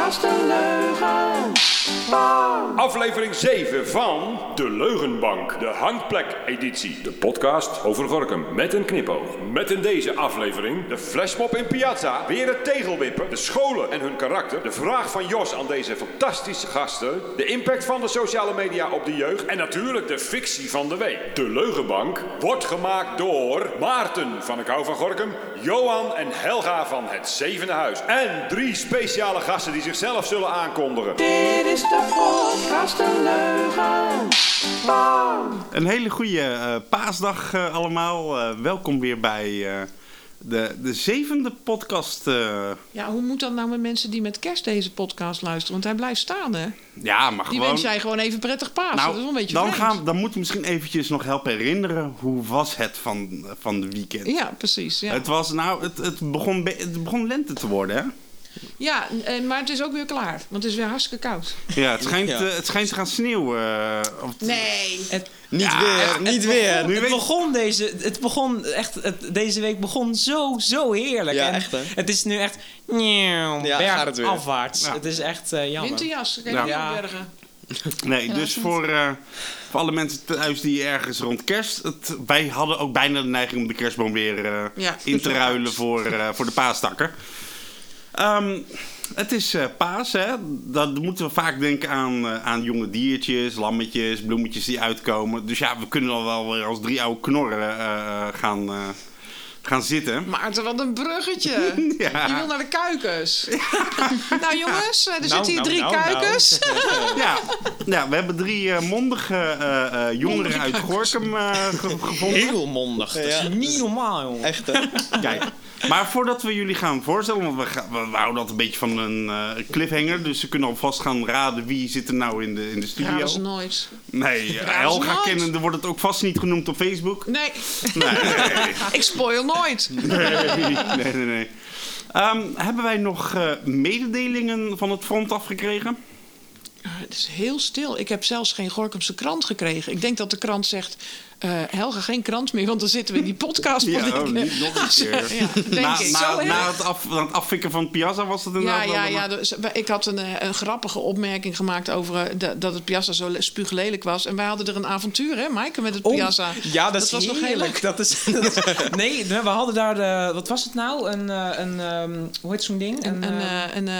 podcast een leugen. Aflevering 7 van De Leugenbank, de Hangplek-editie. De podcast over Gorkum met een knipoog. Met in deze aflevering de flashmob in Piazza, weer het tegelwippen, de scholen en hun karakter, de vraag van Jos aan deze fantastische gasten, de impact van de sociale media op de jeugd en natuurlijk de fictie van de week. De Leugenbank wordt gemaakt door Maarten van ik hou van Gorkum, Johan en Helga van het Zevende Huis. En drie speciale gasten die zichzelf zullen aankondigen. Dit is de een leugen. Een hele goede eh, paasdag eh, allemaal. Eh, welkom weer bij de, de zevende podcast. Ja, hoe moet dat nou met mensen die met kerst deze podcast luisteren? Want hij blijft staan, hè? ja, maar Die gewoon... wens jij gewoon even prettig paas. nou, dat is wel een beetje dan, vreemd. gaan, dan moet ik misschien eventjes nog helpen herinneren. Hoe was het van, van de weekend? Ja, precies. Ja, Het, was, nou, het, het, begon, be- het begon lente te worden, hè? Ja en- maar het is ook weer klaar. Want het is weer hartstikke koud. Ja, het schijnt, Ja. eh, het schijnt te gaan sneeuwen. eh, of- Nee. Het, niet Ja, weer, het niet weer. Nu het weet- begon deze, het begon echt, het, deze week begon zo, zo heerlijk. Ja, En echt, hè? Het is nu echt, nieuw, Ja, berg gaat het weer. afwaarts. Ja. Het is echt eh, jammer. Winterjas, kijk Ja. hier Ja. bergen. Nee, dus voor, eh, voor alle mensen thuis die ergens rond kerst... Het, wij hadden ook bijna de neiging om de kerstboom weer eh, Ja. in te ruilen voor, eh, voor de paastakken. Ehm, het is eh, paas, hè. Dan moeten we vaak denken aan, eh, aan jonge diertjes, lammetjes, bloemetjes die uitkomen. Dus ja, we kunnen al wel weer als drie oude knorren eh, gaan, gaan zitten. Maarten, wat een bruggetje. Ja. Je wil naar de kuikens. nou jongens, er zitten hier nou, drie nou, nou. kuikens. Ja, ja we hebben drie eh, mondige eh, eh, jongeren Mondige uit. Gorkum eh, ge- gevonden. Heel mondig. Dat is niet normaal, jongen. Echt, hè? Kijk, maar voordat we jullie gaan voorstellen, want we, gaan, we, houden dat een beetje van een eh, cliffhanger, dus ze kunnen alvast gaan raden wie zit er nou in de, in de studio. Ja, dat is nooit. Nee, eh, Helga kennende wordt het ook vast niet genoemd op Facebook. Nee, Nee, ik spoil nooit. nee, nee, nee. nee. Ehm, hebben wij nog eh, mededelingen van het front afgekregen? Het is heel stil. Ik heb zelfs geen Gorkumse krant gekregen. Ik denk dat de krant zegt... eh, Helga, geen krant meer, want dan zitten we in die podcast. Ja, oh, eh, niet nog een keer. Ja, denk na, ik. na, na het, af, na het afvikken van Piazza was het Ja, inderdaad ja, wel- ja. Dus, wij- ik had een, eh, een grappige opmerking gemaakt over de- dat het Piazza zo le- spuuglelijk was. En wij hadden er een avontuur, hè, Maaike, met het Oh, Piazza. Ja, dat, is was nog heel heerlijk. leuk. Dat is, dat is- nee, we hadden daar de, wat was het nou? Een, eh, een ehm, hoe heet zo'n ding? Een, een, eh, eh, een, eh,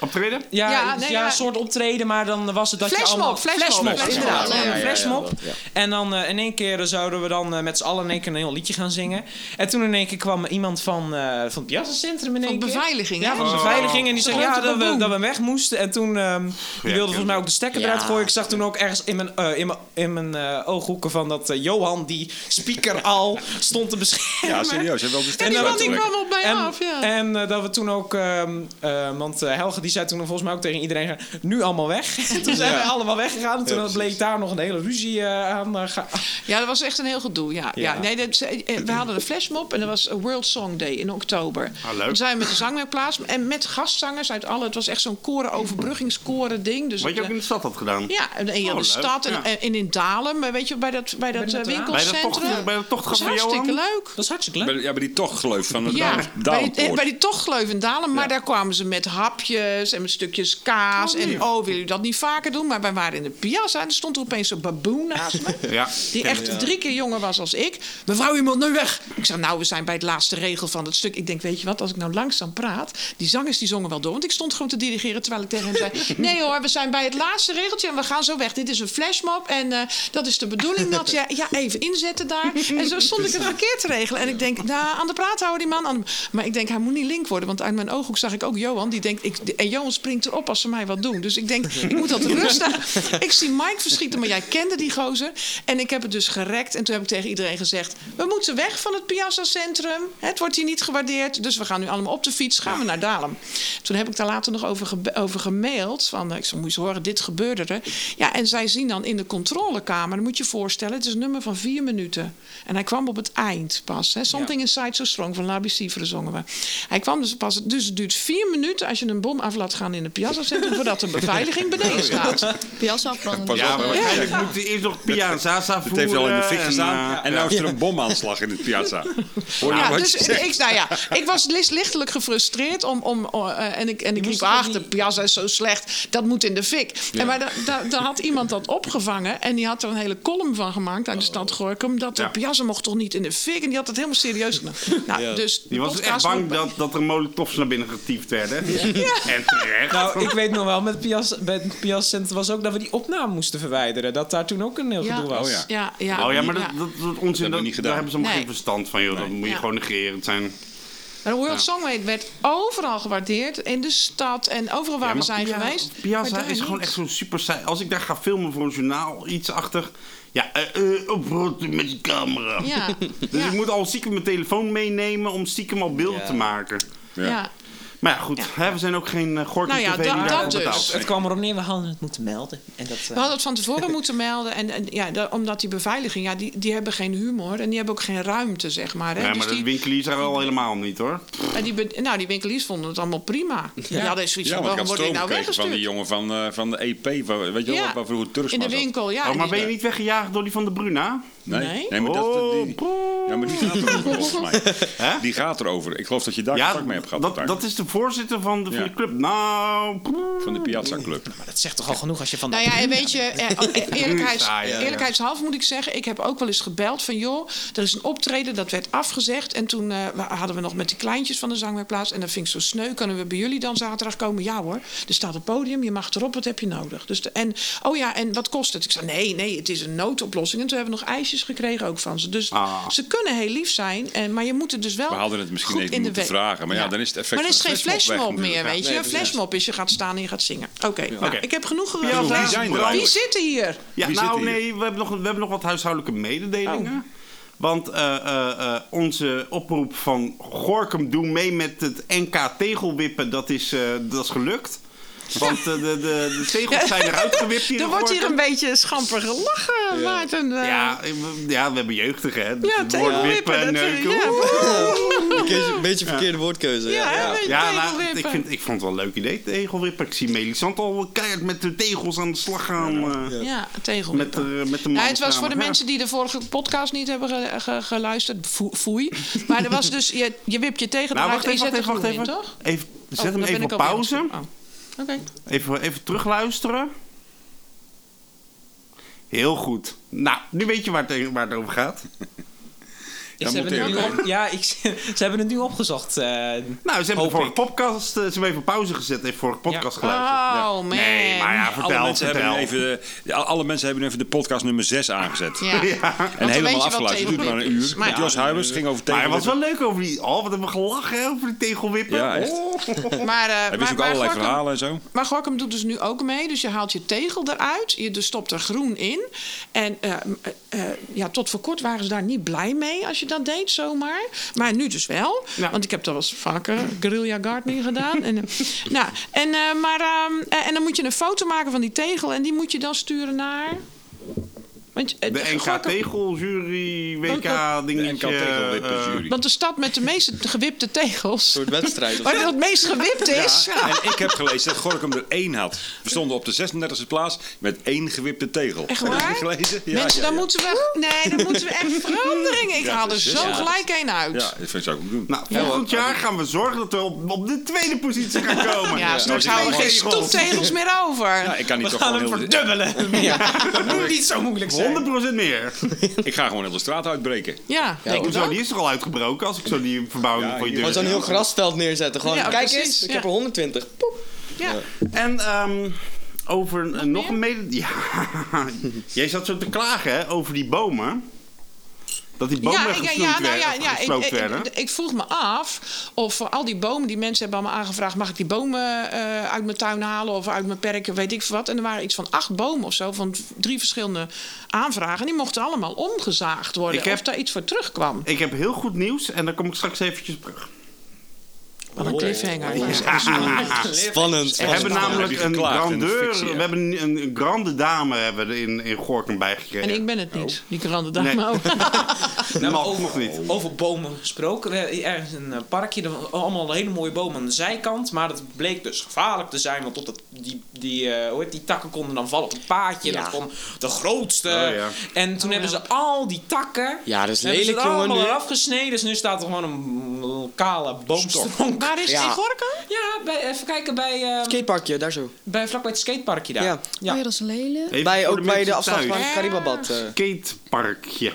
Optreden? Ja, Ja, ja, nee, ja, ja. een soort optreden, maar dan was het dat Flashmob, je allemaal... flashmob, flashmob. inderdaad. Ja, Ja, ja, een ja, flashmob. ja, ja. En dan eh, in één keer zouden we dan eh, met z'n allen in één keer een heel liedje gaan zingen. En toen in één keer kwam iemand van, eh, van het Piazza Centrum in één van keer. beveiliging, Ja, hè? van de beveiliging. En die zei ja, dat we, dat we weg moesten. En toen ehm, die wilde volgens mij ook de stekker Ja. eruit gooien. Ik zag toen ook ergens in mijn, eh, in mijn, in mijn eh, ooghoeken van dat Johan, die speaker al, stond te beschermen. Ja, serieus. Hij wel de En stem die man die uittrekken. kwam op mij En, af, ja. en eh, dat we toen ook, ehm, eh, want Helge die zei toen volgens mij ook tegen iedereen, nu allemaal weg. En toen zijn we allemaal weggegaan. En toen Ja, bleek daar nog een hele ruzie aan. ga- Ja, dat was echt een heel gedoe. Ja, ja. Ja. nee, dat, eh, we hadden een flashmob en dat was World Song Day in oktober. Ah, leuk. Toen zijn we met de zangwerkplaats en met gastzangers uit alle. Het was echt zo'n koren overbruggingskoren ding. Dus Wat je ook in de stad had gedaan. Ja, en in Oh, de leuk. stad en, Ja. en in Dalem, eh, weet je, bij dat, bij dat Bij eh? Bij de winkelcentrum. tocht, bij de tocht dat van hartstikke Johan? leuk. Dat is hartstikke leuk. Bij, de- ja, bij die tochtgleuf van het Ja, Dalen- bij, die- Dalenpoort. bij die tochtgleuf in Dalem. Maar Ja. daar kwamen ze met hapjes en met stukjes kaas. Oh, en oh, willen u dat niet vaker doen? Maar wij waren in de piazza en er stond er opeens zo'n baboen naast me. Ja. Die echt drie keer jonger was als ik. Mevrouw, u moet nu weg. Ik zei, nou, we zijn bij het laatste regel van het stuk. Ik denk, weet je wat, als ik nou langzaam praat... die zangers die zongen wel door. Want ik stond gewoon te dirigeren terwijl ik tegen hem zei... nee hoor, we zijn bij het laatste regeltje en we gaan zo weg. Dit is een flashmob en eh, dat is de bedoeling dat je... ja, even inzetten daar. En zo stond ik het verkeerd te regelen. En ik denk, nou, aan de praat houden die man. Aan de- Maar ik denk, hij moet niet link worden. Want uit mijn ooghoek zag ik ook Johan. Die denkt, ik, en Johan springt erop als ze mij wat doen. Dus ik denk, ik moet dat rusten. ik zie Mike verschieten, maar jij kende die gozer. En ik heb het dus gerekt. En toen heb ik tegen iedereen gezegd... we moeten weg van het Piazza Centrum. Het wordt hier niet gewaardeerd. Dus we gaan nu allemaal op de fiets. Gaan we naar Dalem. Toen heb ik daar later nog over, ge- over gemaild. Van, eh, ik zei, moet je horen, dit gebeurde er. Ja, en zij zien dan in de controlekamer... dan moet je je voorstellen, het is een nummer van vier minuten. En hij kwam op het eind pas. Hè. Something Inside So Strong van Labi Sivere zongen we. Hij kwam dus pas... Dus het duurt vier minuten als je een bom af laat gaan in het Piazza Centrum... voordat de beveiliging beneden fik staat. Piazza afbranden. Pas Ja, op, maar waarschijnlijk moet hij eerst nog Pia en Zaza Het voeren. De fik en, gestaan. eh, En, nou is er een bomaanslag in het piazza. Hoor je Ja, wat dus ik, nou ja, ik was lichtelijk gefrustreerd om, om, eh, en ik, en ik riep, ach, de piazza is zo slecht, dat moet in de fik. En maar daar da, daar had iemand dat opgevangen en die had er een hele column van gemaakt uit de stad Gorkum, dat de Ja. piazza mocht toch niet in de fik en die had het helemaal serieus genomen. Nou, dus Die was dus echt bang dat, dat er molotovs naar binnen getiefd werden. En terecht. Nou, ik weet nog wel, met Pias, met het Pias Center was ook dat we die opname moesten verwijderen. Dat daar toen ook een heel ja, gedoe was. Oh ja. ja, ja, Oh ja, maar dat, ja. dat, dat onzin, dat, niet gedaan. daar hebben ze Nee. geen verstand van, joh. Dat moet je Ja. gewoon negeren. Het zijn... Maar de World Songway werd overal gewaardeerd. In de stad en overal waar Ja, we zijn Pia- geweest. Piazza is gewoon echt zo'n super saai. Als ik daar ga filmen voor een journaal, iets achter... Ja, eh eh oprotten met die camera. Ja, Dus ja, ik moet al stiekem mijn telefoon meenemen om stiekem al beelden Ja. te maken. ja. Maar ja, goed. Ja. Hè, we zijn ook geen uh, Gorkum Nou ja, TV dat dus. Het kwam erop neer, we hadden het moeten melden. En dat, eh, We hadden het van tevoren moeten melden. En, en ja, da- omdat die beveiliging, ja, die, die hebben geen humor. En die hebben ook geen ruimte, zeg maar. Hè. Ja, Dus maar de die, winkeliers zijn al helemaal niet, hoor. en die, nou, die winkeliers vonden het allemaal prima. Ja, dat is zoiets Ja, van, want waarom ik had word ik nou van die jongen van, eh, van de EP. Van, weet je wel, Ja. waar vroeger Turks In de winkel, ja. oh, maar ben je niet weggejaagd door die van de Bruna? Nee, Nee? maar dat, Oh, die, ja, maar die gaat erover volgens mij. Hè? Die gaat erover. Ik geloof dat je daar Ja, contact mee hebt gehad. dat, daar. dat is de voorzitter van de, van de club. Nou, Van de Piazza Club. maar dat zegt toch al genoeg als je van Nou ja, en weet je, eh, eh, eerlijkheids, ja. eerlijkheidshalve moet ik zeggen... ik heb ook wel eens gebeld van... joh, er is een optreden, dat werd afgezegd... en toen eh, hadden we nog met die kleintjes van de zangwerkplaats... en dat vind ik zo sneu, kunnen we bij jullie dan zaterdag komen? Ja hoor, er staat een podium, je mag erop, wat heb je nodig? Dus de, en, oh ja, en wat kost het? Ik zei, nee, nee, het is een noodoplossing. En toen hebben we nog ijsjes gekregen ook van ze. Dus Ah. ze kunnen heel lief zijn, en, maar je moet het dus wel We hadden het misschien even in de moeten we- vragen. Maar ja, dan is het effect Maar dan is geen flashmob meer, weet je. Een flashmob is je gaat staan en je gaat zingen. Oké, nou, Oké. ik heb genoeg gevraagd. wie zijn er Wie zitten hier? Ja, Wie nou hier? nee, we hebben, nog, we hebben nog wat huishoudelijke mededelingen. Oh. Want eh, eh, eh, onze oproep van Gorkum, doe mee met het NK tegelwippen, dat is, eh, dat is gelukt. Want eh, de, de, de tegels zijn eruit gewipt hier Er wordt hier een beetje schamper gelachen, Maarten. eh. Ja, we- ja, we hebben jeugdigen, hè. Dus Ja, tegelwippen, wippen en dat- neuken. Een beetje verkeerde woordkeuze. Ja, Ja, nou, tegelwippen. ik, vind, ik vond het wel een leuk idee, tegelwippen. Ik zie Melisand al keihard met de tegels aan de slag gaan. eh, Ja, met, tegelwippen. de, met de Ja, het was voor de Ja. mensen die de vorige podcast niet hebben ge- ge- geluisterd. Foe- Foei. Maar er was dus, je, je wipt je tegen Nou, eruit wacht en je even, zet wacht even, wacht in, even. toch? even zet Oh, hem dan ben even op pauze. Oké. Even, even terugluisteren. Heel goed. Nou, nu weet je waar het, waar het over gaat. Ze Dan hebben, het nu op, ja, ik, ze hebben het nu opgezocht. eh. Nou, ze hebben de vorige ik. podcast, eh, ze hebben even pauze gezet, even vorige podcast geluisterd. Oh, man. Nee, maar ja, Alle vertel, mensen, hebben vertel. even, ja, alle mensen hebben nu even de podcast nummer 6 aangezet. Ja. En helemaal afgeluisterd. Het duurt maar een uur. Maar- Met Jos Huibers het ging over Maar het was wel leuk over die... Oh, wat hebben we gelachen over die tegelwippen. Ja, echt. Oh. Maar, eh, Hij maar, wist ook allerlei Gorkum- verhalen en zo. Maar Gorkum doet dus nu ook mee. Dus je haalt je tegel eruit. Je dus stopt er groen in. En eh, eh, eh, ja, tot voor kort waren ze daar niet blij mee als je dat deed zomaar. Maar nu dus wel. Ja. Want ik heb dat wel eens vaker guerrilla gardening gedaan. en, eh, nou, en, eh, maar, ehm, eh, en dan moet je een foto maken van die tegel. En die moet je dan sturen naar... Want, eh, De NK Gorkum- tegeljury, WK De dingetje. NK tegelwippersjury. Want de stad met de meeste gewipte tegels. Een soort wedstrijd. of Waar het meest gewipt is. En ik heb gelezen dat Gorkum er één had. We stonden op de 36e plaats met één gewipte tegel. Echt Heb je waar? gelezen? Ja, Mensen, ja, dan ja. moeten we. Nee, dan moeten we echt veranderingen. Ik Ja, haal er zo Ja. gelijk één uit. Ja, dat vind ik ook doen. Nou, volgend jaar gaan we zorgen dat we op, op de tweede positie gaan komen. Ja, straks Ja, houden we geen tegels. stoeptegels meer over. Ja, ik kan niet We toch gaan gewoon hem heel verdubbelen. Ja, dat moet niet zo moeilijk zijn. 100% meer. Ik ga gewoon heel de straat uitbreken. Ja, denk Hoezo, wel. die is er al uitgebroken als ik zo die verbouwing Ja, voor je deur Gewoon zo'n heel grasveld neerzetten. Gewoon, Ja, kijk precies, eens, ik ja. heb er 120. Poep. Ja. En ehm, over nog, nog meer? een mede... Ja, jij zat zo te klagen hè, over die bomen. Dat die bomen Ja, ja, ja, nou ja, ja, ik, werden. ik, ik vroeg me af of voor al die bomen die mensen hebben allemaal aangevraagd, mag ik die bomen eh, uit mijn tuin halen of uit mijn perken, weet ik veel wat. En er waren iets van acht bomen of zo, van drie verschillende aanvragen. En die mochten allemaal omgezaagd worden. Ik heb- Of daar iets voor terugkwam. Ik heb heel goed nieuws en daar kom ik straks eventjes op terug. Wat een cliffhanger. Oh. Dat is echt zo- Spannend. We hebben Heb namelijk een grandeur, we hebben een, een grande dame hebben we in, in Gorkum bijgekregen. En ik ben het niet, die grande dame Nee. ook. Nou, Nog- over, nog niet. over bomen gesproken. Ergens een eh, parkje, er waren allemaal hele mooie bomen aan de zijkant. Maar dat bleek dus gevaarlijk te zijn. Want op dat, die, die, eh, hoe heet, die takken konden dan vallen op het paadje. Ja. dat kon de grootste. Oh, ja. En toen hebben ze al die takken. Ja, dat is hebben ze lelijk, er jongen, allemaal eraf gesneden. Dus nu staat er gewoon een, een kale boomstok. Waar is Ja. die Gorkum? Ja, bij, even kijken bij, eh, Skateparkje, daar zo. bij vlakbij het skateparkje daar. Ja. ja. Oh ja, dat is lelijk. Even Bij, ook bij de afslag thuis. van het Caribabad. eh. Skateparkje.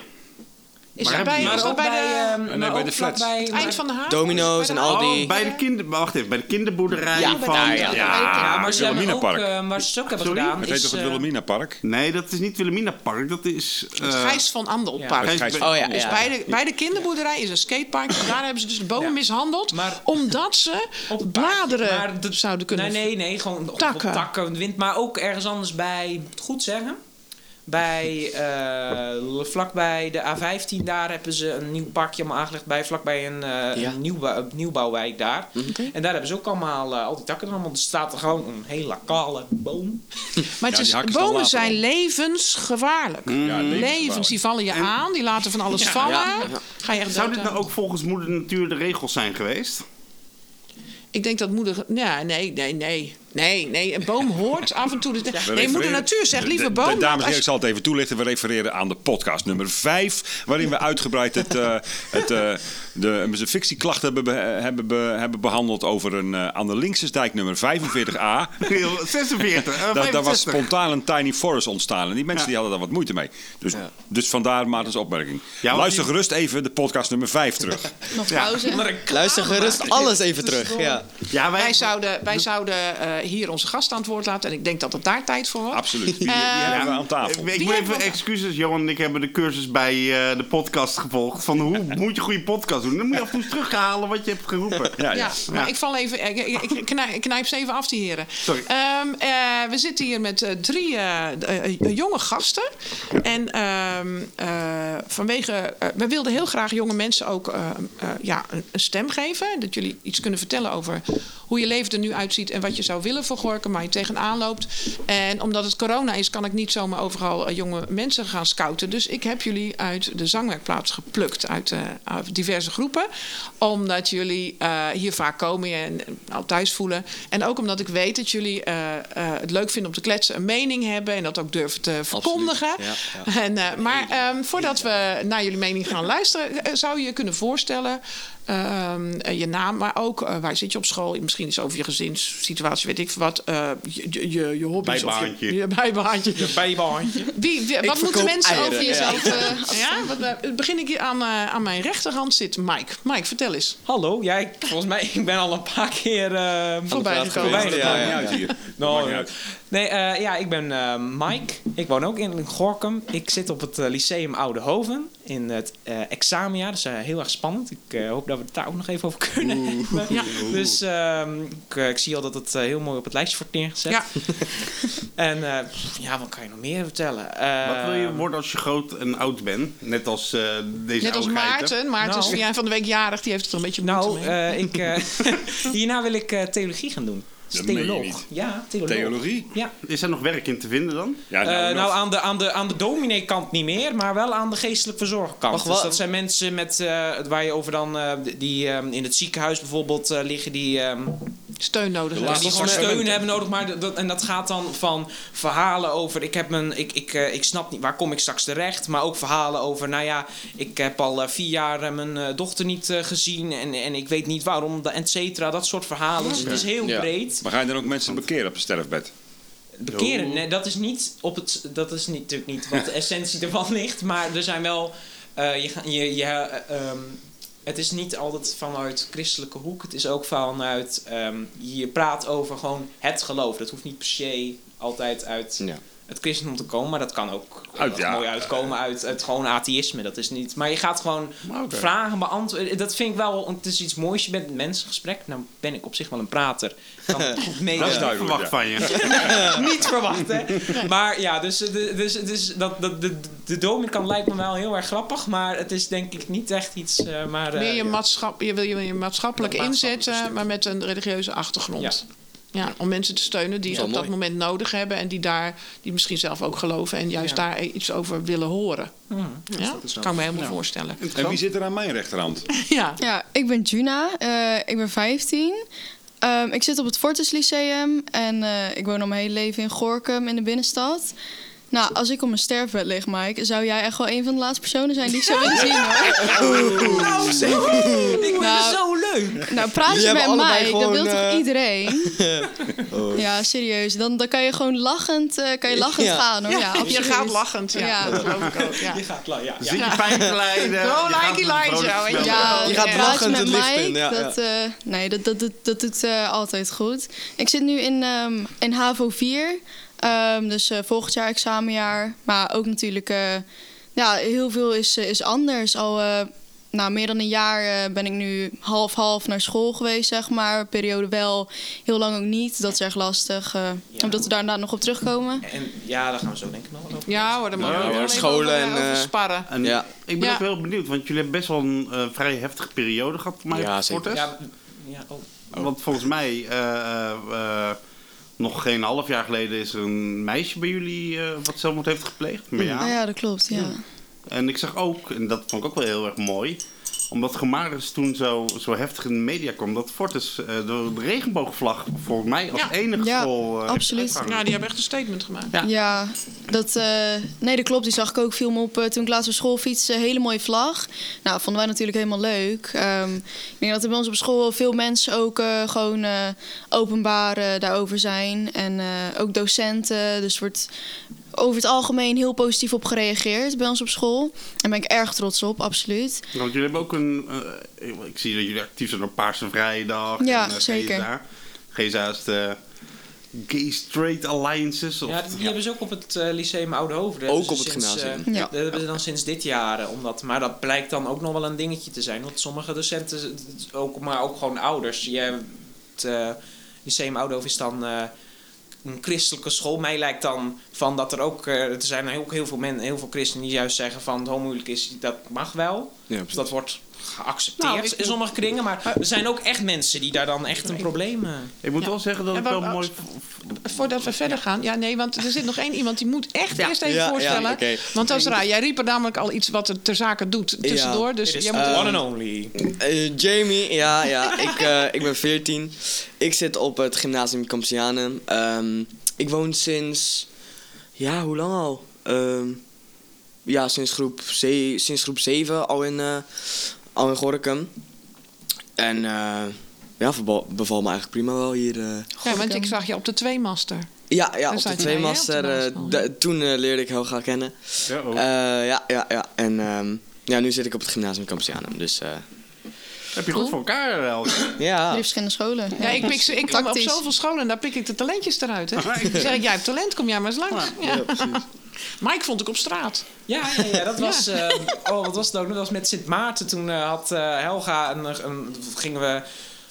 Is Maar dat bij, is dat bij bij, de, ehm, nee, maar bij de flats. vlakbij- het eind van de haven? Domino's het en bij al die- Oh, bij de kinder... Wacht even, bij de kinderboerderij Ja, van... daar, ja. Ja, maar ze hebben ook, eh, waar ze het ook hebben Sorry? gedaan. Het heet is, toch het eh, Wilhelmina Park? Nee, dat is niet Wilhelmina Park, dat is... Het eh, Gijs van Andel Ja. park. Gijs- Gijs- Oh ja, Dus bij, de, bij de kinderboerderij is een skatepark. En daar hebben ze dus de bomen Ja. mishandeld. Maar- omdat ze op het bladeren Maar dat- zouden kunnen... Nee, nee, nee. Gewoon op Takken. takken. wind. Maar ook ergens anders bij, het goed zeggen? Bij, eh, vlakbij de A15 daar hebben ze een nieuw parkje allemaal aangelegd. Bij, vlakbij een, eh, Ja. een nieuwbouw, een nieuwbouwwijk daar. Mhm. En daar hebben ze ook allemaal eh, al die takken allemaal. Er staat er gewoon een hele kale boom. Maar het Ja, is, bomen later zijn op. levensgevaarlijk. Ja, Levens, die vallen je aan, die laten van alles vallen. Ja. Ga je echt Zou dit nou ook volgens moeder natuur de regels zijn geweest? Ik denk dat moeder... Ja, nee, nee, nee. Nee, nee, een boom hoort af en toe... De, We nee, moeder natuur zegt, lieve De- de- boom... de- dames en heren, ik zal het even toelichten. We refereren aan de podcast nummer 5. Waarin we uitgebreid het, eh, het, eh, de, de fictieklachten hebben, be- hebben, be- hebben behandeld over een eh, aan de Linksesdijk nummer 45a. 46, eh, Daar, daar was 65. spontaan een tiny forest ontstaan. En die mensen Ja. die hadden daar wat moeite mee. Dus, dus vandaar Maarten's opmerking. Ja, Luister die- gerust even de podcast nummer 5 terug. Nog Ja. pauze. Luister gerust alles even terug. Ja. Ja, wij, Wij zouden, wij zouden eh, hier onze gast aan het woord laten. En ik denk dat het daar tijd voor wordt. Absoluut. Die, die Eh, hebben we aan tafel. Ik moet even excuses. Johan en ik hebben de cursus bij eh, de podcast gevolgd. Van hoe moet je goede podcast doen? Dan moet je af en toe eens terughalen wat je hebt geroepen. Ja, ja. Ja, maar ik val even. Ik, knijp, ik knijp ze even af, die heren. Sorry. Ehm, eh, we zitten hier met eh, drie jonge gasten. En ehm, eh, vanwege. we wilden heel graag jonge mensen ook eh, eh, ja, een, een stem geven. Dat jullie iets kunnen vertellen over hoe je leven er nu uitziet en wat je zou willen voor Gorkum, waar je tegenaan loopt. En omdat het corona is, kan ik niet zomaar overal eh, jonge mensen gaan scouten. Dus ik heb jullie uit de zangwerkplaats geplukt, uit, eh, uit diverse groepen. Omdat jullie eh, hier vaak komen en al thuis voelen. En ook omdat ik weet dat jullie het leuk vinden om te kletsen, een mening hebben en dat ook durven te verkondigen. Ja, En, maar ehm, voordat we naar jullie mening gaan luisteren, zou je je kunnen voorstellen. Ehm, eh, je naam, maar ook eh, waar zit je op school? Misschien iets over je gezinssituatie, weet ik veel wat. eh, je, je, je, je hobby's. of Bijbaantje. Je, je bijbaantje. Bijbaantje. Wie, wie- wat moeten mensen eieren, over ja. jezelf... eh, ja, wat, begin ik hier aan, eh, aan mijn rechterhand zit Mike. Mike, vertel eens. Hallo, ja, ik, volgens mij ik ben al een paar keer eh Voorbij gekomen. Ja, Maakt ja, ja. Nou, Nee, eh, ja, ik ben eh, Mike. Ik woon ook in Gorkum. Ik zit op het eh, Lyceum Oudehoven in het eh, examenjaar. Dat is heel erg spannend. Ik eh, hoop dat we het daar ook nog even over kunnen hebben. Ja. Dus ehm, ik, ik zie al dat het heel mooi op het lijstje wordt neergezet. Ja. En eh, ja, wat kan je nog meer vertellen? Eh, Wat wil je worden als je groot en oud bent? Net als eh, deze Net als. Maarten. Maarten is Nou. van de week jarig. Die heeft het er een beetje moeite Nou, mee. ik, eh, hierna wil ik eh, theologie gaan doen. Theoloog. niet. Ja, theoloog. Theologie? Ja. Is er nog werk in te vinden dan? Ja, Eh, nou, aan de, aan, de, aan de dominee-kant niet meer, maar wel aan de geestelijk verzorgkant. Dus dat zijn mensen met, eh, waar je over dan, eh, die eh, in het ziekenhuis bijvoorbeeld eh, liggen, die, ehm, Steun nodig ja, hebben. die gewoon steun hebben nodig. Maar dat, en dat gaat dan van verhalen over, ik, heb mijn, ik, ik, eh, ik snap niet, waar kom ik straks terecht? Maar ook verhalen over, nou ja, ik heb al vier jaar mijn eh, dochter niet eh, gezien en, en ik weet niet waarom, et cetera. Dat soort verhalen. Dus het is heel Ja. Maar ga je dan ook mensen bekeren op een sterfbed? Bekeren, nee, dat is niet op het. Dat is niet, natuurlijk niet wat de essentie ervan ligt. Maar er zijn wel. eh, je, ga- je, je, eh, ehm, het is niet altijd vanuit christelijke hoek. Het is ook vanuit. ehm, je praat over gewoon het geloof. Dat hoeft niet per se altijd uit Ja. Het christendom te komen. Maar dat kan ook Uit, ja. mooi uitkomen uit, uit gewoon atheïsme. Dat is niet... Maar je gaat gewoon vragen beantwoorden. Dat vind ik wel... Het is iets moois. Je bent een mensengesprek. Nou ben ik op zich wel een prater. Ik kan het goed mee... Dat is eh, duidelijk. Verwacht van je. niet verwacht, hè? Maar ja, dus, de- dus, dus dat, dat, de, de dominikant lijkt me wel heel erg grappig. Maar het is denk ik niet echt iets... eh, maar, eh, Meer je, ja. maatschap, je wil je, je maatschappelijk inzetten, stuk. maar met een religieuze achtergrond. Ja. om mensen te steunen die is op dat moment nodig hebben en die daar die misschien zelf ook geloven en juist Ja. daar iets over willen horen. Hmm, Ja? dat is kan ik me helemaal voorstellen. En wie zit er aan mijn rechterhand? Ja. Ja, ik ben Juna. eh, ik ben 15. Ehm, ik zit op het Fortis Lyceum en eh, ik woon al mijn hele leven in Gorkum in de binnenstad. Nou, als ik op mijn sterfbed lig, Mike, zou jij echt wel een van de laatste personen zijn die ik zou willen zien hoor. Nou. Ik vind Nou, het zo leuk. Nou, praat je met Mike, dat wil toch eh, iedereen? Ja, serieus. Dan, dan kan je gewoon lachend, eh, kan je lachend Ja. gaan hoor. Ja, Je absoluut. gaat lachend, ja. Ja. Dat geloof ik ook. Ja. Je gaat la- ja. ja. Zit je pijn te lijden. Like Elijah. Ja, Je gaat lachend met het licht Mike, in, ja, dat, eh, nee, dat, dat, dat, dat doet eh, altijd goed. Ik zit nu in, ehm, in HAVO 4, ehm, dus eh, volgend jaar examenjaar. Maar ook natuurlijk, eh, ja, heel veel is, eh, is anders. Al eh, nou, meer dan een jaar eh, ben ik nu half-half naar school geweest, zeg maar. Periode wel, heel lang ook niet. Dat is erg lastig, eh, omdat we daar inderdaad nog op terugkomen. En ja, daar gaan we zo denk ik nog over. Ja hoor, we Ja, scholen en, over eh, sparren. En Ja. ik ben Ja. ook heel benieuwd, want jullie hebben best wel een eh, vrij heftige periode gehad. Maar Ja, zeker. Ja, ja, oh. Want volgens mij, eh, eh, eh, nog geen half jaar geleden is er een meisje bij jullie eh, wat zelfmoord heeft gepleegd. Maar ja. Ja, dat klopt, ja. En ik zag ook, en dat vond ik ook wel heel erg mooi, omdat Gemaris toen zo, zo heftig in de media kwam, dat Fortis eh, de, de regenboogvlag volgens mij als Ja. enige Ja, school eh, absoluut. Ja, die hebben echt een statement gemaakt. Ja. Ja, dat, eh, nee, dat klopt. Die zag ik ook veel op toen ik laatst op school fietste. Hele mooie vlag. Nou, vonden wij natuurlijk helemaal leuk. Ehm, ik denk dat er bij ons op school veel mensen ook eh, gewoon eh, openbaar daarover zijn. En eh, ook docenten. Dus wordt over het algemeen heel positief op gereageerd bij ons op school. Daar ben ik erg trots op, absoluut. Want jullie hebben ook een, eh, ik zie dat jullie actief zijn op Paarse Vrijdag. Ja, en, eh, zeker. GSA. GSA is de Gay Straight Alliances. Of, Ja, die hebben ze ook op het eh, Lyceum Oude Hoofd. Dat Ook op het sinds, gymnasium. Ja. Dat hebben ze dan sinds dit jaar. Omdat, maar dat blijkt dan ook nog wel een dingetje te zijn. Want sommige docenten, ook, maar ook gewoon ouders. Je, hebt, het eh, Lyceum Oude Hoofd is dan eh, een christelijke school. Mij lijkt dan van dat er ook... eh, er zijn ook heel veel, men, heel veel christenen die juist zeggen van... het homohuwelijk is, dat mag wel. Ja, Of dat wordt geaccepteerd Nou, ik- in sommige kringen. Maar er zijn ook echt mensen die daar dan echt een probleem... eh, Ik moet Ja. wel zeggen dat ik wel mooi... Voordat we verder gaan. Ja, nee, want er zit nog één iemand die moet echt Ja. eerst even Ja, ja, voorstellen. Want dat is raar. Jij riep er namelijk al iets wat er ter zake doet tussendoor. Dus is jij de moet eh, one and only. Eh, Jamie, ja, ja. Ik, eh, ik ben 14. Ik zit op het gymnasium Campsianum. Ehm, ik woon sinds... Ja, hoe lang al? Ehm, ja, sinds groep, ze- sinds groep 7 al in, eh al in Gorinchem. En eh, ja, bevalt me eigenlijk prima wel hier. eh. Ja, want ik zag je op de tweemaster. Ja, ja op de tweemaster. eh, toen leerde ik Helga kennen. Ja, oh. Eh, ja, ja, ja. En ehm, ja, nu zit ik op het gymnasium Campsianum. Dus eh, Heb je goed voor elkaar, Elke? ja. Drie verschillende scholen. Ja, ik, pik, ze- ik kom op zoveel scholen en daar pik ik de talentjes eruit. Hè. Dan zeg ik, jij hebt talent, kom jij maar eens langs. Ja. Mike vond ik op straat. Ja, ja, ja dat was. eh, oh, wat was het ook? Dat was met Sint Maarten. Toen eh, had eh, Helga een, een. gingen we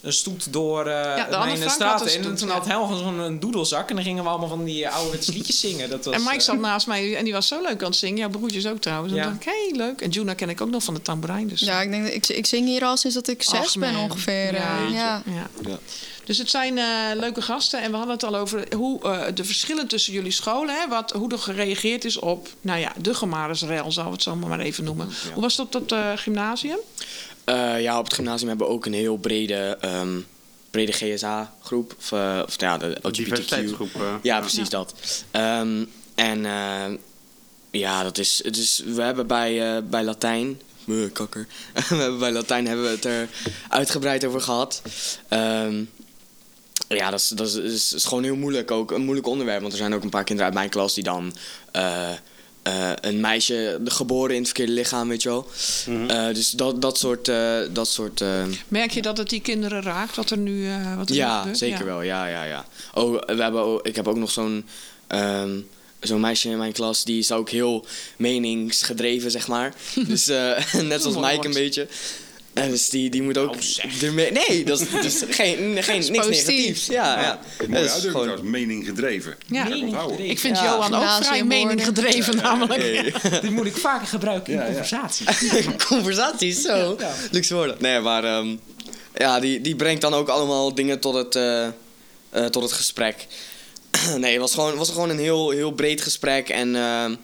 een stoet door eh de Anne mijn straat in. En stoet, toen ja. had Helga zo'n een doedelzak. En dan gingen we allemaal van die eh, ouderwetse liedjes zingen. Dat was, En Mike eh, zat naast mij en die was zo leuk aan het zingen. Jouw broertjes ook trouwens. En Ja. dan dacht ik, hey, leuk. En Juna ken ik ook nog van de tamboerijn. Dus. Ja, ik denk ik, ik zing hier al sinds dat ik zes Ach, ben ongeveer. eh, Ja. ja. Ja. Ja. Dus het zijn eh, leuke gasten. En we hadden het al over hoe, eh, de verschillen tussen jullie scholen. Hè, wat, hoe er gereageerd is op nou ja, de Gemarisrel, zal we het zo maar even noemen. Hoe was dat op dat eh, gymnasium? Eh, ja, op het gymnasium hebben we ook een heel brede, ehm, brede GSA-groep. Of, eh, of ja, de LGBTQ. Diversiteitsgroep. eh. Ja, precies dat. Ehm, en ja, dat is, is. We hebben bij, bij Latijn. Meh, kakker. we hebben bij Latijn hebben we het er uitgebreid over gehad. Ehm, ja, dat is, dat is, is, is gewoon heel moeilijk. Ook een moeilijk onderwerp. Want er zijn ook een paar kinderen uit mijn klas die dan. Eh, een meisje geboren in het verkeerde lichaam, weet je wel. Eh, dus dat, dat soort. eh, dat soort eh, Merk je dat het die kinderen raakt, wat er nu, eh wat er ja, zeker wel. Ja, ja, ja. Oh, we hebben ook, ik heb ook nog zo'n ehm, zo'n meisje in mijn klas, die is ook heel meningsgedreven, zeg maar. dus eh, net zoals Mike een beetje. En dus die, die moet ook ermee... Nee, dat is, dus geen, geen, is niks positief. negatiefs. Ja, ja. Mooie Dat is uitdrukking trouwens, mening gedreven. Ja. Ik vind Ja, Johan ook vrij mening gedreven, namelijk. Die moet ik vaker gebruiken in Ja, ja. conversatie. Conversaties, zo. Ja. Luxe woorden. Nee, maar ehm, ja, die, die brengt dan ook allemaal dingen tot het, eh, eh, tot het gesprek. nee, het was gewoon, was gewoon een heel, heel breed gesprek en ehm,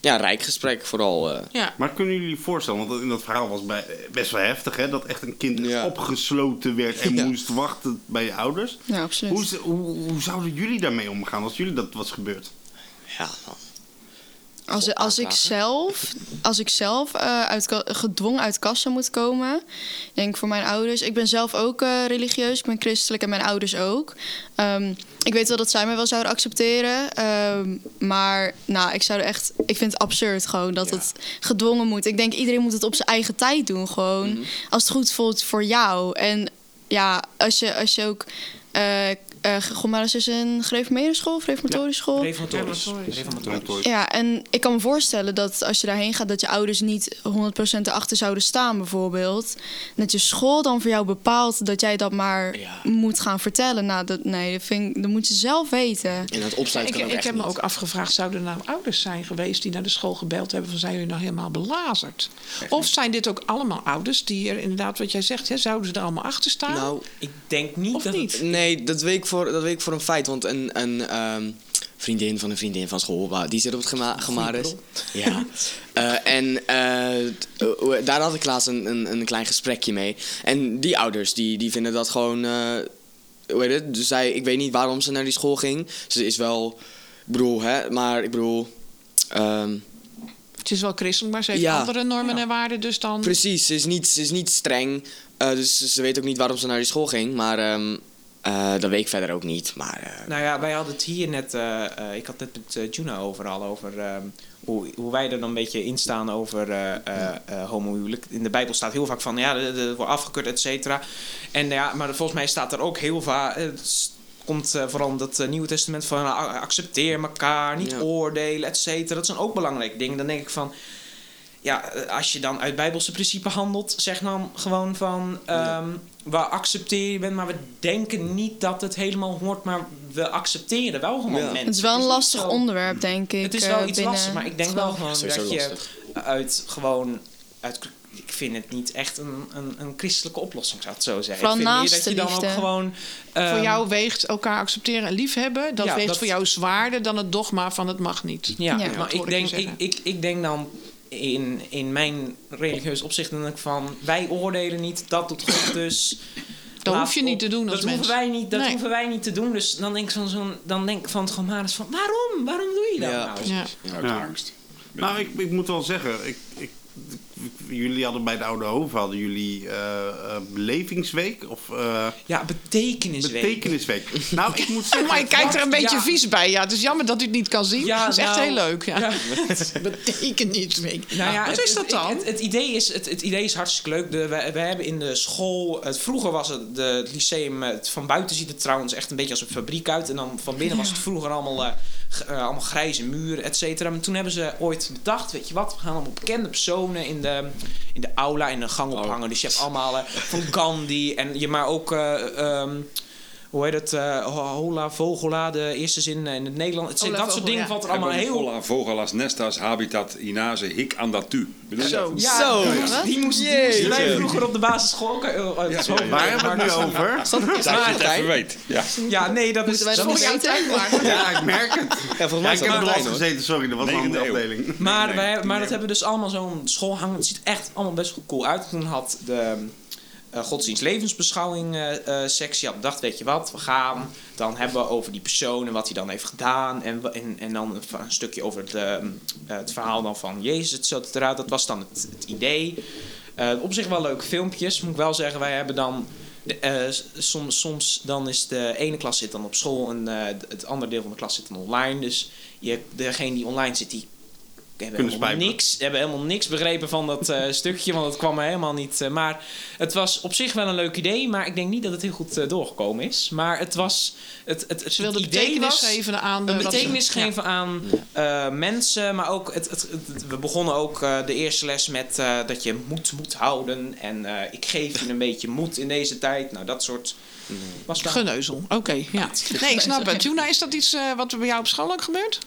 ja, rijk gesprek vooral. eh. Ja. Maar kunnen jullie je voorstellen, want in dat verhaal was bij, best wel heftig, hè? Dat echt een kind Ja. opgesloten werd en Ja. moest wachten bij je ouders. Ja, absoluut. Hoe, hoe zouden jullie daarmee omgaan als jullie dat was gebeurd? ja, dan- Als, als, ik zelf, als ik zelf eh, uit, gedwongen uit kast zou moeten komen, ik denk voor mijn ouders. Ik ben zelf ook eh, religieus, ik ben christelijk en mijn ouders ook. Ehm, ik weet wel dat zij mij wel zouden accepteren, ehm, maar nou, ik zou echt, ik vind het absurd gewoon dat het gedwongen moet. Ik denk iedereen moet het op zijn eigen tijd doen, gewoon als het goed voelt voor jou. En ja, als je, als je ook. eh eh Gomaris is een gereformeerde school, of reformatorische school. Reformatorisch. Reformatorisch. Ja, en ik kan me voorstellen dat als je daarheen gaat, dat je ouders niet 100% erachter zouden staan, bijvoorbeeld. En dat je school dan voor jou bepaalt dat jij dat maar Ja. moet gaan vertellen. Nou, dat, nee, dat, vind ik, dat moet je zelf weten. En het opsluiten Ik, kan ik heb me ook afgevraagd, zouden er nou ouders zijn geweest die naar de school gebeld hebben van zijn jullie nou helemaal belazerd? Of zijn dit ook allemaal ouders die er inderdaad, wat jij zegt, hè, zouden ze er allemaal achter staan? Nou, Ik denk niet Of dat niet? het... nee, dat weet ik voor, dat weet ik voor een feit. Want een, een ehm, vriendin van een vriendin van school, die zit op het gema Gemaris. Ja. Eh, en eh, eh, daar had ik laatst een, een, een klein gesprekje mee. En die ouders, die, die vinden dat gewoon... eh, hoe heet het? Dus zij, ik weet niet waarom ze naar die school ging. Ze is wel... Ik bedoel, hè, maar ik bedoel... ehm, Het is wel christelijk, maar ze heeft Ja. andere normen en waarden, dus dan... Precies, ze is niet, ze is niet streng. eh, dus ze weet ook niet waarom ze naar die school ging. Maar ehm, eh, dat weet ik verder ook niet. Maar eh, Nou ja, wij hadden het hier net... eh, ik had net met Juna overal over... ehm, hoe, hoe wij er dan een beetje in staan over homohuwelijk. In de Bijbel staat heel vaak van... Ja, dat wordt afgekeurd, et cetera. En ja, maar volgens mij staat er ook heel vaak... het komt vooral dat eh, Nieuwe Testament van... accepteer elkaar, niet Ja. oordelen, et cetera. Dat zijn ook belangrijke dingen. Dan denk ik van... Ja, eh, als je dan uit Bijbelse principe handelt, zeg dan gewoon van. ehm, We accepteren je bent, maar we denken niet dat het helemaal hoort, maar we accepteren wel gewoon Ja. mensen. Het is wel een niet lastig onderwerp, denk ik. Het is eh, wel iets binnen lastig, maar ik denk wel gewoon dat je uit gewoon. Uit, ik vind het niet echt een, een, een christelijke oplossing, zou ik het zo zeggen. Vooral ik vind meer naast dat je dan ook gewoon. voor ehm, jou weegt elkaar accepteren en liefhebben, dat Ja, weegt dat- voor jou zwaarder dan het dogma van het mag niet. Ja, Ja. maar ik denk, ik, ik, ik denk dan in, in mijn religieus opzicht dan denk ik van wij oordelen niet, dat doet God dus. Dat hoef je op- niet te doen als dat mens. Hoeven wij niet, dat Nee. hoeven wij niet te doen. Dus dan denk ik van zo'n, dan denk ik van het Gomaris van waarom? Waarom doe je dat Ja. nou? Ja. Uit Ja. angst. Nou, ik, ik moet wel zeggen, ik, ik, jullie hadden bij de Oude Hoven hadden jullie eh, eh, belevingsweek of eh, Ja, betekenisweek. betekenisweek. Nou, ik moet zeggen, Maar je kijkt er een beetje Ja. vies bij. Ja, het is jammer dat u het niet kan zien. Ja, dat is echt nou, heel leuk. Ja. ja. Je. Nou ja, Wat het- is dat dan? Het, het, idee is, het, het idee is hartstikke leuk. De, we, we hebben in de school... Het, vroeger was het de, het lyceum... Het, van buiten ziet het trouwens echt een beetje als een fabriek uit. En dan van binnen was het vroeger allemaal, eh, allemaal grijze muren, et cetera. Maar toen hebben ze ooit bedacht... Weet je wat, we gaan allemaal bekende personen in de, in de aula in een gang ophangen. Dus je hebt allemaal eh, van Gandhi en je maar ook... eh, ehm, hoe heet het? eh, Hola Vogela, de eerste zin in het Nederlands. Het, Hola dat soort dingen ja. valt er allemaal heel Vola vogelas nestas habitat inase hic andatu. Bedoel je Zo. Ja, Zo. die moest- die moesten die moesten wij vroeger op de basisschool Ja, ja. waar hebben we het nu over? Dat, is dat je het weet. Ja. Ja, nee, dat is, Moeten dat is? Ja, ik merk het. Ja, volgens Ja, mij ik heb er hoor. gezeten, sorry, dat was een andere afdeling. Maar, dat hebben we dus allemaal zo'n school hangen. Het ziet echt allemaal best cool uit. Toen had de eh godsdienst levensbeschouwing eh, eh, sectie had bedacht, weet je wat, we gaan dan hebben we over die persoon en wat hij dan heeft gedaan. En, en, en dan een, stukje over het, eh, het verhaal dan van Jezus, et cetera. Dat was dan het, idee. Op zich wel leuke filmpjes, moet ik wel zeggen. Wij hebben dan... soms, soms dan is de ene klas zit dan op school en het andere deel van de klas zit dan online. Dus je, degene die online zit, die hebben Kunnen helemaal niks, hebben helemaal niks begrepen van dat eh, stukje, want het kwam er helemaal niet. eh, maar het was op zich wel een leuk idee, maar ik denk niet dat het heel goed eh, doorgekomen is. Maar het was. Het, het, het, Ze wilden het idee betekenis was, geven aan de... een wat ze- betekenis ja. geven aan mensen, maar ook het, het, het- we begonnen ook eh, de eerste les met eh, dat je moed moet houden en eh, ik geef je een beetje moed in deze tijd. Nou, dat soort was. Geneuzel, oké, ja. Nee, ik snap het. Tuna, is dat iets wat er bij jou op school ook gebeurt?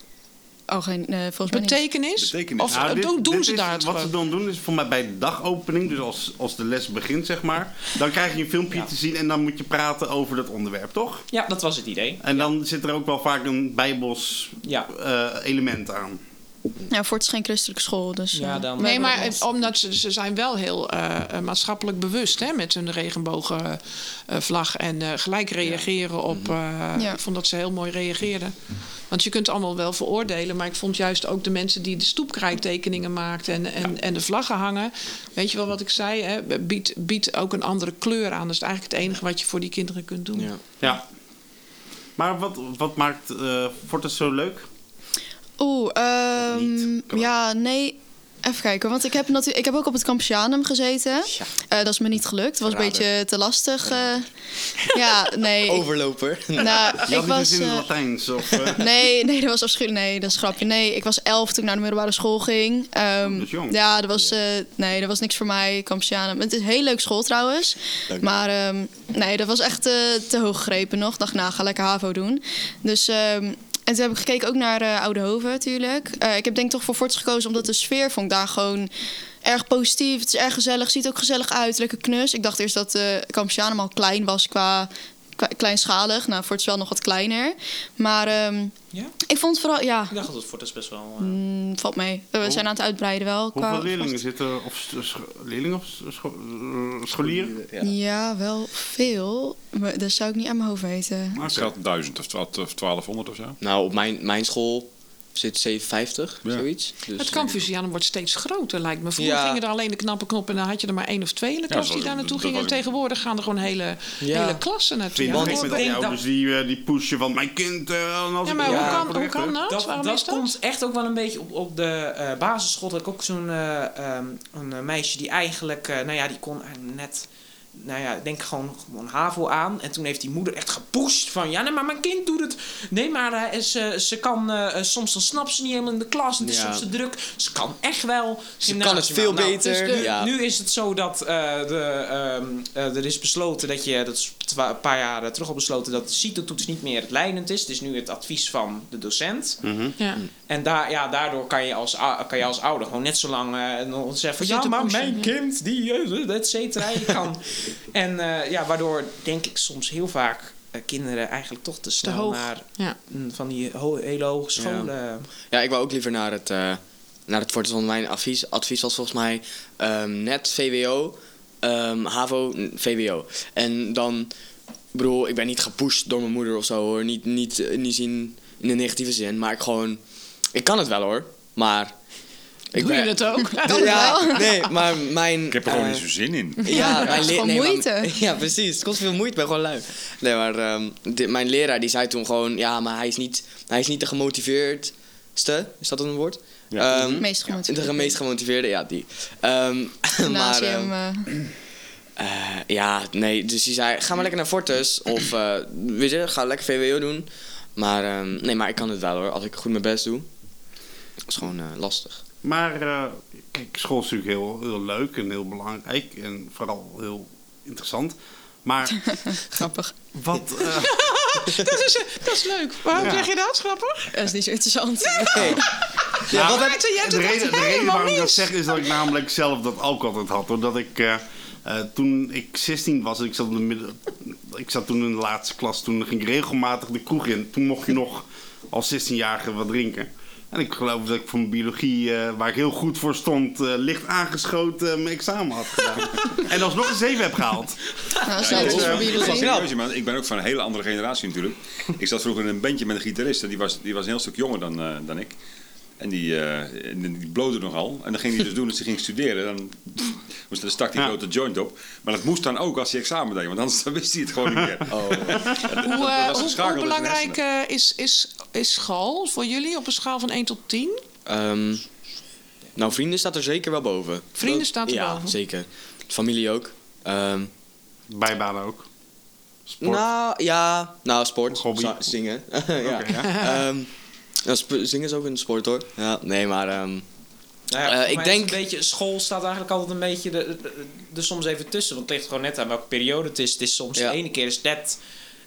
Oh, geen, eh, volgens mij. Betekenis? Betekenis. Of Nou, eh, dit- doen, doen dit ze is- daar het Wat ze dan doen is voor mij bij de dagopening, dus als, als de les begint, zeg maar. Dan krijg je een filmpje Ja. te zien en dan moet je praten over dat onderwerp, toch? Ja, dat was het idee. En dan zit er ook wel vaak een bijbels Ja. eh, element aan. Ja, voor het is geen christelijke school, dus... Ja, eh, dan- Nee, maar het- omdat ze, ze zijn wel heel eh, eh, maatschappelijk bewust hè, met hun regenbogenvlag en eh, gelijk reageren op. eh, Ja. Ik vond dat ze heel mooi reageerden. Want je kunt allemaal wel veroordelen, maar ik vond juist ook de mensen die de stoepkrijttekeningen maakten en, en, en de vlaggen hangen. Weet je wel wat ik zei? Hè? Biedt, biedt ook een andere kleur aan. Dat is eigenlijk het enige wat je voor die kinderen kunt doen. Ja. Ja. Maar wat, wat maakt eh Fortis zo leuk? Oeh, ehm? Kan ja, nee. Even kijken, want ik heb, natuurlijk, ik heb ook op het Campianum gezeten. Ja. Eh, dat is me niet gelukt. Het was een beetje te lastig. eh. ja, nee. Overloper. nou, ik was. in het eh, Latijns of... Nee, nee, dat was afschuwelijk. Nee, dat is grapje. Nee, ik was elf toen ik naar de middelbare school ging. Dat jong. Ja, dat was, nee, dat was niks voor mij, Campianum. Het is een heel leuk school trouwens. Dank. Maar ehm, nee, dat was echt te hoog gegrepen nog. Ik dacht, nou, ga lekker HAVO doen. Dus... ehm, en toen heb ik gekeken ook naar eh Oude Hoven natuurlijk. Eh, ik heb denk toch voor Forts gekozen omdat de sfeer vond daar gewoon erg positief. Het is erg gezellig, ziet ook gezellig uit, lekker knus. Ik dacht eerst dat de Campianum al klein was qua kleinschalig. Nou, Forts wel nog wat kleiner. Maar ehm, Ja? ik vond vooral, ja, Ik dacht dat het Fortis best wel... eh, Mm, valt mee. We Hoe- zijn aan het uitbreiden wel. qua- Hoeveel leerlingen zitten? Of leerlingen of scho- eh, scholieren? Ja. Ja, wel veel. Maar dat zou ik niet aan mijn hoofd weten. Oké. Ik schat 1000 of 1200 of zo. Nou, op mijn, mijn school zit 750, Ja. zoiets. Dus, Het Campusianum wordt steeds groter, lijkt me. Vroeger Ja. gingen er alleen de knappe knop en dan had je er maar één of twee in de klas die daar naartoe gingen. En tegenwoordig gaan er gewoon hele, Ja. hele klassen naartoe. Ja, hoor, met die dat- ouders die, die pushen van mijn kind? en als Ja, ik- maar hoe kan, hoe dat? Dat, Waarom dat is dat? komt echt ook wel een beetje op, op de eh, basisschool. Dat ik ook zo'n eh, ehm, een meisje die eigenlijk, eh, nou ja, die kon eigenlijk net, nou ja, ik denk gewoon, gewoon HAVO aan. En toen heeft die moeder echt gepusht van, ja, nee, maar mijn kind doet het. Nee, maar eh, ze, ze kan, eh, eh, soms dan snapt ze niet helemaal in de klas. En het is Ja. soms te druk. Ze kan echt wel. Ze kan het veel. Nou, beter, dus nu, ja. nu is het zo dat eh, de, ehm, eh, er is besloten dat je, dat is een paar jaar terug al besloten, dat de CITO-toets niet meer leidend is. Het is nu het advies van de docent. Mhm. Ja. En daar, ja, daardoor kan je, als, kan je als ouder gewoon net zo lang eh, nog zeggen van... Ja, maar pushen, mijn kind, die, et cetera, je kan... en eh, ja, waardoor denk ik soms heel vaak eh, kinderen eigenlijk toch te snel hoog. naar Ja. mm, van die ho- hele hoge scholen... Ja, ik wou ook liever naar het, eh naar het Fortis, mijn advies, advies was volgens mij ehm, net VWO, ehm, HAVO, VWO. En dan, ik bedoel, ik ben niet gepusht door mijn moeder of zo hoor, niet, niet, niet zien in de negatieve zin, maar ik gewoon, ik kan het wel hoor, maar... Ik Doe je het ook? Ja, nee, maar mijn... Ik heb er gewoon eh, niet zo zin in. Ja, mijn maar- moeite. ja, precies. Het kost veel moeite. Ik ben gewoon lui. Nee, maar ehm, mijn leraar die zei toen gewoon... Ja, maar hij is niet, hij is niet de gemotiveerdste. Is dat een woord? Ja. Ehm, Meest gemotiveerd. de meest gemotiveerde, ja, die. Ehm, maar, eh, eh, ja, nee. Dus die zei, ga maar lekker naar Fortis. Of, eh, weet je, ga lekker VWO doen. Maar, ehm, nee, maar ik kan het wel hoor. Als ik goed mijn best doe. Dat is gewoon eh, lastig. Maar eh, kijk, school is natuurlijk heel, heel leuk en heel belangrijk. En vooral heel interessant. Maar grappig. wat... eh, dat, is, dat is leuk. Waarom Ja. zeg je dat? Grappig? Dat is niet zo interessant. Ja, wat jij de reden, de reden waarom ik dat zeg is dat ik namelijk zelf dat ook altijd had. Doordat ik eh, eh, toen ik 16 was, ik zat, in de midden, ik zat toen in de laatste klas, toen ging ik regelmatig de kroeg in. Toen mocht je nog als 16-jarige wat drinken. En ik geloof dat ik voor mijn biologie, eh, waar ik heel goed voor stond, eh, licht aangeschoten mijn examen had gedaan. en alsnog een 7 heb gehaald. Nou, Ja, dat serieus, man. Ik ben ook van een hele andere generatie natuurlijk. Ik zat vroeger in een bandje met een gitarist en die was, die was een heel stuk jonger dan, eh, dan ik. En die, eh en die blode nogal. En dan ging hij dus doen als hij ging studeren. Dan, moest, dan stak hij Ja. grote joint op. Maar dat moest dan ook als hij examen deed. Want anders dan wist hij het gewoon niet meer. Oh. Hoe, eh, hoe, belangrijk eh, is, is, is school voor jullie op een schaal van 1 tot 10? Ehm, Nou, vrienden staat er zeker wel boven. Vrienden Dat- staat er ja, boven? zeker. Familie ook. Ehm, Bijbaan ook. Sport. nou, ja. Nou, sport. Hobby. Zingen. ja. Ja. Ehm, ja, sp- zingen is ook een sport hoor. Ja, nee, maar... ehm, Nou ja, Eh, ik denk- Een beetje, school staat eigenlijk altijd een beetje de, de- de- er soms even tussen. Want het ligt gewoon net aan welke periode het is. Het is soms Ja. de ene keer is net,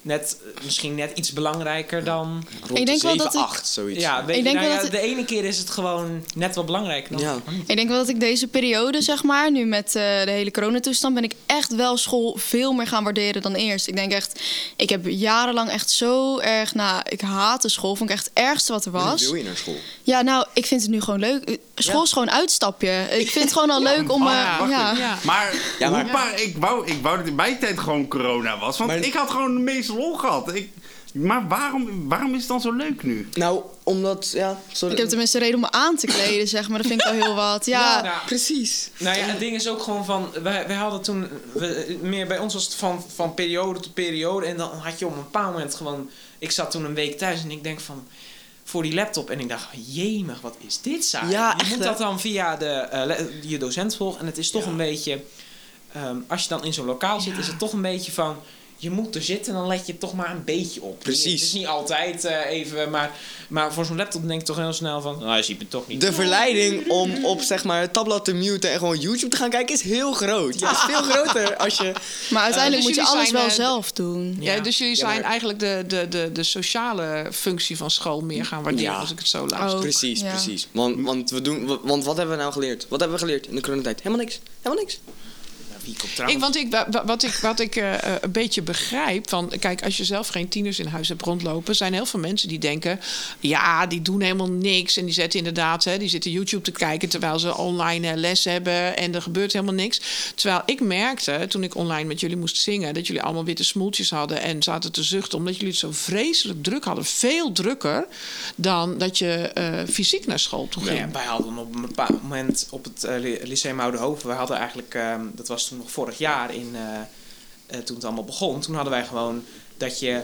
net, eh, misschien net iets belangrijker dan... rond Ik denk de wel 7, dat ik- 8, zoiets. Ja, weet Ik je, denk nou wel ja, dat de ene keer is het gewoon net wat belangrijker dan... Ja. Ik denk wel dat ik deze periode, zeg maar, nu met eh, de hele coronatoestand, ben ik echt wel school veel meer gaan waarderen dan eerst. Ik denk echt, ik heb jarenlang echt zo erg, nou, ik haatte school, vond ik echt het ergste wat er was. wil je naar school? Ja, nou, ik vind het nu gewoon leuk. School is gewoon uitstapje. Ik vind het gewoon al leuk om, eh, wacht ja. Maar, Ja, maar- hoe pa- ik, wou, ik wou dat in mijn tijd gewoon corona was. Want Maar- ik had gewoon de meeste lol gehad. Ik, maar waarom, waarom is het dan zo leuk nu? Nou, omdat, ja... Sorry. Ik heb tenminste reden om me aan te kleden, zeg maar. Dat vind ik wel heel wat. Ja, Ja, nou, Precies. Nou ja, het ding is ook gewoon van... Wij, wij hadden toen... We, meer bij ons was het van, van periode tot periode. En dan had je op een bepaald moment gewoon... Ik zat toen een week thuis en ik denk van... Voor die laptop. En ik dacht, jemig, wat is dit saai. Ja, je echt, moet dat dan via de, eh, je docent volgen. En het is toch een beetje... ehm, als je dan in zo'n lokaal zit, is het toch een beetje van... Je moet er zitten, dan let je toch maar een beetje op. Precies. Het is niet altijd eh, even... Maar, maar voor zo'n laptop denk ik toch heel snel van... Nou, je ziet me toch niet. De verleiding om op zeg maar het tabblad te muten en gewoon YouTube te gaan kijken is heel groot. Ja, is veel groter als je. maar uiteindelijk dus moet je alles wel eh, zelf doen. Ja, dus jullie Ja, zijn maar- eigenlijk de, de, de, de sociale functie van school meer gaan waarderen, Ja. als ik het zo. Ook, Precies, ja. precies. Want, want, we doen, want wat hebben we nou geleerd? Wat hebben we geleerd in de coronatijd? Helemaal niks. Helemaal niks. Komt Ik, want ik, wa- wa- wat ik, wat ik eh, eh, een beetje begrijp, van, kijk, als je zelf geen tieners in huis hebt rondlopen, zijn heel veel mensen die denken, ja, die doen helemaal niks. En die zetten inderdaad, hè, die zitten YouTube te kijken terwijl ze online eh, les hebben en er gebeurt helemaal niks. Terwijl ik merkte, toen ik online met jullie moest zingen, dat jullie allemaal witte smoeltjes hadden en zaten te zuchten, omdat jullie het zo vreselijk druk hadden. Veel drukker dan dat je fysiek naar school toe ging. Ja, wij hadden op een bepaald moment op het Ly- Lyceum Oudehoven, we hadden eigenlijk, ehm, dat was toen nog vorig jaar in, eh, eh, toen het allemaal begon, toen hadden wij gewoon dat je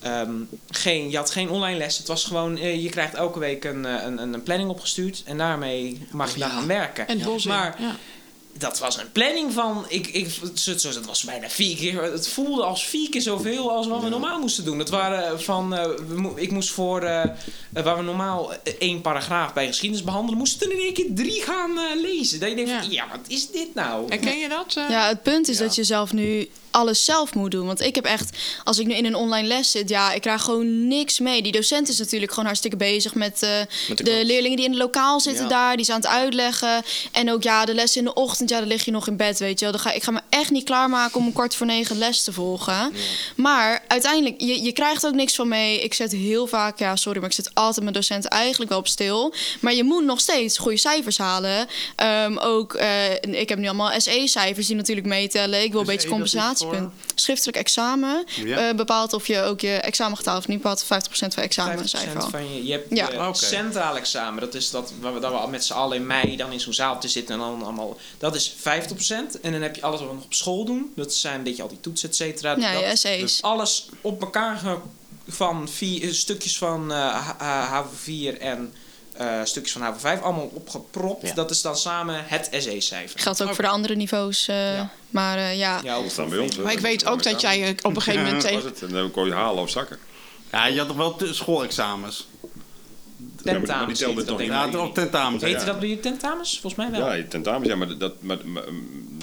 ehm, geen, je had geen online les, het was gewoon, eh, je krijgt elke week een, een, een planning opgestuurd en daarmee mag je daar gaan werken. En Maar ja. Dat was een planning van, ik, ik, zo, zo, dat was bijna vier keer, het voelde als vier keer zoveel als wat we normaal moesten doen. Dat waren van, eh, ik moest voor, eh, eh, waar we normaal één paragraaf bij geschiedenis behandelen, moesten we er in één keer drie gaan eh, lezen. Dat je denkt van, ja, wat is dit nou? Herken je dat? Ja, het punt is dat je zelf nu alles zelf moet doen. Want ik heb echt, als ik nu in een online les zit, ja, ik krijg gewoon niks mee. Die docent is natuurlijk gewoon hartstikke bezig met, eh, Met de leerlingen die in het lokaal zitten Ja. daar. Die zijn aan het uitleggen. En ook ja, de les in de ochtend, ja, dan lig je nog in bed, weet je wel. Dan ga, ik ga me echt niet klaarmaken om een kwart voor negen les te volgen. Maar uiteindelijk, je, je krijgt ook niks van mee. Ik zet heel vaak, ja, sorry, maar ik zet altijd mijn docenten eigenlijk wel op stil. Maar je moet nog steeds goede cijfers halen. Ehm, ook, eh, ik heb nu allemaal SE-cijfers die natuurlijk meetellen. Ik wil een SE, beetje dat Schriftelijk examen Ja. eh, bepaalt of je ook je examen getaald of niet bepaalt. 50% van examen 50% cijfer. van je, je hebt Ja. je Oké. centraal examen. Dat is dat waar we, dat we al met z'n allen in mei dan in zo'n zaal te zitten en dan allemaal. Dat is 50%. En dan heb je alles wat we nog op school doen. Dat zijn een beetje al die toetsen, et cetera. Ja, dat, je SE's. alles op elkaar ge- van vier, eh, stukjes van eh, H- H- HAVO4 en eh, stukjes van HAVO5 allemaal opgepropt. Ja. Dat is dan samen het SE-cijfer. Geldt ook voor de andere niveaus. eh, Ja. Maar eh, ja, Ja, ook staan bij ons. Maar ik weet ook dat jij op een gegeven moment tegen... het. En dan kon je halen of zakken. Ja, je had toch wel schoolexamens? maar die tentamens. dat niet? denk Ja, toch tentamens. Heette ja. dat bij je tentamens? Volgens mij wel. Ja, je tentamen, ja, maar dat... dat maar, maar,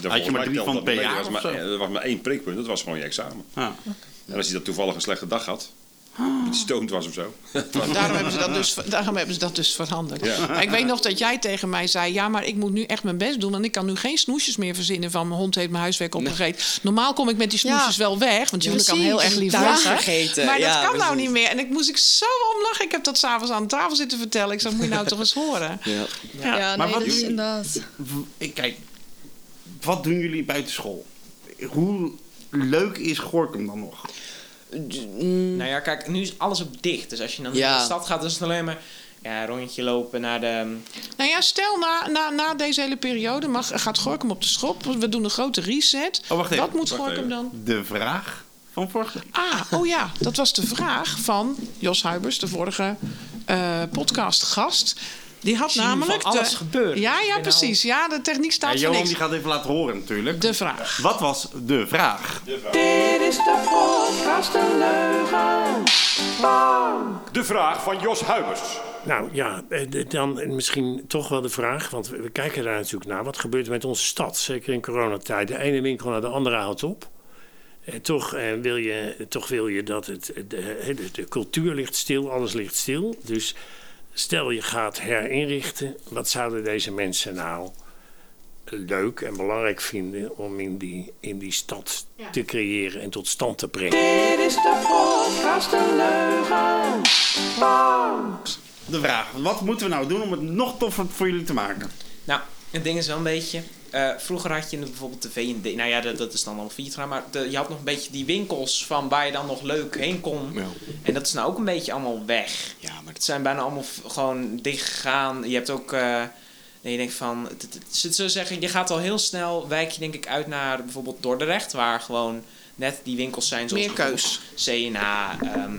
maar- Had je maar drie van dat per mee. jaar Dat was maar, er maar één prikpunt, dat was gewoon je examen. Ja. En als je dat toevallig een slechte dag had, stoned was of zo. Daarom hebben, ze dat dus, daarom hebben ze dat dus veranderd. Ja. Maar ik weet nog dat jij tegen mij zei... ja, maar ik moet nu echt mijn best doen... want ik kan nu geen snoesjes meer verzinnen... van mijn hond heeft mijn huiswerk opgegeten. Normaal kom ik met die snoesjes Ja. wel weg... want jullie kan heel erg lief vergeten. Maar dat Ja, kan nou niet meer. En ik moest ik zo om lachen. Ik heb dat s'avonds aan tafel zitten vertellen. Ik zei, moet je nou toch eens horen. Ja. ja, Ja. Maar nee, wat dat is doen- inderdaad. Kijk, wat doen jullie buiten school? Hoe leuk is Gorkum dan nog? Nou ja, kijk, nu is alles op dicht. Dus als je dan Ja. naar de stad gaat, is het alleen maar ja, een rondje lopen naar de... Nou ja, stel na, na, na deze hele periode mag, gaat Gorkum op de schop. We doen een grote reset. Oh, wacht even. Wat moet Wacht Gorkum even. dan? De vraag van vorige Ah, oh ja, dat was de vraag van Jos Huibers, de vorige eh, podcastgast. Die had namelijk... van alles de- gebeuren. Ja, ja, precies. Ja, de techniek Ja, staat voor Johan niks. die gaat even laten horen natuurlijk. De vraag. Wat was de vraag? Dit is de podcast De Leugen. De vraag van Jos Huibers. Nou ja, eh, dan misschien toch wel de vraag, want we kijken daar natuurlijk naar. Wat gebeurt er met onze stad, zeker in coronatijd? De ene winkel naar de andere houdt op. Eh, toch, eh, wil je, toch wil je dat het, de, de, de cultuur ligt stil, alles ligt stil. Dus stel je gaat herinrichten, wat zouden deze mensen nou leuk en belangrijk vinden om in die, in die stad te creëren en tot stand te brengen? Dit is de podcast De Leugen. De vraag. Wat moeten we nou doen om het nog toffer voor jullie te maken? Nou, het ding is wel een beetje... eh, vroeger had je bijvoorbeeld de V&D. Nou ja, dat, dat is dan al failliet gegaan. Maar de, je had nog een beetje die winkels van waar je dan nog leuk heen kon. Ja. En dat is nou ook een beetje allemaal weg. Ja, maar Het zijn bijna allemaal gewoon dicht gegaan. Je hebt ook... eh nee, je denkt van... Het, het, het, het zou zeggen, je gaat al heel snel... Wijk je denk ik uit naar bijvoorbeeld Dordrecht. Waar gewoon net die winkels zijn. Zoals Meer keus. C&A, ehm,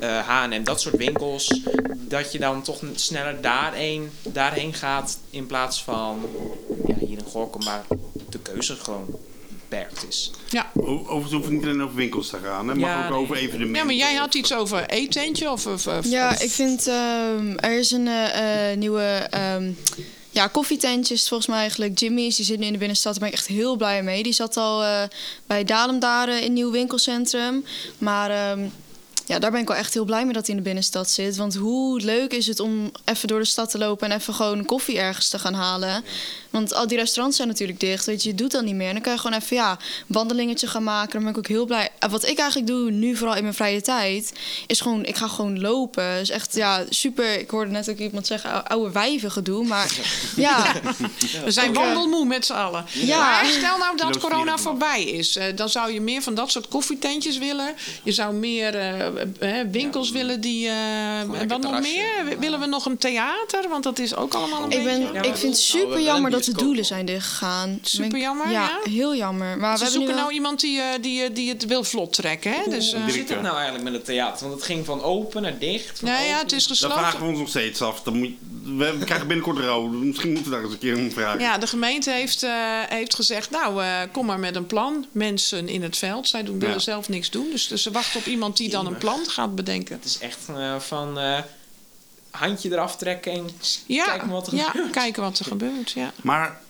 eh, H&M, dat soort winkels. Dat je dan toch sneller daarheen, daarheen gaat. In plaats van ja, hier in Gorkum waar de keuze gewoon beperkt is. Ja. O- Overigens hoeft het niet alleen over winkels te gaan. Mag Ja, ook nee. over evenementen. ja, maar jij had iets over eetentje of... of, of- Ja, of- ik vind ehm, er is een eh, eh, nieuwe ehm, ja, koffietentjes volgens mij eigenlijk. Jimmy's, die zit nu in de binnenstad. Daar ben ik echt heel blij mee. Die zat al eh, bij Dalem daar eh, in nieuw winkelcentrum. Maar ehm, ja, daar ben ik wel echt heel blij mee dat hij in de binnenstad zit. Want hoe leuk is het om even door de stad te lopen en even gewoon koffie ergens te gaan halen. Want al die restaurants zijn natuurlijk dicht. Weet je, je doet dat niet meer. En dan kan je gewoon even ja, wandelingetje gaan maken. Dan ben ik ook heel blij. En wat ik eigenlijk doe nu, vooral in mijn vrije tijd, is gewoon, ik ga gewoon lopen. Dus echt, ja, super. Ik hoorde net ook iemand zeggen, ou- oude wijven gedoe. Maar ja, We zijn wandelmoe met z'n allen. Ja. Maar stel nou dat corona voorbij is. eh, dan zou je meer van dat soort koffietentjes willen. Je zou meer eh, eh, winkels willen die... eh, en wat nog meer? Willen we nog een theater? Want dat is ook allemaal een ik, beetje... ben, ik vind het super wel jammer dat de doelen zijn dichtgegaan. Super Ben ik- jammer, Ja, ja? heel jammer. Maar Ze we zoeken wel- nou iemand die, eh, die, eh, die het wil vlot trekken. Hè? Dus, eh, Hoe zit het nou eigenlijk met het theater? Want het ging van open naar dicht. van nee, ja, open- het is Dat gesloten. vragen we ons nog steeds af. Dan moet, we, we krijgen binnenkort rood. Misschien moeten we daar eens een keer om vragen. Ja, de gemeente heeft, eh, heeft gezegd, nou, eh, kom maar met een plan. Mensen in het veld, zij doen, willen Ja. zelf niks doen. Dus, dus ze wachten op iemand die dan een plan gaat bedenken. Het is echt eh, van eh, handje eraf trekken en Ja, kijken wat er ja gebeurt. kijken wat er gebeurt. Ja. Maar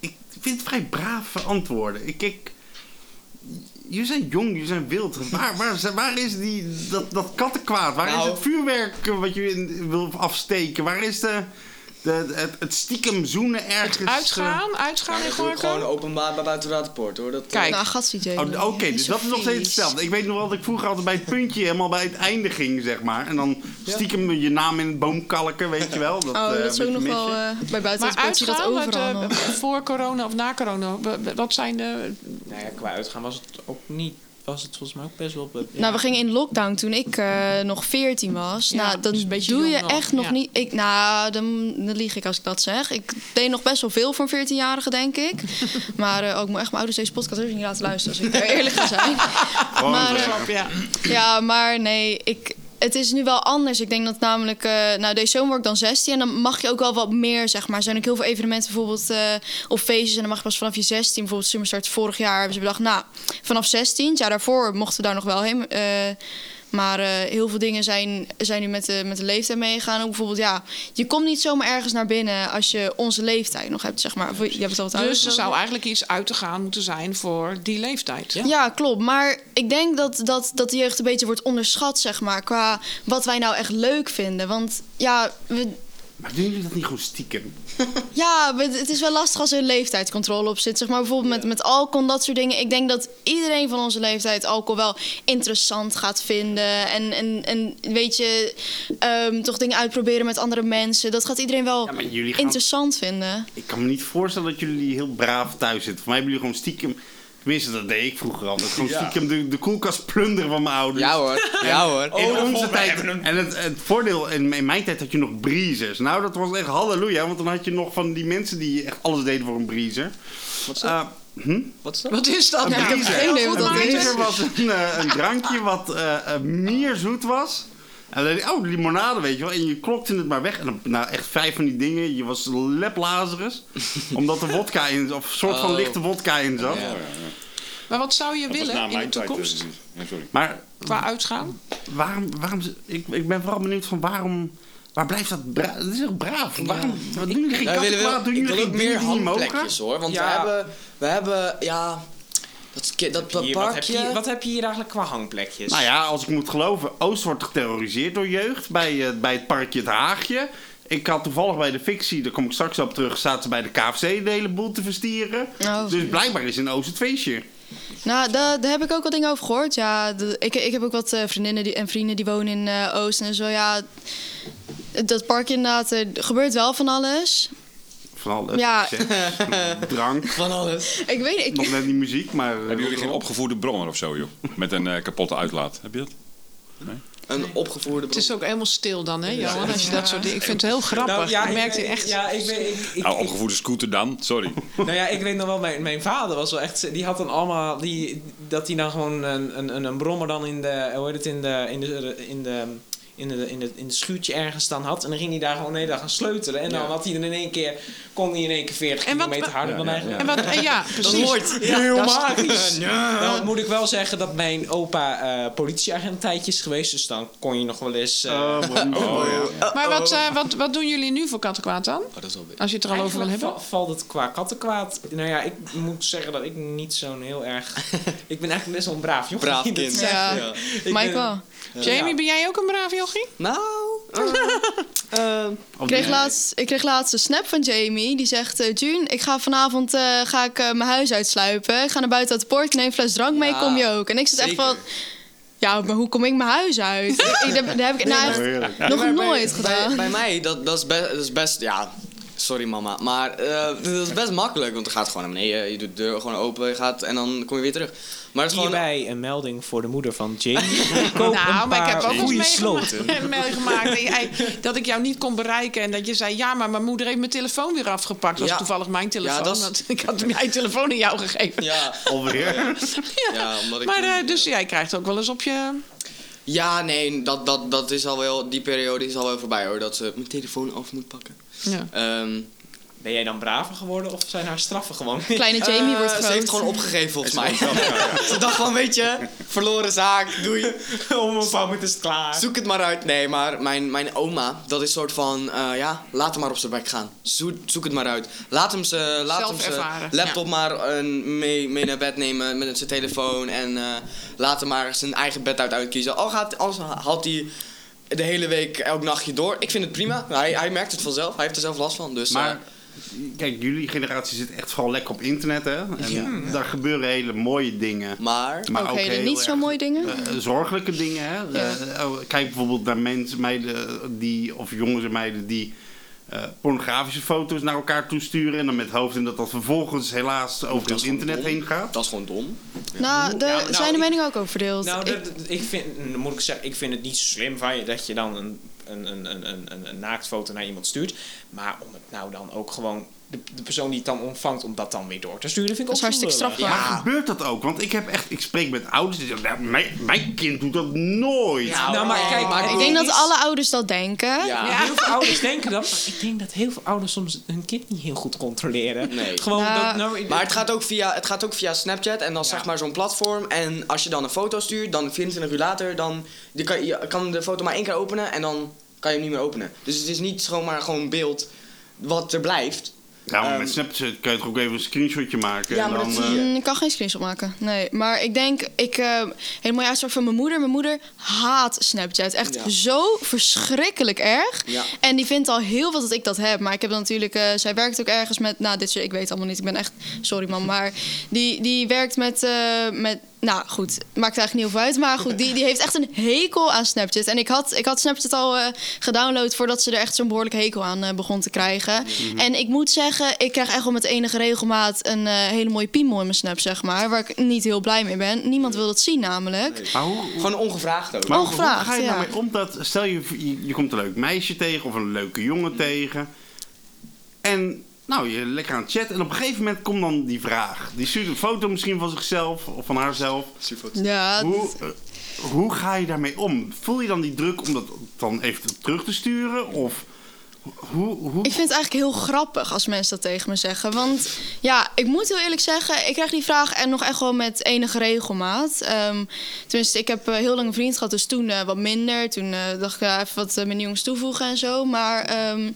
ik vind het vrij brave antwoorden. Ik, ik, jullie zijn jong, jullie zijn wild. Waar, waar, waar is die, dat, dat kattenkwaad? Waar is Nou. het vuurwerk wat je in, wil afsteken? Waar is de, de, het, het stiekem zoenen ergens? eh? Uitgaan, uitgaan in ik gewoon Gorkum. openbaar bij buiten de poort hoor. Dat, Kijk. Nou, gaat CJ. Oh, Oké, dus dat is nog steeds hetzelfde. Ik weet nog wel dat ik vroeger altijd bij het puntje helemaal bij het einde ging, zeg maar. En dan stiekem je naam in het boomkalken, weet je wel. Dat, Oh, eh, dat is ook nog wel eh, bij buiten Maar je dat uitgaan, overal eh, voor corona of na corona, wat zijn de... Nou ja, qua uitgaan was het ook niet. Was het volgens mij ook best wel. ja. Nou, we gingen in lockdown toen ik eh, nog 14 was. Ja, nou, dan dus doe je nog, echt nog ja. niet. Ik, nou, dan, dan lieg ik als ik dat zeg. Ik deed nog best wel veel voor een 14-jarige, denk ik. maar eh, ook moet echt mijn ouders deze podcast even niet laten luisteren, als ik er eerlijk ga zijn. Maar, eh, Ja. ja, maar nee, ik, het is nu wel anders. Ik denk dat namelijk, eh, nou deze zomer word ik dan 16 en dan mag je ook wel wat meer, zeg maar. Er zijn ook heel veel evenementen bijvoorbeeld eh of feestjes en dan mag je pas vanaf je 16. Bijvoorbeeld Summerstart vorig jaar hebben ze bedacht, nou, vanaf 16, ja daarvoor mochten we daar nog wel heen. eh, maar eh, heel veel dingen zijn, zijn nu met de, met de leeftijd meegegaan. Ook bijvoorbeeld, ja, je komt niet zomaar ergens naar binnen als je onze leeftijd nog hebt, zeg maar. Je hebt het al wat Dus er zou eigenlijk iets uit te gaan moeten zijn voor die leeftijd. Ja. klopt. Maar ik denk dat, dat, dat de jeugd een beetje wordt onderschat, zeg maar. Qua wat wij nou echt leuk vinden. Want ja, we, Maar doen jullie dat niet gewoon stiekem? ja het is wel lastig als er een leeftijdscontrole op zit. Zeg maar bijvoorbeeld met, met alcohol en dat soort dingen. Ik denk dat iedereen van onze leeftijd alcohol wel interessant gaat vinden. En, en, en weet je, ehm, toch dingen uitproberen met andere mensen. Dat gaat iedereen wel Ja, gaan- interessant vinden. Ik kan me niet voorstellen dat jullie heel braaf thuis zitten. Voor mij hebben jullie gewoon stiekem... Tenminste, dat deed ik vroeger altijd. Gewoon stiekem de, de koelkast plunderen van mijn ouders. Ja hoor, ja hoor. In Oh, onze tijd. En het, het voordeel, in, in mijn tijd had je nog breezers. Nou, dat was echt halleluja. Want dan had je nog van die mensen die echt alles deden voor een breezer. Wat is dat? Eh, hm? Wat is dat? Wat is dat? Een nou? breezer. geen idee wat Een dat is. breezer was een, eh, een drankje wat eh, eh, meer zoet was. En dan denk ik, oh, limonade, weet je wel. En je klokte het maar weg. En dan, nou, echt vijf van die dingen. Je was leplazerus. omdat er wodka in, of een soort van Oh. lichte wodka in zat. Maar wat zou je Dat willen in de tijd, toekomst dus- ja, sorry. Maar qua uitgaan? waarom, waarom ik, ik ben vooral benieuwd van waarom, waar blijft dat braaf? Het is heel braaf. Waarom, wat doen jullie geen wel, Doen ik jullie wil geen ook meer handplekjes hoor. Want Ja. we hebben, we hebben, ja, dat, dat, dat Hier, wat, heb parkje. je, wat heb je hier eigenlijk qua hangplekjes? Nou ja, als ik moet geloven, Oost wordt geterroriseerd door jeugd bij, eh, bij het parkje Het Haagje. Ik had toevallig bij de fictie, daar kom ik straks op terug, zaten ze bij de KFC de hele boel te verstieren. Oh. Dus blijkbaar is in Oost het feestje. Nou, daar, daar heb ik ook wat dingen over gehoord. Ja, de- ik, ik heb ook wat eh, vriendinnen die, en vrienden die wonen in eh, Oost en zo. Ja, dat park inderdaad, er gebeurt wel van alles. Van alles. Ja. Seks, drank, Van alles. Ik weet niet, ik, nog net niet muziek, maar... Hebben jullie geen opgevoerde bronner of zo, joh? Met een eh, kapotte uitlaat. Heb je dat? Een opgevoerde Het is ook helemaal stil dan, hè, Johan? Als je dat soort dingen... Ik vind het heel grappig. Nou, ja, ik merkte echt... Ja, ik weet... Ik, ik, Nou, opgevoerde scooter dan, sorry. nou ja, ik weet nog wel, mijn, mijn vader was wel echt... Die had dan allemaal... Die, dat hij dan gewoon een, een, een, een brommer dan in de... Hoe heet het? In de... In de, in de in de, in, de, in de schuurtje ergens dan had. En dan ging hij daar gewoon de hele dag gaan sleutelen. En dan Ja. had hij er in één keer... Kon hij in één keer 40 En wat- kilometer harder dan eigenlijk. En wat, ja, precies. Heel dat is- magisch. Nou moet ik wel zeggen dat mijn opa eh, politieagent een tijdje is geweest. Dus dan kon je nog wel eens... eh, Oh, oh, ja. Maar wat, eh, wat, wat doen jullie nu voor kattenkwaad dan? Oh, dat is wel weer. Als je het er al over wil hebben. val- valt het qua kattenkwaad. Nou ja, ik moet zeggen dat ik niet zo'n heel erg. ik ben eigenlijk best wel een braaf jongen. Braaf kind. Ja. Ja. Ik ben- wel. Jamie, ben jij ook een braaf jochie? Nou, Of Ik kreeg, laatst, ik kreeg laatst een snap van Jamie. Die zegt, eh June, ik ga vanavond eh, ga ik, eh, mijn huis uitsluipen. Ik ga naar buiten uit de poort, neem een fles drank mee, Ja, kom je ook. En ik zit echt van... Ja, maar hoe kom ik mijn huis uit? ik, daar daar heb ik nou echt nog nooit gedaan. Bij, bij mij, dat, dat, is best, dat is best, ja, sorry mama, maar eh, dat is best makkelijk. Want dan gaat gewoon naar beneden, je doet de deur gewoon open je gaat, en dan kom je weer terug. Maar het is gewoon... Hierbij een melding voor de moeder van Jamie. Koop Nou, een maar ik heb ook sloten. meegemaakt, meegemaakt dat, jij- dat ik jou niet kon bereiken. En dat je zei, ja, maar mijn moeder heeft mijn telefoon weer afgepakt. Dat was Ja. toevallig mijn telefoon. Ja, dat is- want ik had mijn telefoon aan jou gegeven. Ja, Alweer. Ja. ja, omdat ik maar toen- eh, dus jij krijgt ook wel eens op je... ja, nee, dat, dat, dat is al wel, die periode is al wel voorbij hoor, dat ze mijn telefoon af moet pakken. Ja. Ehm Ben jij dan braver geworden of zijn haar straffen gewoon? Kleine Jamie wordt Ze groot. heeft gewoon opgegeven volgens mij. ze dacht van, weet je, verloren zaak, doei. Om een paar minuten is het klaar. Zoek het maar uit. Nee, maar mijn, mijn oma, dat is soort van, eh, ja, laat hem maar op zijn bek gaan. Zoek, zoek het maar uit. Laat hem zijn ervaren, laptop maar eh, mee, mee naar bed nemen met zijn telefoon. En eh, laat hem maar zijn eigen bed uit uitkiezen. Al gaat, als haalt hij de hele week elk nachtje door. Ik vind het prima. Hij, hij merkt het vanzelf. Hij heeft er zelf last van. Dus, Maar eh, kijk, jullie generatie zit echt vooral lekker op internet, hè? En daar gebeuren hele mooie dingen. maar... Maar Ook hele niet zo mooie dingen. eh, zorgelijke dingen, hè? Eh, oh, kijk bijvoorbeeld naar mensen, meiden die, of jongens en meiden die eh, pornografische foto's naar elkaar toesturen. En dan met hoofd in dat dat vervolgens helaas over het internet dom. heen gaat. Dat is gewoon dom. Nou, daar Ja, nou, zijn de meningen ook over verdeeld. Nou, Ik- ik vind, moet ik zeggen, ik vind het niet zo slim van je dat je dan een, een, een, een, een, een naaktfoto naar iemand stuurt. Maar om het nou dan ook gewoon, de, de persoon die het dan ontvangt, om dat dan weer door te sturen, vind ik Dat is ook hartstikke strafbaar. Maar gebeurt dat ook? Want ik heb echt, ik spreek met ouders die zeggen, "Nou, mijn, mijn kind doet dat nooit. Ja, nou, maar kijk, maar ik denk dat alle ouders dat denken. Ja. Ja, heel veel ouders denken dat. Maar ik denk dat heel veel ouders soms hun kind niet heel goed controleren. Nee. Gewoon Nou, dat, nou, Maar het gaat ook via, het gaat ook via Snapchat en dan zeg maar zo'n platform. En als je dan een foto stuurt, dan 24 uur later, dan je kan je kan de foto maar één keer openen en dan kan je hem niet meer openen. Dus het is niet gewoon maar gewoon beeld wat er blijft. Ja, maar Ehm, met Snapchat kan je toch ook even een screenshotje maken. Ja, en maar dan, dat zie je. eh, Ik kan geen screenshot maken. Nee, maar ik denk, ik uh, hele mooie uitspraak van mijn moeder. Mijn moeder haat Snapchat. Echt Ja. zo verschrikkelijk erg. Ja. En die vindt al heel veel dat ik dat heb. Maar ik heb dan natuurlijk, eh, zij werkt ook ergens met, nou, dit soort, ik weet allemaal niet. Ik ben echt, sorry man, maar die, die werkt met, eh, met, nou goed, maakt eigenlijk niet heel veel uit. Maar goed, die, die heeft echt een hekel aan Snapchat. En ik had, ik had Snapchat al eh, gedownload voordat ze er echt zo'n behoorlijk hekel aan eh, begon te krijgen. En ik moet zeggen, ik krijg echt wel met enige regelmaat een eh, hele mooie piemel in mijn snap, zeg maar. Waar ik niet heel blij mee ben. Niemand wil dat zien namelijk. maar hoe, Gewoon ongevraagd ook. maar hoe Ongevraagd, ga je ja. nou mee om dat, stel je, je, je komt een leuk meisje tegen of een leuke jongen tegen. En Nou, je lekker aan het chatten. En op een gegeven moment komt dan die vraag. Die stuurt een foto misschien van zichzelf of van haarzelf. Ja, Hoe, eh, hoe ga je daarmee om? Voel je dan die druk om dat dan even terug te sturen? Of hoe... hoe... Ik vind het eigenlijk heel grappig als mensen dat tegen me zeggen. Want ja, ik moet heel eerlijk zeggen, ik krijg die vraag en nog echt wel met enige regelmaat. Ehm, tenminste, ik heb eh, heel lang een vriend gehad, dus toen eh, wat minder. Toen dacht ik even wat mijn jongens toevoegen en zo. Maar ehm,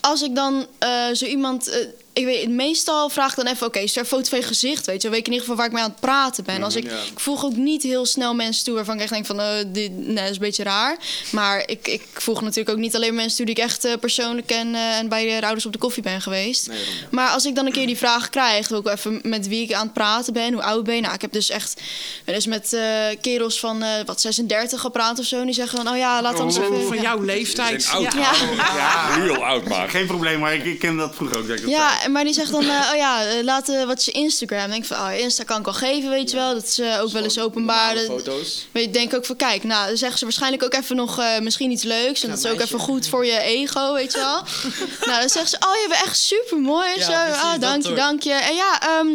als ik dan eh, zo iemand. Ik weet, meestal vraag ik dan even, oké, is er een foto van je gezicht, weet je? Dan weet ik in ieder geval waar ik mee aan het praten ben. Als ik, ik voeg ook niet heel snel mensen toe waarvan ik echt denk van, eh, dit nee, dat is een beetje raar. Maar ik, ik voeg natuurlijk ook niet alleen mensen toe die ik echt eh, persoonlijk ken eh, en bij de ouders op de koffie ben geweest. Maar als ik dan een keer die vraag krijg, wil ik wel even met wie ik aan het praten ben, hoe oud ben je? Nou, ik heb dus echt wel eens met eh, kerels van, eh, wat, 36 gepraat of zo. En die zeggen van, oh ja, laat dan eens even... Van jouw leeftijd. Zijn oud, Ja. Ja, real oud maar. geen probleem, maar ik, ik ken dat vroeger ook. Dat zei. Ja, maar die zegt dan, eh, oh ja, eh, laat eh, wat is je Instagram? Dan denk ik van, oh, Insta kan ik wel geven, weet je wel. Dat is ook wel eens openbaar. Foto's. Weet je, denk ook van, kijk, nou, dan zeggen ze waarschijnlijk ook even nog eh, misschien iets leuks. En dat is ook even goed voor je ego, weet je wel. nou, dan zeggen ze, oh, je bent echt super mooi. Ja, zo, oh, dat dank je, dank je. En ja, ehm,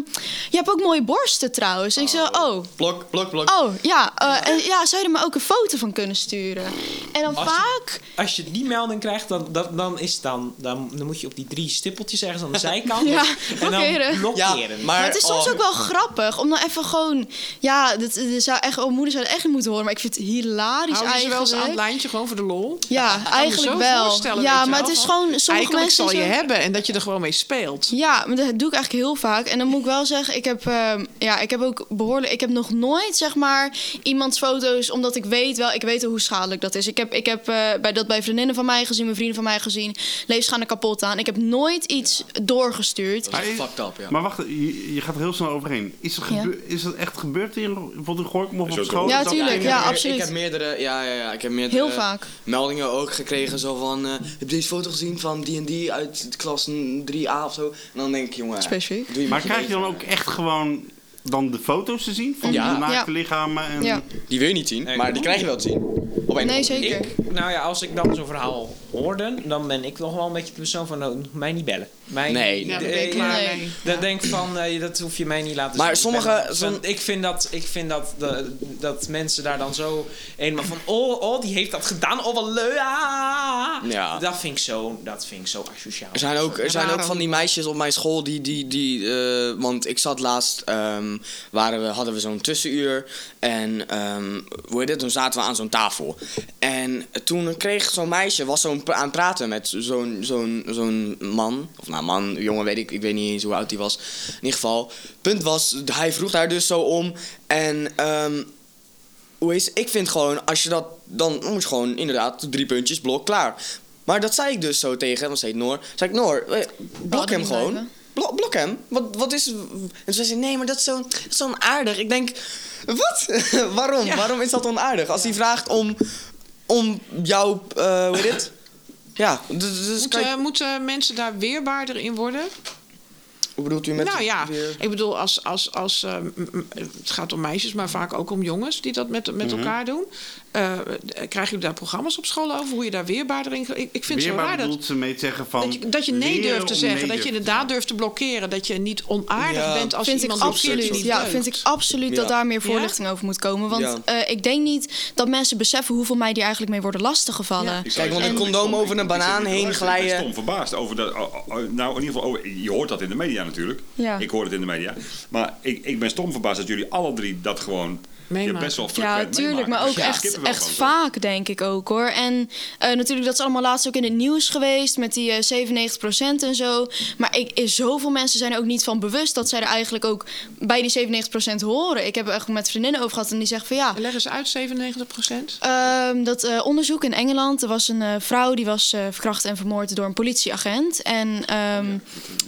je hebt ook mooie borsten trouwens. En ik zo, oh, Blok, blok, blok. oh, ja. en, ja, zou je er me ook een foto van kunnen sturen? En dan Als je- vaak... Als je die melding krijgt, dan, dan, dan, is dan, dan, dan moet je op die drie stippeltjes ergens aan de zijkant. Ja, en dan blokkeren. Ja, maar- Maar het is soms oh. ook wel grappig om dan even gewoon... Ja, dat, dat zou echt, oh, moeder zou het echt niet moeten horen. Maar ik vind het hilarisch Hou ze wel eens aan het eigenlijk. lijntje gewoon voor de lol? Ja, Ik kan me eigenlijk zo wel. Ja, maar het is gewoon... Sommige Eigenlijk mensen zal je zo- hebben en dat je er gewoon mee speelt. Ja, maar dat doe ik eigenlijk heel vaak. En dan moet ik wel zeggen, ik heb, ehm, ja, ik heb ook behoorlijk... Ik heb nog nooit, zeg maar, iemands foto's... omdat ik weet wel, ik weet wel hoe schadelijk dat is. Ik heb, ik heb eh, bij, dat bij vriendinnen van mij gezien, mijn vrienden van mij gezien... Leefs gaan er kapot aan. Ik heb nooit iets doorgestuurd. Dat is fucked up, ja. Maar wacht, je, je gaat er heel snel overheen. Is, er Ja. is dat echt gebeurd in bijvoorbeeld in Gorkum of Is op school? Ja, tuurlijk. ik Ja, heb, absoluut. Ik heb meerdere, ja, ja, ja, ik heb meerdere Heel vaak. meldingen ook gekregen. Zo van, eh, heb je deze foto gezien van die en die uit klas 3A of zo? En dan denk ik, jongen... Specifiek. Maar krijg je dan ook echt gewoon dan de foto's te zien van Ja. de naakte Ja. lichamen? En... Ja. Die wil je niet zien, Nee. maar die krijg je wel te zien. Op een Nee, of andere zeker. Ik, nou ja, als ik dan zo'n verhaal hoorde, dan ben ik nog wel een beetje de persoon van, nou, mij niet bellen. Mij, Nee, Ja, eh, ik nee. Dat denk ik van, eh, dat hoef je mij niet laten Maar zien. sommige- Ik ben- zo'n- ik vind dat, ik vind dat, de, dat mensen daar dan zo eenmaal van, oh, oh, die heeft dat gedaan, oh, wat leuk. ah. Ja. Dat vind ik zo, dat vind ik zo asociaal. Er zijn ook, er zijn ook van die meisjes op mijn school die. die, die eh, want ik zat laatst. Waren we, hadden we zo'n tussenuur. En. ehm, hoe heet het? Toen zaten we aan zo'n tafel. En toen kreeg zo'n meisje. was zo'n aan het praten met zo'n zo'n zo'n man. Of nou, man, jongen, weet ik. Ik weet niet eens hoe oud hij was. In ieder geval. Punt was. Hij vroeg daar dus zo om. En. ehm, hoe is Ik vind gewoon, als je dat. Dan moet je gewoon inderdaad drie puntjes, blok, klaar. Maar dat zei ik dus zo tegen, want zei Noor. Zei ik, Noor, eh, blok hem gewoon. blijven. Blok, blok hem. Wat, wat is. En ze zei, nee, maar dat is zo, dat is zo onaardig. Ik denk, wat? Waarom? Waarom is dat onaardig? Als hij vraagt om. om jouw. eh hoe heet het? Ja, d- d- dus Moeten, moeten mensen daar weerbaarder in worden? hoe bedoelt u met. nou ja, weer- ik bedoel, als, als, als, eh, het gaat om meisjes, maar vaak ook om jongens die dat met, met elkaar doen. Eh krijgen jullie daar programma's op school over hoe je daar weerbaarder in... Ik, ik vind het zo raar dat, ze mee te zeggen van... dat je, dat je nee durft te zeggen. nee dat je inderdaad durft te blokkeren. Dat je niet onaardig Ja, bent als vind je ik iemand blokkeert die absoluut. niet Ja, vind ik absoluut Ja. dat daar meer Ja? voorlichting over moet komen. Want Ja. eh, ik denk niet dat mensen beseffen hoeveel mij die eigenlijk mee worden lastiggevallen. Ik Kijk, want een condoom ik- over een ik- ik- banaan ik- heen ik ben glijden. stom verbaasd over dat. Nou, in ieder geval, over, je hoort dat in de media natuurlijk. Ja. Ik hoor het in de media. Maar ik, ik ben stom verbaasd dat jullie alle drie dat gewoon. Je Meemaken. best wel Ja, tuurlijk, maar ook ja, echt, echt van. vaak, denk ik ook hoor. En eh, natuurlijk, dat is allemaal laatst ook in het nieuws geweest met die eh 97% en zo. Maar ik, eh, zoveel mensen zijn er ook niet van bewust dat zij er eigenlijk ook bij die 97% horen. Ik heb er echt met vriendinnen over gehad en die zeggen van ja. Leg eens uit, 97 procent. Ehm, dat eh, onderzoek in Engeland. Er was een eh, vrouw die was eh, verkracht en vermoord door een politieagent. En ehm,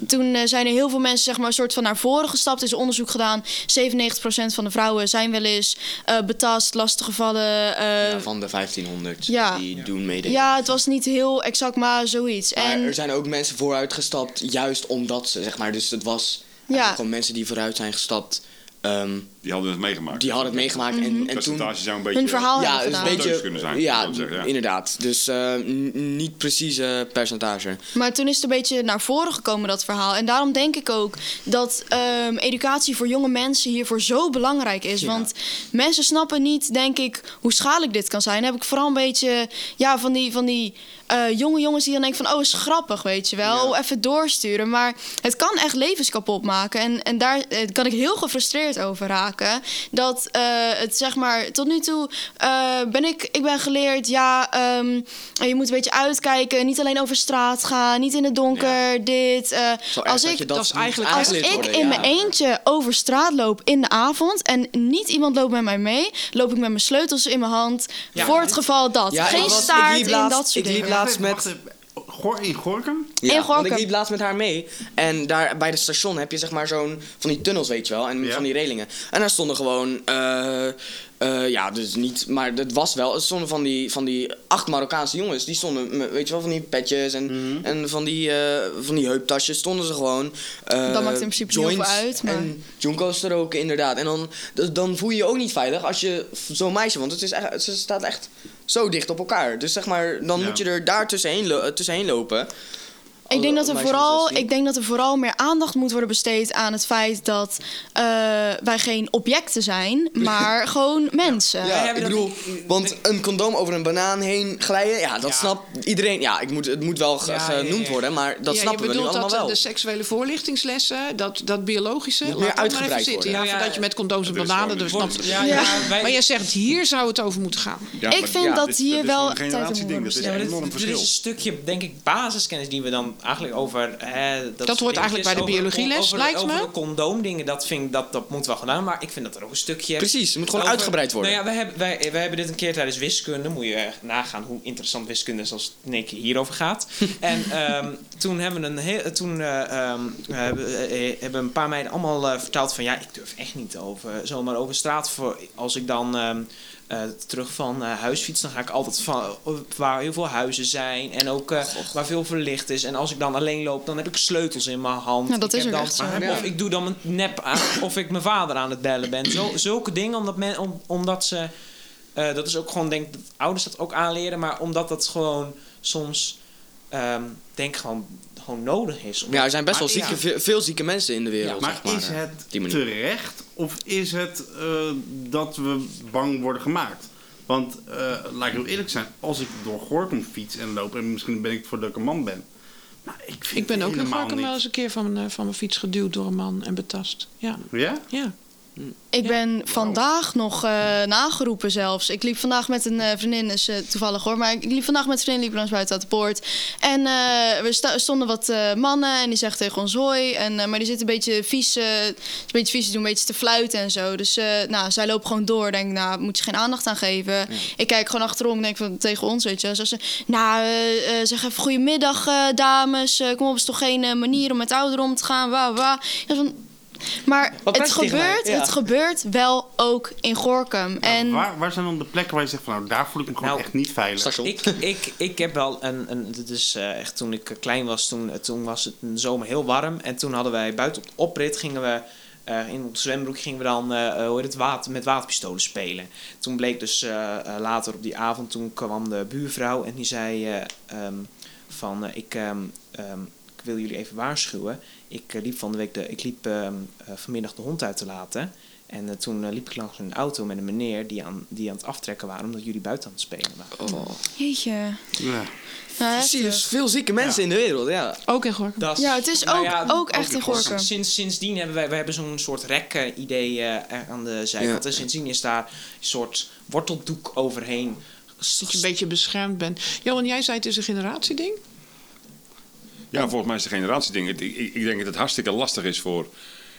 toen eh, zijn er heel veel mensen zeg maar, een soort van naar voren gestapt. Is onderzoek gedaan. 97% van de vrouwen zijn wel eens eh, betast, lastiggevallen. eh Ja, van de 1500 ja. die doen meedelen. ja, het was niet heel exact, maar zoiets. Maar en er zijn ook mensen vooruit gestapt, juist omdat ze, zeg maar, dus het was Ja. gewoon mensen die vooruit zijn gestapt. ehm, Die hadden het meegemaakt. die hadden het meegemaakt. En, en toen... percentage zou een beetje... Hun verhaal Ja, een beetje. Kunnen zijn, ja, zeggen, inderdaad. Dus eh, niet precieze percentage. Maar toen is het een beetje naar voren gekomen, dat verhaal. En daarom denk ik ook dat ehm, educatie voor jonge mensen hiervoor zo belangrijk is. Want mensen snappen niet, denk ik, hoe schadelijk dit kan zijn. Dan heb ik vooral een beetje ja, van die, van die eh, jonge jongens die dan denken van... oh, is grappig, weet je wel. Even doorsturen. Maar het kan echt levens kapot maken. En, en daar eh, kan ik heel gefrustreerd over raken. Dat eh, het, zeg maar, tot nu toe eh, ben ik... Ik ben geleerd, ja, ehm, je moet een beetje uitkijken. Niet alleen over straat gaan, niet in het donker, dit. eh, erg als dat ik, dat dat is moet eigenlijk- als ik worden, in ja. mijn eentje over straat loop in de avond en niet iemand loopt met mij mee, loop ik met mijn sleutels in mijn hand Ja. voor het geval dat. Geen staart in dat soort ik liep dingen. laatst met- In Gorkum? Ja, In want ik Gorkum. liep laatst met haar mee. En daar bij de station heb je zeg maar zo'n van die tunnels, weet je wel. En Ja. van die relingen. En daar stonden gewoon. eh, eh, ja, dus niet. Maar het was wel. Er stonden van die, van die acht Marokkaanse jongens. Die stonden, weet je wel, van die petjes en, Mhm. en van, die, eh, van die heuptasjes. Stonden ze gewoon. eh, Dat maakt in principe niet heel joints veel uit, maar- En jonko's te roken, inderdaad. En dan, dan voel je je ook niet veilig als je zo'n meisje. Want het is echt, ze staat echt zo dicht op elkaar. Dus zeg maar, dan Ja. moet je er daar tussenheen, lo- tussenheen lopen. Ik denk, dat er vooral, 16. ik denk dat er vooral meer aandacht moet worden besteed aan het feit dat eh, wij geen objecten zijn, maar gewoon mensen. Ja, ik dat bedoel, want een condoom over een banaan heen glijden, ja, dat Ja. snapt iedereen. Ja, ik moet, het moet wel Ja, genoemd ja. worden, maar dat ja, snappen we nu bedoelt allemaal dat wel. de seksuele voorlichtingslessen, dat, dat biologische, Moet meer dat maar even uitgebreid zitten. worden. Ja, Ja, ja. dat je met condooms en Dat is bananen, dus Wordt- snap ja, Ja. ja, wij- Maar jij zegt, hier zou het over moeten gaan. Ja, Ik vind ja, dat dit- hier dit is wel een tijd om generatieding. Dat is een dit- enorm er verschil. is een stukje, denk ik, basiskennis die we dan eigenlijk over... Hè, dat soort hoort eigenlijk bij de over- biologieles, over, lijkt over me. de condoomdingen, dat, vind ik, dat, dat moet wel gedaan. Maar ik vind dat er ook een stukje... Precies, het moet gewoon over- uitgebreid worden. Nou ja, wij hebben, wij, wij hebben dit een keer tijdens wiskunde. Moet je eh, nagaan hoe interessant wiskunde is als het in keer hierover gaat. en ehm, toen hebben we een heel, toen eh, ehm, hebben, eh, hebben een paar meiden allemaal eh, verteld van ja, ik durf echt niet over, zomaar over straat. Voor, als ik dan ehm, eh, terug van eh, huis fiets, dan ga ik altijd van eh, waar heel veel huizen zijn en ook eh, waar veel verlicht is. En als ik dan alleen loop, dan heb ik sleutels in mijn hand. Ja, dat Ik is heb dan- echt zo. Of ik doe dan mijn nep aan, of ik mijn vader aan het bellen ben. Zo, zulke dingen, omdat, men, om, omdat ze... eh, dat is ook gewoon, denk ik, dat ouders dat ook aanleren. Maar omdat dat gewoon soms, ehm, denk gewoon, gewoon nodig is. Ja, er zijn best wel zieke, veel, veel zieke mensen in de wereld. Maar, zeg maar is het terecht of is het eh, dat we bang worden gemaakt? Want, eh, laat ik heel eerlijk zijn, als ik door Gorkum fiets en loop, en misschien ben ik het voor dat ik een man ben. Maar ik, vind Ik ben ook in Gorkum wel eens een keer van mijn, eh, van mijn fiets geduwd door een man en betast. Ja, Ja? ja. Ik ben vandaag nog eh, nageroepen zelfs. Ik liep vandaag met een eh, vriendin, is eh, toevallig hoor. Maar ik liep vandaag met een vriendin, liep langs buiten uit de poort. En we stonden wat mannen en die zeggen tegen ons hoi. En, maar die zitten een beetje vies, een beetje vies, doen een beetje te fluiten en zo. Dus nou, zij loopt gewoon door. Denk, nou, moet je geen aandacht aan geven. Ik kijk gewoon achterom, denk van tegen ons, weet je. Zo ze, nou, zeg even goedemiddag dames. Kom op, is toch geen manier om met ouderen om te gaan. Wauw, wauw. Maar Wat het gebeurt, Ja. het gebeurt wel ook in Gorkum. en Waar, waar zijn dan de plekken waar je zegt van nou, daar voel ik me gewoon Nou, echt niet veilig? Ik, ik, ik heb wel een. een dit is eh, echt toen ik klein was, toen, eh, toen was het een zomer heel warm. En toen hadden wij buiten op de oprit gingen we. eh, in ons zwembroek gingen we dan eh, eh, hoe heet het, water, met waterpistolen spelen. Toen bleek dus later op die avond, toen kwam de buurvrouw en die zei eh, ehm, van ik, ehm, ehm, ik wil jullie even waarschuwen. Ik eh, liep van de week de, ik liep ehm, eh, vanmiddag de hond uit te laten. En eh, toen liep ik langs een auto met een meneer die aan, die aan het aftrekken waren omdat jullie buiten aan het spelen waren. Oh. jeetje. Ja. Nou, Zie je, heftig. dus veel zieke mensen in de wereld, ja. Ook in Gorkum. Ja, het is nou ook, ja, ook echt in Sinds, Gorkum. sinds, sindsdien hebben wij, wij hebben zo'n soort rek-idee aan de zijkant. Ja. En sindsdien is daar een soort worteldoek overheen. Dat je een beetje beschermd bent. Johan, jij zei het is een generatieding. Ja, volgens mij is het een generatieding. Ik, ik, ik denk dat het hartstikke lastig is voor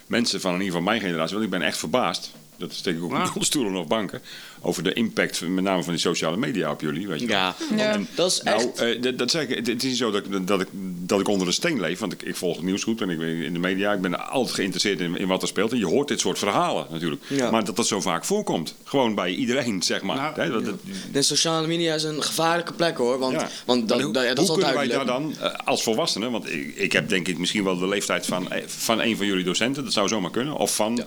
mensen van in ieder geval mijn generatie. Want ik ben echt verbaasd. Dat steek ik ook onder stoelen of banken. Over de impact, met name van die sociale media op jullie. Weet je wel. Ja, Ja. En, dat is nou, echt... eh, dat, dat zeg ik, het, het is niet zo dat, ik- dat, ik, dat ik onder een steen leef. Want ik, ik volg het nieuws goed en ik ben in de media. Ik ben altijd geïnteresseerd in, in wat er speelt. En je hoort dit soort verhalen natuurlijk. Ja. Maar dat dat zo vaak voorkomt. Gewoon bij iedereen, zeg maar. Nou, Hè, dat, dat- De sociale media is een gevaarlijke plek hoor. Want, ja. want dat, hoe, dat, is kunnen wij duidelijk. daar dan eh, als volwassenen, want ik, ik heb denk ik misschien wel de leeftijd van, eh, van een van jullie docenten, dat zou zomaar kunnen, of van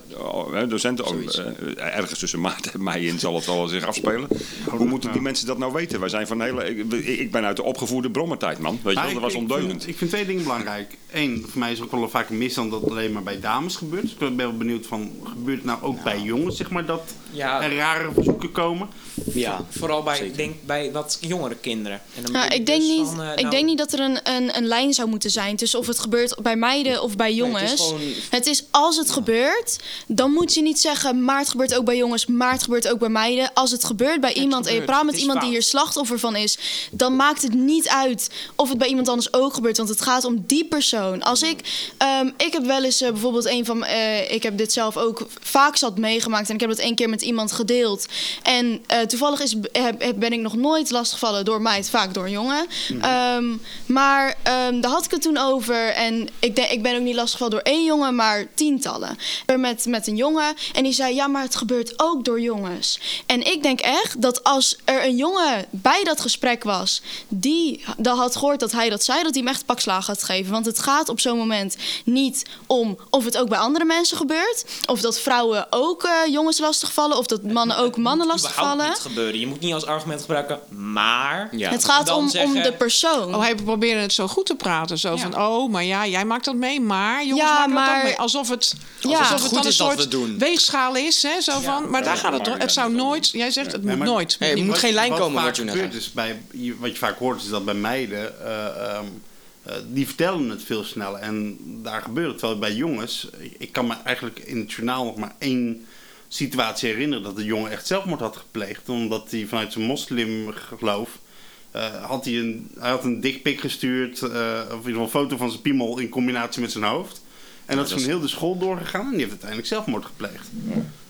docenten, ook, eh, ergens tussen maart en mei in zal wel zich afspelen. Hoe moeten die mensen dat nou weten? Wij zijn van hele, ik, ik ben uit de opgevoerde brommertijd, man. Weet je wel, dat was ik ondeugend. vind- Ik vind twee dingen belangrijk. Eén, voor mij is ook wel vaak een misstand dat het alleen maar bij dames gebeurt. Dus ik ben wel benieuwd van, gebeurt het nou ook bij jongens, zeg maar, dat Ja. er rare verzoeken komen? Ja. Vooral bij, Zeker. denk bij wat jongere kinderen. En dan ik denk, dus niet, van, eh, ik nou, denk niet dat er een, een, een lijn zou moeten zijn tussen of het gebeurt bij meiden of bij het is jongens. gewoon- Het is als het gebeurt, dan moet je niet zeggen, maar het gebeurt ook bij jongens, maar het gebeurt ook bij meiden. Als het gebeurt bij iemand en je gebeurt. praat met iemand die hier slachtoffer van is, dan maakt het niet uit of het bij iemand anders ook gebeurt, want het gaat om die persoon. Als ik, ehm, ik heb wel eens eh, bijvoorbeeld een van, eh, ik heb dit zelf ook vaak zat meegemaakt en ik heb dat één keer met iemand gedeeld. En eh, toevallig is, heb, ben ik nog nooit lastiggevallen door meid, vaak door een jongen. Ehm, maar ehm, daar had ik het toen over. En ik, denk, ik ben ook niet lastiggevallen door één jongen, maar tientallen. Er Met, met een jongen. En die zei, ja, maar het gebeurt ook door jongens. En ik denk echt dat als er een jongen bij dat gesprek was... die dat had gehoord dat hij dat zei, dat hij hem echt pakslagen had gegeven. Want het gaat op zo'n moment niet om of het ook bij andere mensen gebeurt... of dat vrouwen ook eh, jongens lastigvallen... of dat mannen ook mannen lastigvallen. niet gebeuren. Je moet niet als argument gebruiken, maar... Ja. Het gaat om, om de persoon. Oh, hij probeerde het zo goed te praten. Zo Ja. van, oh, maar ja, jij maakt dat mee, maar jongens Ja, maken dat ook mee. Alsof het, Ja. alsof Goed het dan een is dat we soort doen. weegschaal is. Hè, zo van, maar daar gaat het om. Het zou nooit, jij zegt het moet maar- nooit. Het moet Wat- geen lijn wat komen, wat je net gebeurt is bij, je- wat je vaak hoort is dat bij meiden, eh, ehm, eh, die vertellen het veel sneller. En daar gebeurt het wel bij jongens. Ik, kan me eigenlijk in het journaal nog maar één situatie herinneren dat de jongen echt zelfmoord had gepleegd. Omdat hij vanuit zijn moslimgeloof eh, had hij een, hij had een dikpik gestuurd, eh, of in ieder geval een foto van zijn piemel in combinatie met zijn hoofd. En dat is van heel de school doorgegaan en die heeft uiteindelijk zelfmoord gepleegd.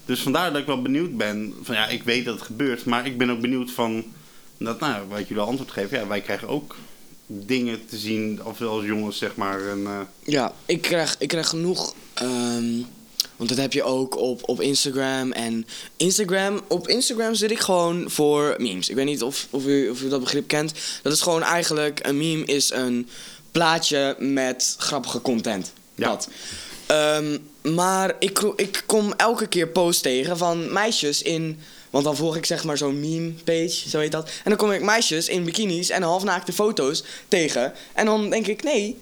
Dus vandaar dat ik wel benieuwd ben. Van ja, ik weet dat het gebeurt, maar ik ben ook benieuwd van. Dat, nou, wat jullie antwoord geven. Ja, wij krijgen ook dingen te zien, of als jongens zeg maar. En, eh, Ja, ik krijg, ik krijg genoeg. ehm, want dat heb je ook op, op Instagram. En Instagram, op Instagram zit ik gewoon voor memes. Ik weet niet of, of, u, of u dat begrip kent. Dat is gewoon eigenlijk, een meme is een plaatje met grappige content. Ja. Dat. Ehm, maar ik, ik kom elke keer posts tegen van meisjes in... Want dan volg ik zeg maar zo'n meme page, zo heet dat. En dan kom ik meisjes in bikinis en halfnaakte foto's tegen. En dan denk ik, nee,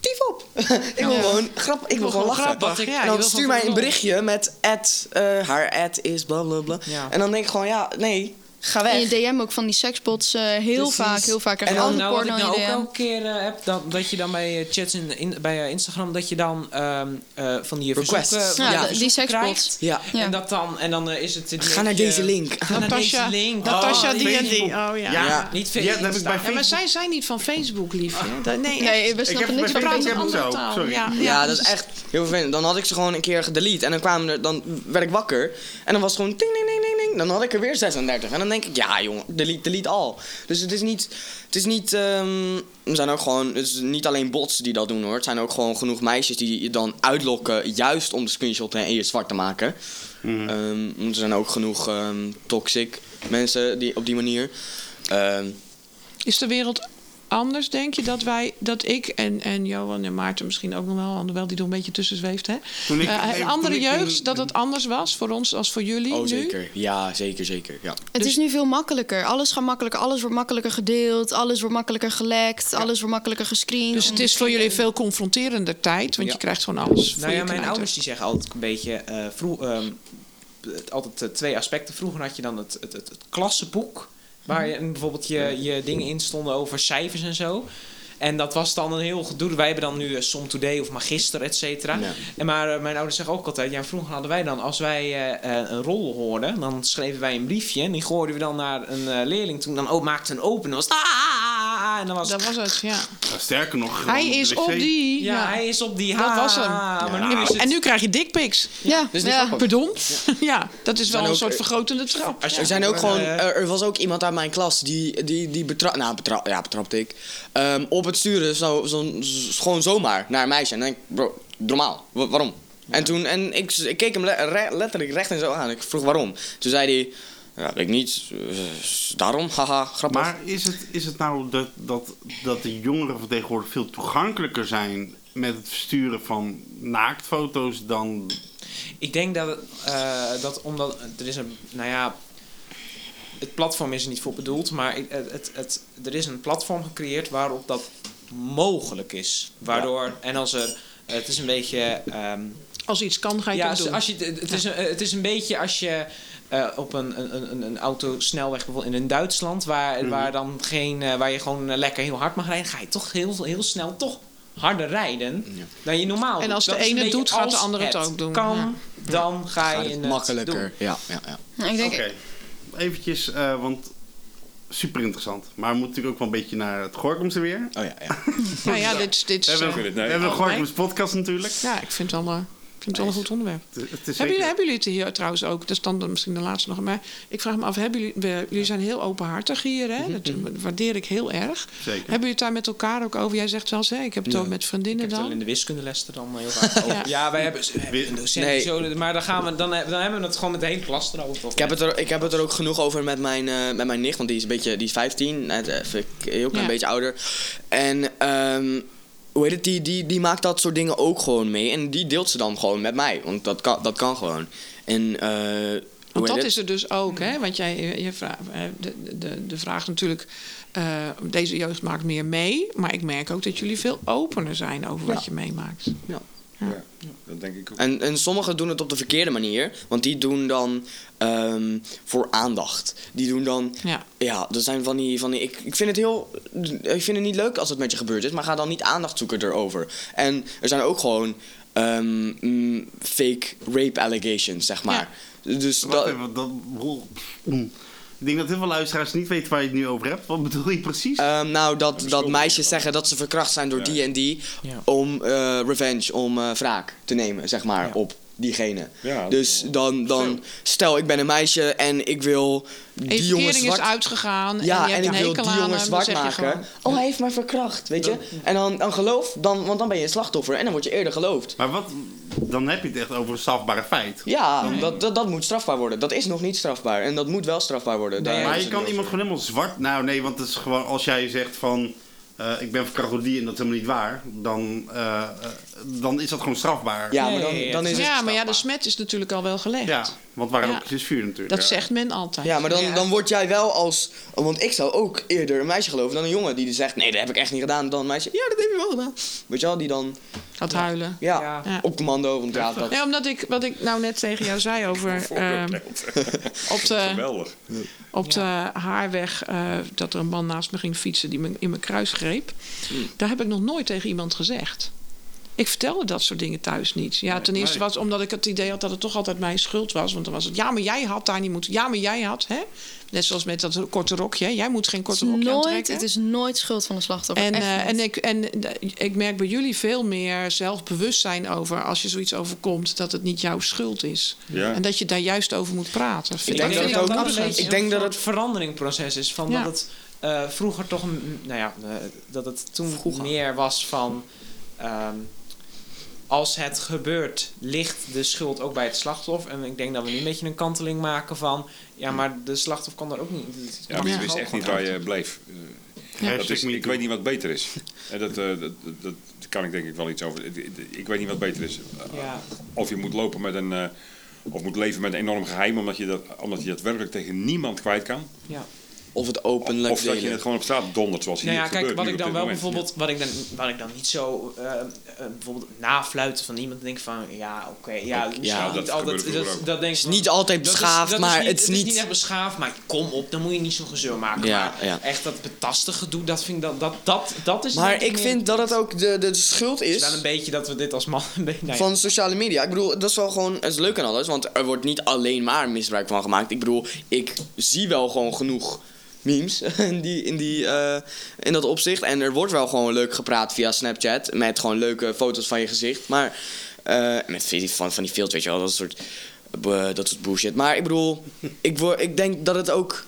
tief op. ik wil Ja. gewoon grap, ik wil gewoon lachen. grappig, ja, en dan stuur mij een berichtje met ad, eh, haar ad is bla bla bla. Ja. En dan denk ik gewoon, ja, nee, ga weg. En je DM ook van die seksbots eh, heel Precies. vaak, heel vaak. En En dan- Nou, wat ik nou in ook elke keer eh, heb, dat, dat je dan bij eh, chats in, in- bij eh, Instagram, dat je dan ehm, eh, van die Requests. Ja, die seksbots. krijgt. Ja. Ja. En, dat dan, en dan is het... Ga naar deze link. Ga naar deze link. Natasja Oh, die en Facebook. die. Oh ja. Ja. Niet Ja, dat heb ik bij Insta. Ja, maar Facebook. zij zijn niet van Facebook, liefje. Dat- Nee, Nee, we snappen niks Facebook van een andere zo. taal. Sorry. Ja, Ja, dat is echt heel vervelend. Dan had ik ze gewoon een keer gedelete. En dan kwamen er, dan werd ik wakker. En dan was het gewoon ting, ting, ting, ting, Dan had ik er weer 36. En dan denk ik, ja jongen, delete, delete al. Dus het is niet, het is niet, ehm, er zijn ook gewoon, het is niet alleen bots die dat doen hoor. Het zijn ook gewoon genoeg meisjes die je dan uitlokken. Juist om de screenshot en je zwart te maken. Ehm, er zijn ook genoeg ehm, toxic mensen die op die manier. Ehm, Is de wereld anders, denk je, dat wij, dat ik en, en Johan en Maarten misschien ook nog wel, alhoewel die er een beetje tussen zweeft, hè? Toen ik- Eh, nee, andere toen jeugd, dat het anders was voor ons als voor jullie oh nu? zeker, ja zeker, zeker. Ja. Het Dus- is nu veel makkelijker. Alles gaat makkelijker. Alles wordt makkelijker gedeeld. Alles wordt makkelijker gelekt. Alles wordt makkelijker gescreend. Dus het is voor jullie een veel confronterender tijd, want Ja. je krijgt gewoon alles voor Nou je ja, mijn ouders die zeggen altijd een beetje... eh, vroeg, ehm, altijd eh, twee aspecten. Vroeger had je dan het, het, het, het klassenboek... waar je, bijvoorbeeld je, je dingen in stonden over cijfers en zo... En dat was dan een heel gedoe. Wij hebben dan nu uh, Som Today of Magister, et cetera. Ja. En maar eh, mijn ouders zeggen ook altijd... Ja, vroeger hadden wij dan, als wij eh, eh, een rol hoorden... dan schreven wij een briefje... en die gooiden we dan naar een eh, leerling toe. Dan maakte een open en dan was het... "Ah!" En dan was Dat was het, ja. Ja, sterker nog. Hij is op die. Ja, Ja, hij is op die Dat ha, was hem. Maar nu is het... En nu krijg je dickpics. ja, Dus. Pardon? Ja, dat is wel een soort vergrotende trap. Als je- Er zijn ook gewoon, eh, er, er was ook iemand uit mijn klas die, die, die betrapte, nou betra ja, betrapte ik, Ehm, op het sturen, zo, zo, gewoon zomaar naar een meisje. En dan denk ik, bro, normaal, wa- waarom? En toen, en ik, ik keek hem le- re- letterlijk recht en zo aan. Ik vroeg waarom. Toen zei hij, Ja, weet ik niet. Eh, daarom, haha, grappig. Maar is het, is het nou dat, dat, dat de jongeren van tegenwoordig veel toegankelijker zijn met het versturen van naaktfoto's dan. Ik denk dat, eh, dat omdat er is een, nou ja, het platform is er niet voor bedoeld, maar het, het, het, er is een platform gecreëerd waarop dat mogelijk is. Waardoor, en als er, het is een beetje, ehm, Als iets kan, ga je ja, het doen. als je, het, is een, het is een beetje als je eh, op een, een, een, een autosnelweg bijvoorbeeld in Duitsland, waar, Mhm. waar, dan geen, eh, waar je gewoon eh, lekker heel hard mag rijden, ga je toch heel, heel snel toch harder rijden dan je normaal En doet. als de ene het doet, gaat de als ander het ook doen. kan, Ja. dan ga je het makkelijker. doen. Ja, ja, ja. Nou, ik denk, Oké, eventjes, eh, want super interessant. Maar we moeten natuurlijk ook wel een beetje naar het Gorkumse weer. Oh ja, ja. Nou ja, dit, dit We is... hebben, we hebben een Oh, nee. Gorkums podcast natuurlijk. ja, ik vind het ik vind het wel een goed onderwerp. Het, het Hebben jullie, hebben jullie het hier trouwens ook? Dat is dan misschien de laatste nog. Maar ik vraag me af, hebben jullie, we- jullie zijn heel openhartig hier, hè? Dat waardeer ik heel erg. Zeker. Hebben jullie het daar met elkaar ook over? Jij zegt wel eens, hè? Ik heb het ook met Ik vriendinnen heb het al in dan. de wiskundeles er dan heel vaak over. Ja. ja. wij hebben, we hebben een docent Nee. die zo, maar dan, gaan we, dan, dan hebben we het gewoon met de hele klas erover. toch? Ik heb, het er, ik heb het er ook genoeg over met mijn, eh, met mijn nicht, want die is, een beetje, die is 15, net even een heel klein Ja. beetje ouder. En ehm, hoe heet het, die, die, die maakt dat soort dingen ook gewoon mee. En die deelt ze dan gewoon met mij, want dat kan, dat kan gewoon. En, eh, hoe Want dat is er dus ook, hè? Want jij, je, je vraagt, eh, de, de, de vraag natuurlijk... eh, deze jeugd maakt meer mee. Maar ik merk ook dat jullie veel opener zijn over wat je meemaakt. Ja, dat denk ik ook. En, en sommigen doen het op de verkeerde manier. Want die doen dan ehm, voor aandacht. Die doen dan. Ja. Ja, dat zijn van die. Van die ik, ik vind het heel. Ik vind het niet leuk als het met je gebeurd is. Maar ga dan niet aandacht zoeken erover. En er zijn ook gewoon. ehm, mm, fake rape allegations, zeg maar. Dus Wacht dat, even, dat. Ik denk dat heel veel luisteraars niet weten waar je het nu over hebt. Wat bedoel je precies? Ehm, nou, dat, dat meisjes zeggen dat ze verkracht zijn door die en die. Ja. Om eh, revenge, om eh, wraak te nemen, zeg maar, Ja. op diegene. Ja, dus dan, dan, stel ik ben een meisje en ik wil die jongen zwart... is uitgegaan. ja, en je en, hebt ik wil die jongen zwart maken. gewoon- Oh, hij heeft mij verkracht, weet je. En dan, dan geloof, dan, want dan ben je een slachtoffer en dan word je eerder geloofd. Maar wat, dan heb je het echt over een strafbare feit. Ja, dat, dat, dat moet strafbaar worden. Dat is nog niet strafbaar en dat moet wel strafbaar worden. Nee, maar je kan iemand gewoon helemaal zwart... Nou nee, want het is gewoon als jij zegt van... eh, ik ben verkracht door die en dat is helemaal niet waar. Dan, eh, eh, dan is dat gewoon strafbaar. Ja, maar dan, ja, dan is het... Ja, maar ja, de smet is natuurlijk al wel gelegd. Ja, want waar Ja. ook is vuur natuurlijk. Dat zegt men altijd. Ja, maar dan, dan word jij wel als... Want ik zou ook eerder een meisje geloven dan een jongen die zegt... Nee, dat heb ik echt niet gedaan. Dan een meisje... Ja, dat heb je wel gedaan. Weet je wel, die dan... Gaat huilen. Ja, op commando. Want ja, dat... Nee, omdat ik, wat ik nou net tegen jou zei over... ehm, op de, Geweldig. op de haarweg eh, dat er een man naast me ging fietsen die me in mijn kruis greep. Daar heb ik nog nooit tegen iemand gezegd. Ik vertelde dat soort dingen thuis niet. Ja, ten eerste nee. was omdat ik het idee had dat het toch altijd mijn schuld was. Want dan was het, ja, maar jij had daar niet moeten. Ja, maar jij had, hè? Net zoals met dat korte rokje. hè? Jij moet geen korte rokje nooit, aantrekken. het is nooit schuld van de slachtoffer. En, eh, en, ik, en eh, ik merk bij jullie veel meer zelfbewustzijn over als je zoiets overkomt, dat het niet jouw schuld is. Ja. En dat je daar juist over moet praten. Vind denk ik dat het ik ook- een beetje ik denk dat het- veranderingproces is. Van Ja. dat het eh, vroeger toch, nou ja, dat het toen Vroeger. meer was van. ehm, als het gebeurt, ligt de schuld ook bij het slachtoffer. En ik denk dat we nu een beetje een kanteling maken van. Ja, maar de slachtoffer kan daar ook niet. het Ja, maar je wist echt niet waar je bleef. Eh, Ja, dat is, ik weet niet wat beter is. En dat, eh, dat, dat, kan ik denk ik wel iets over. Ik- Ik weet niet wat beter is. Ja. Of je moet lopen met een. eh, of moet leven met een enorm geheim, omdat je dat, omdat je dat werkelijk tegen niemand kwijt kan. Ja. Of het openlijk Of dat je het gewoon op straat dondert, zoals hier Nou ja, gebeurt. kijk, wat ik dan wel moment. bijvoorbeeld, wat ik dan, wat ik dan niet zo, eh, bijvoorbeeld nafluiten van iemand, denk van, ja, oké, ja, dat altijd, dat, dat denk ik is niet altijd is- beschaafd, maar niet, het is niet- echt beschaafd, maar kom op, dan moet je niet zo'n gezeur maken. Ja, maar ja. echt dat betastige gedoe, dat vind ik dat, dat, dat, dat is Maar ik vind dat het ook de, de schuld het is is wel een beetje dat we dit als man, ja. van sociale media. Ik bedoel, dat is wel gewoon, het is leuk en alles, want er wordt niet alleen maar misbruik van gemaakt. Ik bedoel, ik zie wel gewoon genoeg memes in, die, in, die, eh, in dat opzicht. En er wordt wel gewoon leuk gepraat via Snapchat met gewoon leuke foto's van je gezicht. Maar eh, met van, van die filters, weet je wel, dat soort, eh, dat soort bullshit. Maar ik bedoel, ik, word, ik denk dat het ook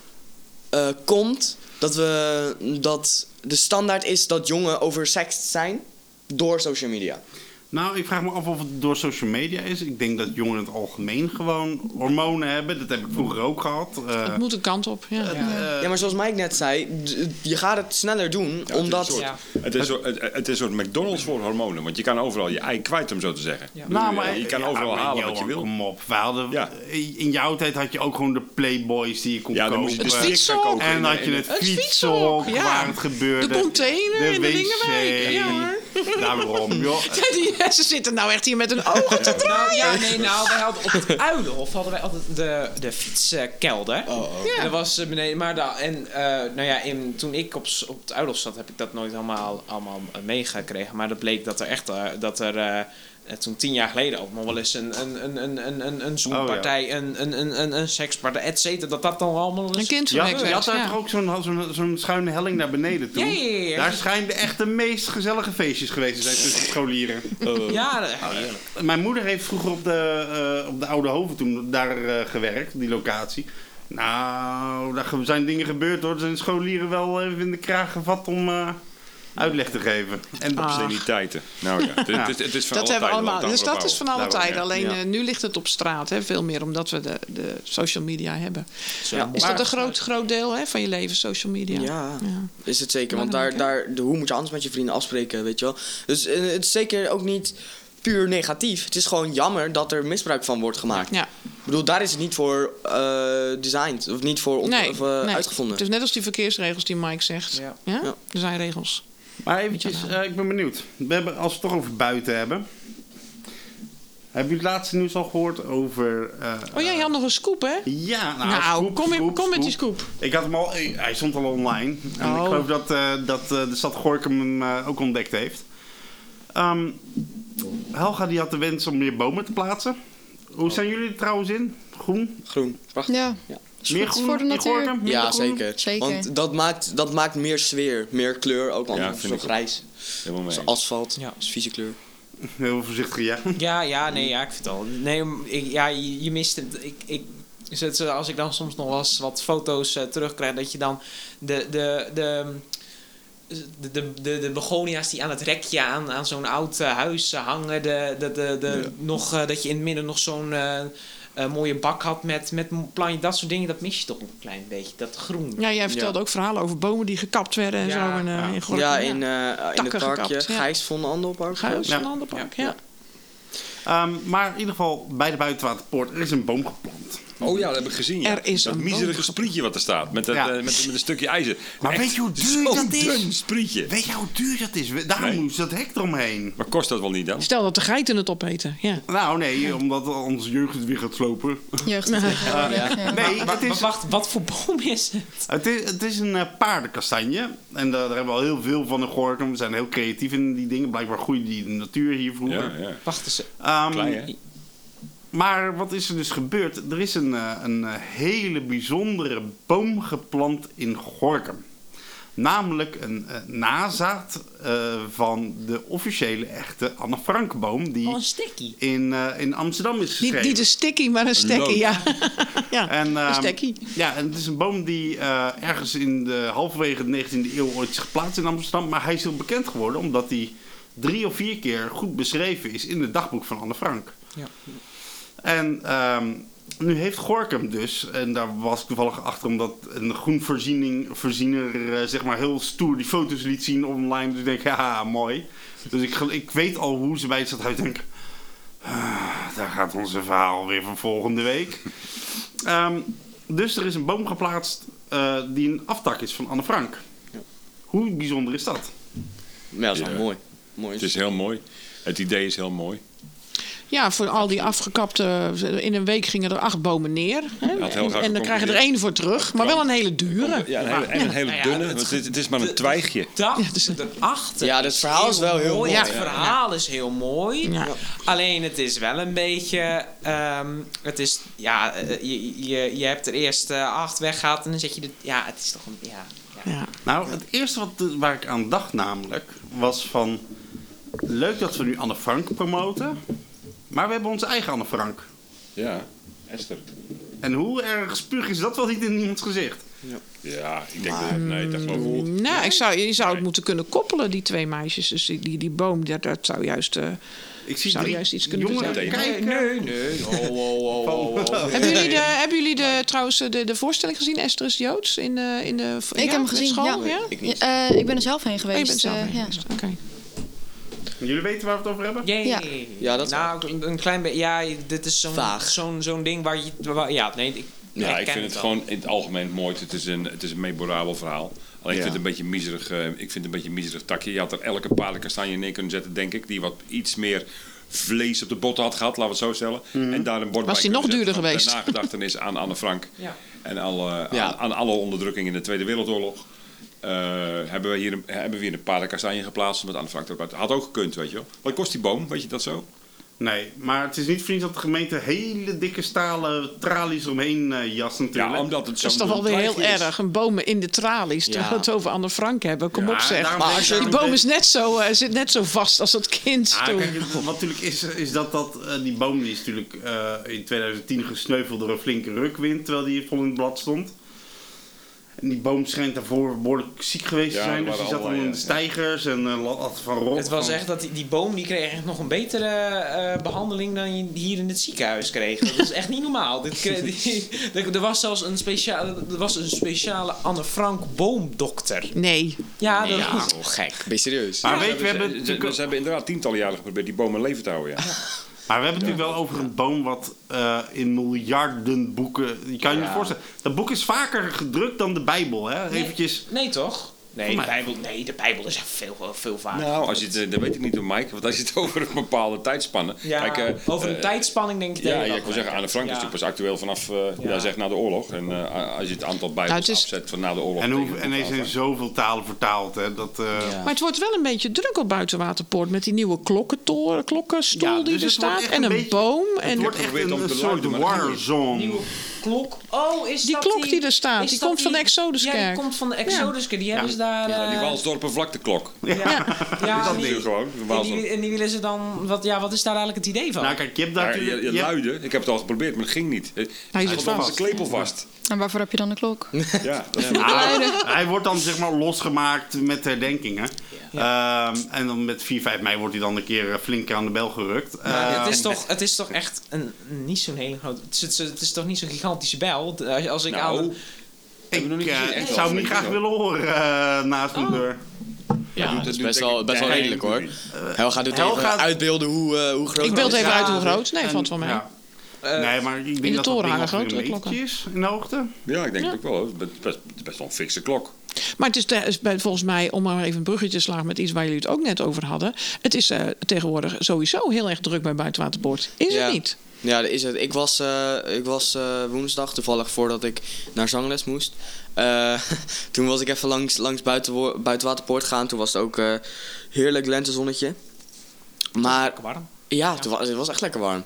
komt dat, we, dat de standaard is dat jongen oversext zijn door social media. Nou, ik vraag me af of het door social media is. Ik denk dat jongeren in het algemeen gewoon hormonen hebben. Dat heb ik vroeger ook gehad. Eh, Het moet een kant op. Ja. eh, Ja, maar zoals Mike net zei, je gaat het sneller doen, omdat... Het is, een Ja. soort, het, is zo- het, het is een soort McDonald's voor hormonen. Want je kan overal je ei kwijt, om zo te zeggen. Ja. Nou, maar je kan ja, overal maar halen wat je wil. Kom op. We hadden, Ja. In jouw tijd had je ook gewoon de Playboys die je kon Ja, kopen. je Het de fietshok. en de- had je in het de- Het fietshok, ja. waar het gebeurde. De container in de. Lingenwijk. Ja, hoor. Daarom, joh. Ze zitten nou echt hier met hun ogen te Nou, ja, nee, nou, wij hadden op het Uilenhof hadden wij altijd de, de fietskelder. Ja. Dat was eh, beneden, maar daar, en eh, nou ja, in, toen ik op, op het Uilenhof zat, heb ik dat nooit allemaal, allemaal eh, meegekregen. Maar dat bleek dat er echt, dat er eh, toen tien jaar geleden ook nog wel eens een, een, een, een, een, een, een zoenpartij, een, een, een, een, een sekspartij, et cetera, dat dat dan allemaal Een eens... kind Je had, verwekt je had daar ja. toch ook zo'n zo'n zo'n schuine helling naar beneden toe? Ja, ja, ja, ja. Daar schijnen echt de meest gezellige feestjes geweest te zijn tussen scholieren. Ja, dat- heerlijk. Mijn moeder heeft vroeger op de, eh, op de Oude Hoven toen daar eh, gewerkt, die locatie. Nou, daar zijn dingen gebeurd hoor. Er zijn scholieren wel even in de kraag gevat om eh, uitleg te geven. En Ah. Obsceniteiten. Nou ja, het, Ja. het, is- het is van Dat alle hebben allemaal. Dus dat is van alle tijden. Alleen Ja. eh, nu ligt het op straat, hè, veel meer omdat we de, de social media hebben. Ja. Is Maar- dat een groot, groot deel hè, van je leven, social media? Ja, Ja. is het zeker. Want daar, daar, de, hoe moet je anders met je vrienden afspreken, weet je wel? Dus eh, het is zeker ook niet puur negatief. Het is gewoon jammer dat er misbruik van wordt gemaakt. Ja. Ik bedoel, daar is het niet voor eh designed. Of niet voor Nee, of, nee. uitgevonden. Het is net als die verkeersregels die Mike zegt. Ja. Ja. Ja. Er zijn regels. Maar eventjes, eh, ik ben benieuwd. We hebben, als we het toch over buiten hebben. Hebben jullie het laatste nieuws al gehoord over... eh, Oh, jij had nog een scoop, hè? Ja, nou, Nou, scoop, kom, in- scoop, kom met die scoop. Ik had hem al, eh, hij stond al online. En Oh. ik geloof dat, eh, dat eh, de stad Gorkum hem eh, ook ontdekt heeft. Ehm, Helga die had de wens om meer bomen te plaatsen. Hoe zijn jullie er trouwens in? Groen? Groen. Prachtig. Ja, Ja. Is Meer goed groen voor de natuur. Ja, groen? zeker. Zeker. Want dat maakt, dat maakt meer sfeer, meer kleur. Ook al Ja, zo vind ik ook. grijs. Helemaal mee. Zo asfalt. Ja. Is vieze kleur. Heel voorzichtig, ja. Ja, ja, nee, ja, ik vind het al. Nee, ik, ja, je, je mist het. Ik, ik, is het zo, als ik dan soms nog wel eens wat foto's eh, terugkrijg, dat je dan de, de, de, de, de, de, de begonia's die aan het rekje aan, aan zo'n oud eh, huis eh, hangen, de, de, de, de, nog, eh, dat je in het midden nog zo'n eh, mooie bak had met, met planje, dat soort dingen, dat mis je toch een klein beetje, dat groen. Ja, jij vertelde ook verhalen over bomen die gekapt werden en Ja. zo. En, eh, Ja. in Gorinchem, Ja, in, eh, in Takken het parkje gekapt, ja. Gijs van Andelpark. Van Anderpark, ja. Ehm, maar in ieder geval, bij de buitenwaterpoort, er is een boom geplant. Oh ja, dat heb ik gezien. Ja. Er is dat een miserige sprietje wat er staat. Met, dat, Ja. eh, met, met een stukje ijzer. Maar Echt weet je hoe duur dat is? dun sprietje. Weet je hoe duur dat is? Daarom Nee. moest dat hek eromheen. Maar kost dat wel niet dan? Stel dat de geiten het opeten. Ja. Nou nee, omdat onze jeugd het weer gaat slopen. Jeugd. Ja. Nee, Maar, het is, wacht, wat voor boom is het? het is, het is een eh, paardenkastanje. En daar, daar hebben we al heel veel van in Gorinchem. We zijn heel creatief in die dingen. Blijkbaar groeide die de natuur hier vroeger. Ja, ja. Wacht eens. Ehm, Klein, hè? Maar wat is er dus gebeurd? Er is een, eh, een eh, hele bijzondere boom geplant in Gorkum. Namelijk een eh, nazaat eh, van de officiële echte Anne Frankboom die Oh, een in, in Amsterdam is geschreven. niet een sticky, maar een stekkie. Ja. ja, En, een ehm, stekkie. Ja, en het is een boom die eh, ergens in de halverwege de 19e eeuw ooit is geplaatst in Amsterdam. Maar hij is heel bekend geworden omdat hij drie of vier keer goed beschreven is in het dagboek van Anne Frank. Ja. En ehm, nu heeft Gorkum dus, en daar was ik toevallig achter omdat een groenvoorziening voorziener eh, zeg maar heel stoer die foto's liet zien online. Dus ik denk, ja, mooi. Dus ik, ik weet al hoe ze bij het stadhuis denken. "Ah, daar gaat onze verhaal weer van volgende week. Ehm, dus er is een boom geplaatst eh, die een aftak is van Anne Frank. Hoe bijzonder is dat? Ja, dat is wel Ja. mooi. mooi. Het is heel mooi. Het idee is heel mooi. Ja, voor al die afgekapte... In een week gingen er acht bomen neer. Hè? En, dan krijg je er één voor terug. Maar wel een hele dure. Ja, een hele, en een hele dunne. het- want het, het is maar een twijgje. Dat, Ja, dus- de achter. Ja, het verhaal is wel heel mooi. Het Ja. verhaal is heel mooi. Ja. Alleen het is wel een beetje. ehm, het is. Ja, eh, je, je, je hebt er eerst eh, acht weggehaald en dan zet je de. Ja, het is toch een. Ja, ja. Ja. Nou, het eerste wat, waar ik aan dacht namelijk, was van... Leuk dat we nu Anne Frank promoten, maar we hebben onze eigen Anne Frank. Ja, Esther. En hoe erg spuug is dat wel niet in iemands gezicht? Ja, ik denk dat... Nee, dat geloof ik niet. Nou, ik zou, je zou het moeten kunnen koppelen, die twee meisjes. Dus die, die, die boom, dat, dat zou juist... eh, Ik zie Zou juist iets kunnen jongeren kijken. Nee, nee. Oh, oh, oh, oh, oh. hebben jullie, de, hebben jullie de, trouwens eh, de, de voorstelling gezien, Esther is Joods? In de, in de, Ik heb hem gezien, school, ja. ja? Ik niet. Ja, eh, ik ben er zelf heen Oh, geweest. je bent zelf eh, heen ja. geweest. Oké. Jullie weten waar we het over hebben? Ja. Ja, dat Nou, een- een klein beetje. Ja, dit is zo'n zo'n zo'n ding waar je. waar- ja, nee. Ik, Ja, ik vind het wel. gewoon in het algemeen mooi. Het is een, het is een memorabel verhaal. Alleen ik Ja. vind het een beetje miserig. eh, ik vind het een beetje een miserig takje. Je had er elke paardenkastanje neer kunnen zetten, denk ik. Die wat iets meer vlees op de botten had gehad, laten we het zo stellen. En daar een bord Was bij die nog duurder zetten geweest? nagedachtenis aan Anne Frank. Ja. En alle, Ja. aan, aan alle onderdrukking in de Tweede Wereldoorlog. Eh, hebben, we hier een, hebben we hier een paardenkastanje geplaatst met Anne Frank erop. uit. Had ook gekund, weet je wel. Wat kost die boom? Weet je dat zo? Nee, maar het is niet vriend dat de gemeente hele dikke stalen tralies omheen eh jast natuurlijk. Ja, omdat het Dat zo is toch wel weer heel erg. Een bomen in de tralies. Terwijl we het over Anne Frank hebben. Kom Ja, op zeg. Maar als je- Die boom is net zo, eh, zit net zo vast als dat kind Ah, toen. kijk, wat natuurlijk is, is dat, dat die boom die is natuurlijk eh, in 2010 gesneuveld door een flinke rukwind, terwijl die vol in het blad stond. En die boom schijnt daarvoor behoorlijk ziek geweest Ja, te zijn, dus die zat dan in de stijgers en eh, van rot. Het was echt dat die, die boom die kreeg echt nog een betere eh, behandeling dan je hier in het ziekenhuis kreeg. Dat is echt niet normaal. Dit kreeg, die- er, er was zelfs een speciale, er was een speciale Anne Frank boomdokter. Nee. Ja, dat Ja, was oh, gek. Ben je serieus? Maar weet je, we Ze- hebben, ze, ze hebben inderdaad tientallen jaren geprobeerd die boom in leven te houden. Ja. maar we hebben natuurlijk wel over een boom wat eh, in miljarden boeken. Je kan je niet voorstellen. Dat boek is vaker gedrukt dan de Bijbel, hè? Nee. Eventjes. Nee, toch? Nee, de Bijbel, nee, de Bijbel is echt veel, veel vaker. Nou, als je het, eh, dat weet ik niet door Mike, want als je het over een bepaalde tijdspanne. ja, Kijk, eh, over een eh, tijdspanning denk ik Ja, ja, ik wil zeggen, Anne Frank is natuurlijk pas actueel vanaf, eh, ja. Ja. zeg, na de oorlog. En eh, als je het aantal bijbels Nou, het is- afzet van na de oorlog. En, hoe, en er zijn zoveel talen vertaald, hè? Dat, eh, Ja. Maar het wordt wel een beetje druk op Buitenwaterpoort. Met die nieuwe klokkentoren, klokkenstoel Ja, die dus er staat. En een een beetje- boom. Het En wordt echt een, een soort warzone. Klok. Oh, is Die dat klok die er staat, die komt van de Ja, Exoduskerk. die komt van de Exoduskerk. Die hebben ze daar... Ja, die eh, Walsdorpen vlakteklok. Ja, ja, Dat en is die, gewoon. en die, en die willen ze dan... Wat, ja, wat is daar eigenlijk het idee van? Nou, kijk, je hebt Ja, natuurlijk... je, je luidde. Ik heb het al geprobeerd, maar het ging niet. Hij zit vast. de klepel vast. En waarvoor heb je dan de klok? Ja, dat is hij wordt dan zeg maar losgemaakt met herdenkingen. Ehm, en dan met 4, 5 mei wordt hij dan een keer eh, flink aan de bel gerukt. Maar Ehm, het, is toch, het is toch echt een, niet zo'n hele grote... Het is, het is toch niet zo'n gigantische? Als, als ik aan... Nou, ik nog niet eh, gezien. Zou hem niet graag willen horen eh, naast mijn deur. Ja, dat is best wel, best wel redelijk hoor. Helga doet Helga- even uitbeelden hoe, eh, hoe groot Ik het beeld even uit hoe groot. Nee, en- valt wel mee. ja. Eh, nee, maar ik denk de dat toren hangen grotere klokken. is in de hoogte. Ja, ik denk het ook wel. Het is best, best wel een fikse klok. Maar het is, te- is bij- volgens mij, om maar even een bruggetje te slagen met iets waar jullie het ook net over hadden. Het is eh, tegenwoordig sowieso heel erg druk bij Buitenwaterpoort. Is Ja. het niet? Ja, dat is het. Ik was, eh, ik was eh, woensdag, toevallig voordat ik naar zangles moest. Eh, toen was ik even langs, langs buiten, Buitenwaterpoort gaan. Toen was het ook eh, heerlijk lentezonnetje. Maar Lekker warm. ja, toen was, het was echt lekker warm.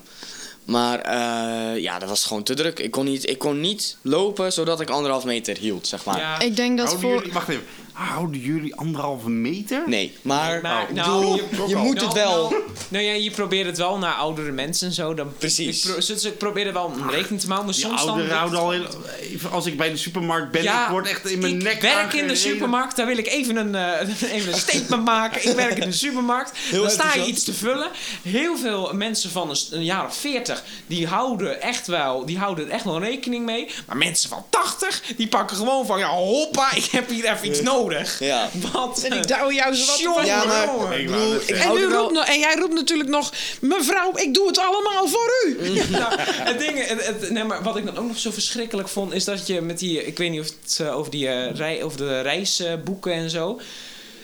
Maar eh, ja, dat was gewoon te druk. Ik kon, niet, ik kon niet lopen zodat ik anderhalf meter hield, zeg maar. Ja, Ik denk dat Houden voor... jullie, wacht even. Houden jullie anderhalve meter? Nee, maar, maar, ik nou, bedoel, je- je, moet nou, het wel. Nou, nou ja, je probeert het wel naar oudere mensen en zo. Dan, Precies. Ik pro- ze, ze proberen wel een rekening te maken, maar dan... ouderen houden al heel... Even als ik bij de supermarkt ben, Ja, ik word echt in mijn ik nek werk in de supermarkt, daar wil ik even een, eh, even een statement maken. Ik werk in de supermarkt, dan sta je iets te vullen. Heel veel mensen van een, jaar of 40, die houden echt wel, die houden er echt wel rekening mee. Maar mensen van 80, die pakken gewoon van, ja hoppa, ik heb hier even iets nodig. Ja. Wat? En ik douw jou zo wat Ja, maar-. Ik net ik. En, u roept nog, en jij roept natuurlijk nog, mevrouw, ik doe het allemaal voor u. Nou, het ding, het, het- nee, maar wat ik dan ook nog zo verschrikkelijk vond, is dat je met die, ik weet niet of het eh, over, die, eh, rei, over de reisboeken en zo,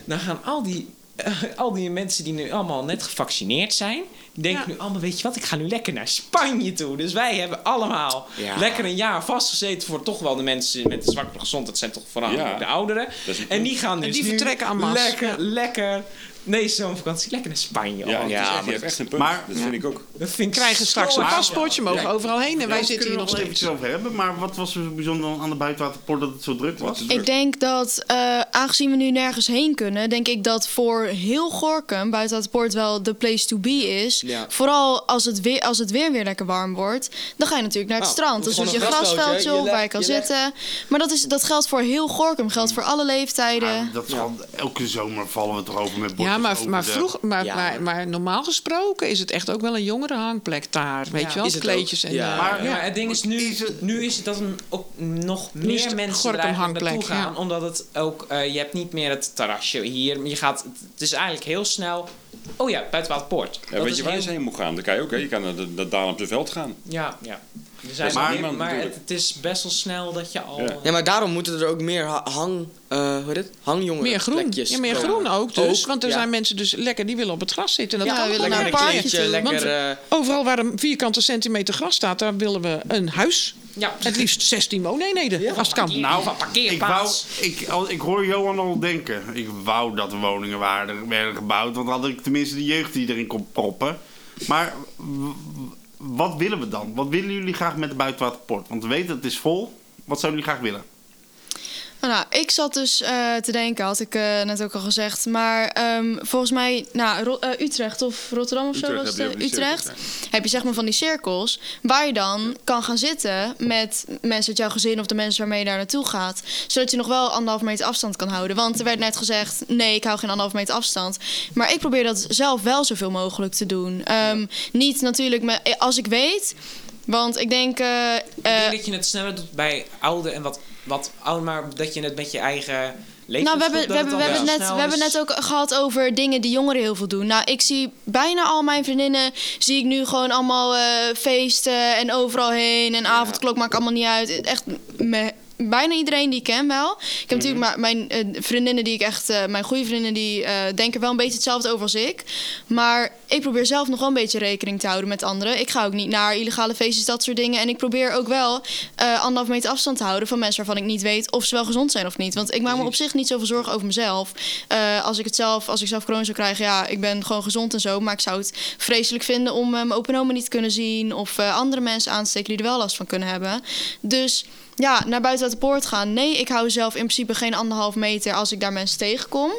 dan gaan al die, eh, al die mensen die nu allemaal net gevaccineerd zijn, denken Ja. nu allemaal, weet je wat, ik ga nu lekker naar Spanje toe. Dus wij hebben allemaal Ja. lekker een jaar vastgezeten voor toch wel de mensen met zwakkere gezondheid, zijn toch vooral Ja. de ouderen. Dat een En die gaan En dus die nu vertrekken en masse. lekker, Ja. lekker Nee, zomervakantie. Lekker naar Spanje. Ja, Oh, ja, dat is maar echt- je hebt echt een punt. Maar- dat vind ik ook. Dat vind ik krijgen straks een paspoortje, mogen overal heen en wij zitten hier nog we steeds. eventjes over hebben. Maar wat was er zo bijzonder aan de buitenwaterpoort dat het zo druk was? Ik denk dat, eh, aangezien we nu nergens heen kunnen, denk ik dat voor heel Gorkum buiten het poort wel de place to be is. Ja. Vooral als het, weer, als het weer weer lekker warm wordt, dan ga je natuurlijk naar het Nou, strand. Dus doe je grasveldje, grasveldje je op waar je kan je legt- zitten. Maar dat, is, dat geldt voor heel Gorkum, geldt voor alle leeftijden. Ah, dat elke zomer vallen we toch over met bordjes Ja, maar, maar, de- vroeg, maar, Ja. maar, maar normaal gesproken is het echt ook wel een jongere hangplek daar. Weet Ja, je wel, is het kleedjes ook. en... Ja. eh, Maar, ja. maar het ding is, nu, Is het- nu is het dat een, ook nog Nu meer mensen hangplek, naartoe gaan. ja. Omdat het ook, eh, je hebt niet meer het terrasje hier. Je gaat, het is eigenlijk heel snel, oh ja, buitenwaterpoort. Ja, Dat weet je waar je heel- heen moet gaan? Dan kan je ook. Hè. Je kan naar de, de Daan op de veld gaan. Ja, ja. Er zijn Maar- maar maar het, is best wel snel dat je al... Ja. Ja, maar daarom moeten er ook meer ha- hang... eh hoe heet het? Hangjongeren Meer groen. plekjes Ja, meer groen ook dus. Ook, want er ja. zijn mensen dus lekker, die willen op het gras zitten. En dat Ja, kan willen naar Lekker een toe. lekker... Want- eh, Overal waar een vierkante centimeter gras staat, daar willen we een huis. Ja. Het liefst 16 wooneenheden, als het kan. Nou, Van ik, wou, parkeerplaats. ik, al- ik hoor Johan al denken. Ik wou dat er woningen waren, werden gebouwd. Want dan had ik tenminste de jeugd die erin kon proppen. Maar wat willen we dan? Wat willen jullie graag met de buitenwaterpoort? Want we weten het is vol. Wat zouden jullie graag willen? Nou, ik zat dus eh, te denken, had ik eh, net ook al gezegd. Maar ehm, volgens mij, nou, Ro- eh, Utrecht of Rotterdam of zo was het. Utrecht. cirkels, Heb je zeg maar van die cirkels waar je dan kan gaan zitten met mensen uit jouw gezin of de mensen waarmee je daar naartoe gaat. Zodat je nog wel anderhalf meter afstand kan houden. Want er werd net gezegd, nee, ik hou geen anderhalf meter afstand. Maar ik probeer dat zelf wel zoveel mogelijk te doen. Ehm, Niet natuurlijk met, als ik weet. Want ik denk. Ik denk dat je het sneller doet bij oude en wat, wat ouder, maar dat je het met je eigen leeftijdsgroep... Nou, we hebben, we hebben, we hebben, net, we hebben net ook gehad over dingen die jongeren heel veel doen. Nou, ik zie bijna al mijn vriendinnen, zie ik nu gewoon allemaal eh, feesten en overal heen. En avondklok maakt allemaal niet uit. Echt, me, bijna iedereen die ik ken wel. Ik heb natuurlijk maar mijn eh, vriendinnen die ik echt, eh, mijn goede vriendinnen, die eh, denken wel een beetje hetzelfde over als ik. Maar ik probeer zelf nog wel een beetje rekening te houden met anderen. Ik ga ook niet naar illegale feestjes, dat soort dingen. En ik probeer ook wel anderhalf meter afstand te houden van mensen waarvan ik niet weet of ze wel gezond zijn of niet. Want ik maak me op zich niet zoveel zorgen over mezelf. Als ik het zelf, als ik zelf corona zou krijgen, ja, ik ben gewoon gezond en zo. Maar ik zou het vreselijk vinden om mijn open oma niet te kunnen zien. Of andere mensen aan te steken die er wel last van kunnen hebben. Dus ja, naar buiten uit de poort gaan. Nee, ik hou zelf in principe geen anderhalf meter als ik daar mensen tegenkom.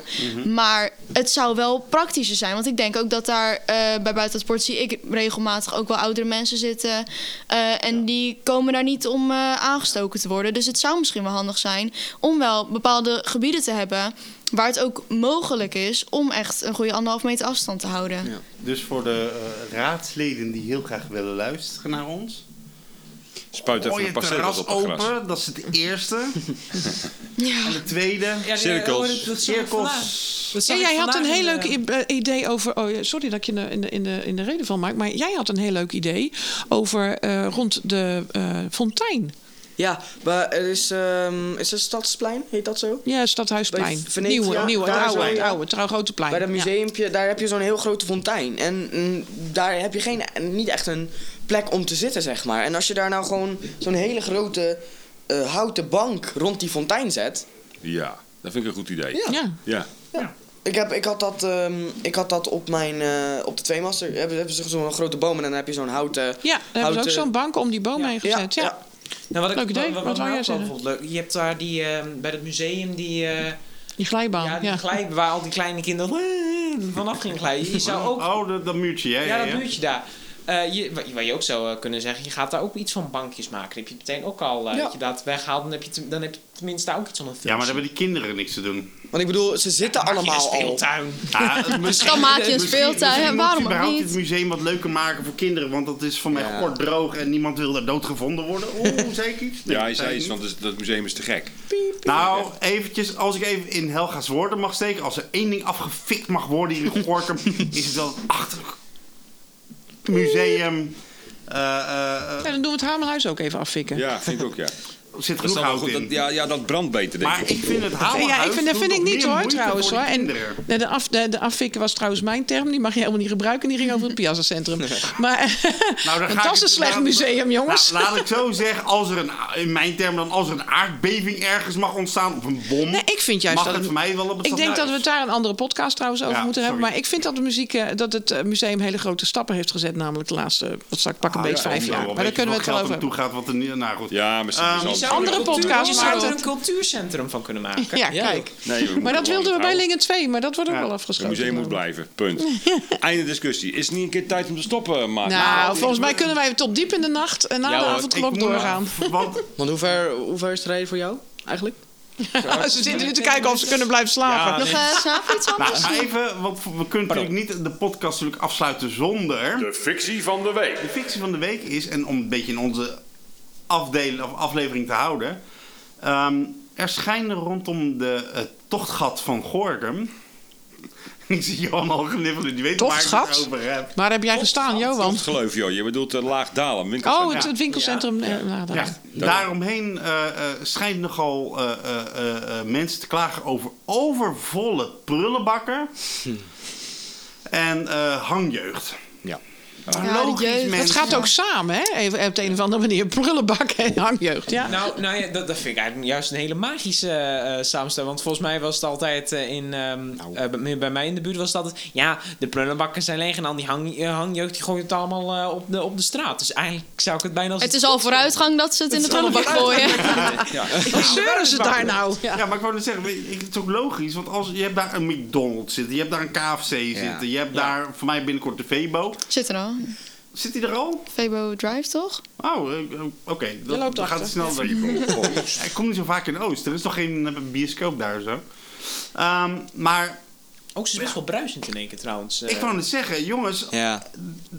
Maar het zou wel praktischer zijn. Want ik denk ook dat daar eh, bij buiten uit de poort zie ik regelmatig ook wel oudere mensen zitten. Eh, en die komen daar niet om eh, aangestoken te worden. Dus het zou misschien wel handig zijn om wel bepaalde gebieden te hebben. Waar het ook mogelijk is om echt een goede anderhalf meter afstand te houden. Ja. Dus voor de raadsleden die heel graag willen luisteren naar ons. Spuit even een het paar op het gras. open, dat is het eerste. Ja. En de tweede, Ja, die- Cirkels. dat- cirkels. Dat Ja, jij had een heel leuk de- eh, idee over. Oh, sorry dat ik je in de, in, de, in, de, reden van maak. Maar jij had een heel leuk idee over eh, rond de eh, fontein. Ja, maar er is, ehm is het Stadsplein, heet dat zo? Ja, Stadhuisplein. Venetia, nieuwe, nieuwe, het oude, het oude, het oude plein. Bij dat Ja. museumpje, daar heb je zo'n heel grote fontein. En mm, daar heb je geen, niet echt een plek om te zitten, zeg maar. En als je daar nou gewoon zo'n hele grote eh, houten bank rond die fontein zet... Ja, dat vind ik een goed idee. Ja. Ja. Ja. Ik, heb, ik, had dat, ehm, ik had dat op mijn eh, op de tweemaster. Hebben, hebben ze zo'n grote boom en dan heb je zo'n houten. Ja, daar hebben ze ook Houten- zo'n bank om die boom Ja. heen gezet. Ja, Nou, wat ik, Leuk idee. Wat, Wat jij ook wel zeggen? vond leuk. Je hebt daar die, eh, bij het museum die, eh, die glijbaan. ja, die ja. glij- waar al die kleine kinderen vanaf gingen glijden. Je zou ook, Oh, dat, dat muurtje, hè? ja, dat ja. buurtje daar. Eh, je, wa- wat je ook zou eh, kunnen zeggen, je gaat daar ook iets van bankjes maken. Dan heb je meteen ook al, Ja. dat je dat weghaalt, dan heb je, te- dan heb je tenminste daar ook iets van een Ja, maar dan functie. hebben die kinderen niks te doen. Want ik bedoel, ze zitten allemaal een al. speeltuin. Ah, misschien- Dan maak je een speeltuin. misschien Ja, moet waarom je ook überhaupt niet? het museum wat leuker maken voor kinderen. Want dat is van mij Ja. kort droog en niemand wil daar doodgevonden worden. Oeh, zei ik iets? Nee, Ja, hij zei iets, want het- dat museum is te gek. Nou, eventjes, als ik even in Helga's woorden mag steken. Als er één ding afgefikt mag worden in Gorkum, is het wel achterlijk museum. eh, eh, eh, Ja, dan doen we het Hamerhuis ook even afvikken. Ja, vind ik ook, ja. Zit Dat is genoeg dan wel hout goed. in. Dat, ja, ja, dat brandt beter, denk Maar ik. ik vind het houden ja, ik vind, dat vind ik niet hoor, trouwens. Hoor. En de, de, af, de, de afvikken was trouwens mijn term. Die mag je helemaal niet gebruiken. Die ging over het Piazza-centrum. Maar Nou, dan dat is een slecht laat- museum, jongens. Nou, laat ik zo zeggen, als er een, in mijn term dan, als er een aardbeving ergens mag ontstaan, of een bom, Nee, ik vind juist mag dat het voor mij wel op het Ik denk dat we het daar een andere podcast trouwens over Ja, moeten hebben. Maar ik vind dat, de muziek, eh, dat het eh, museum hele grote stappen heeft gezet. Namelijk de laatste, wat zal ik pakken, Ah, een beetje ja, vijf jaar. Maar daar kunnen we het wel over hebben. toe gaat wat er niet... Nou goed. Ja, misschien Is je het zou wel- andere Een cultuur- podcast er een cultuurcentrum van kunnen maken. Ja, kijk. Nee, Maar dat wilden we bij. Lingen 2, maar dat wordt ook Ja. wel Het afgeschoten. museum moet blijven. Punt. Einde discussie. Is het niet een keer tijd om te stoppen, Maarten? Nou, volgens mij kunnen wij tot diep in de nacht en na Ja, de avondklok doorgaan. Want Want hoe ver, hoe ver is het rijden voor jou eigenlijk? ze zitten nu te kijken of ze kunnen blijven slapen. Nog uh, slapen iets anders? Nou, maar even, want we kunnen natuurlijk niet de podcast natuurlijk afsluiten zonder... De fictie van de week. De fictie van de week is, en om een beetje in onze afdeling, of aflevering te houden... ehm, er schijnen rondom de, het tochtgat van Gorkum... Ik zie Johan al gniffelen, die weet waar ik het over heb. Waar heb jij gestaan, Johan? Geloof joh, je bedoelt uh, Laagdalen, winkelcentrum. Oh, het, het winkelcentrum. eh, nou. Ja, daaromheen eh eh schijnt nogal eh, eh, eh, eh, mensen te klagen over overvolle prullenbakken en eh, hangjeugd. Ja. Ja, de jeugd. mensen- Het gaat ook samen, hè? Even op de een of andere manier. Prullenbak en hangjeugd, ja. Nou, nou ja, dat, dat vind ik eigenlijk juist een hele magische eh samenstelling. Want volgens mij was het altijd eh, in, ehm, eh, bij, bij mij in de buurt was het altijd... Ja, de prullenbakken zijn leeg en al die hang, eh, hangjeugd die gooit het allemaal eh, op, de, op de straat. Dus eigenlijk zou ik het bijna als... Het is al vooruitgang dat ze het in de prullenbak gooien. Wat zeuren ze daar nou? Ja. Ja, maar ik wou net zeggen, het is ook logisch. Want als, je hebt daar een McDonald's zitten, je hebt daar een KFC zitten, je hebt daar voor mij binnenkort de Febo. Zit er al. Zit die er al? Febo Drive, toch? Oh, eh, eh, oké. Dat loopt dan gaat achter. het snel door je kop. Ik kom niet zo vaak in Oost. Er is toch geen eh, bioscoop daar zo. Ehm, maar Ook ze is best wel bruisend in één keer trouwens. ik wou net zeggen, jongens, Ja.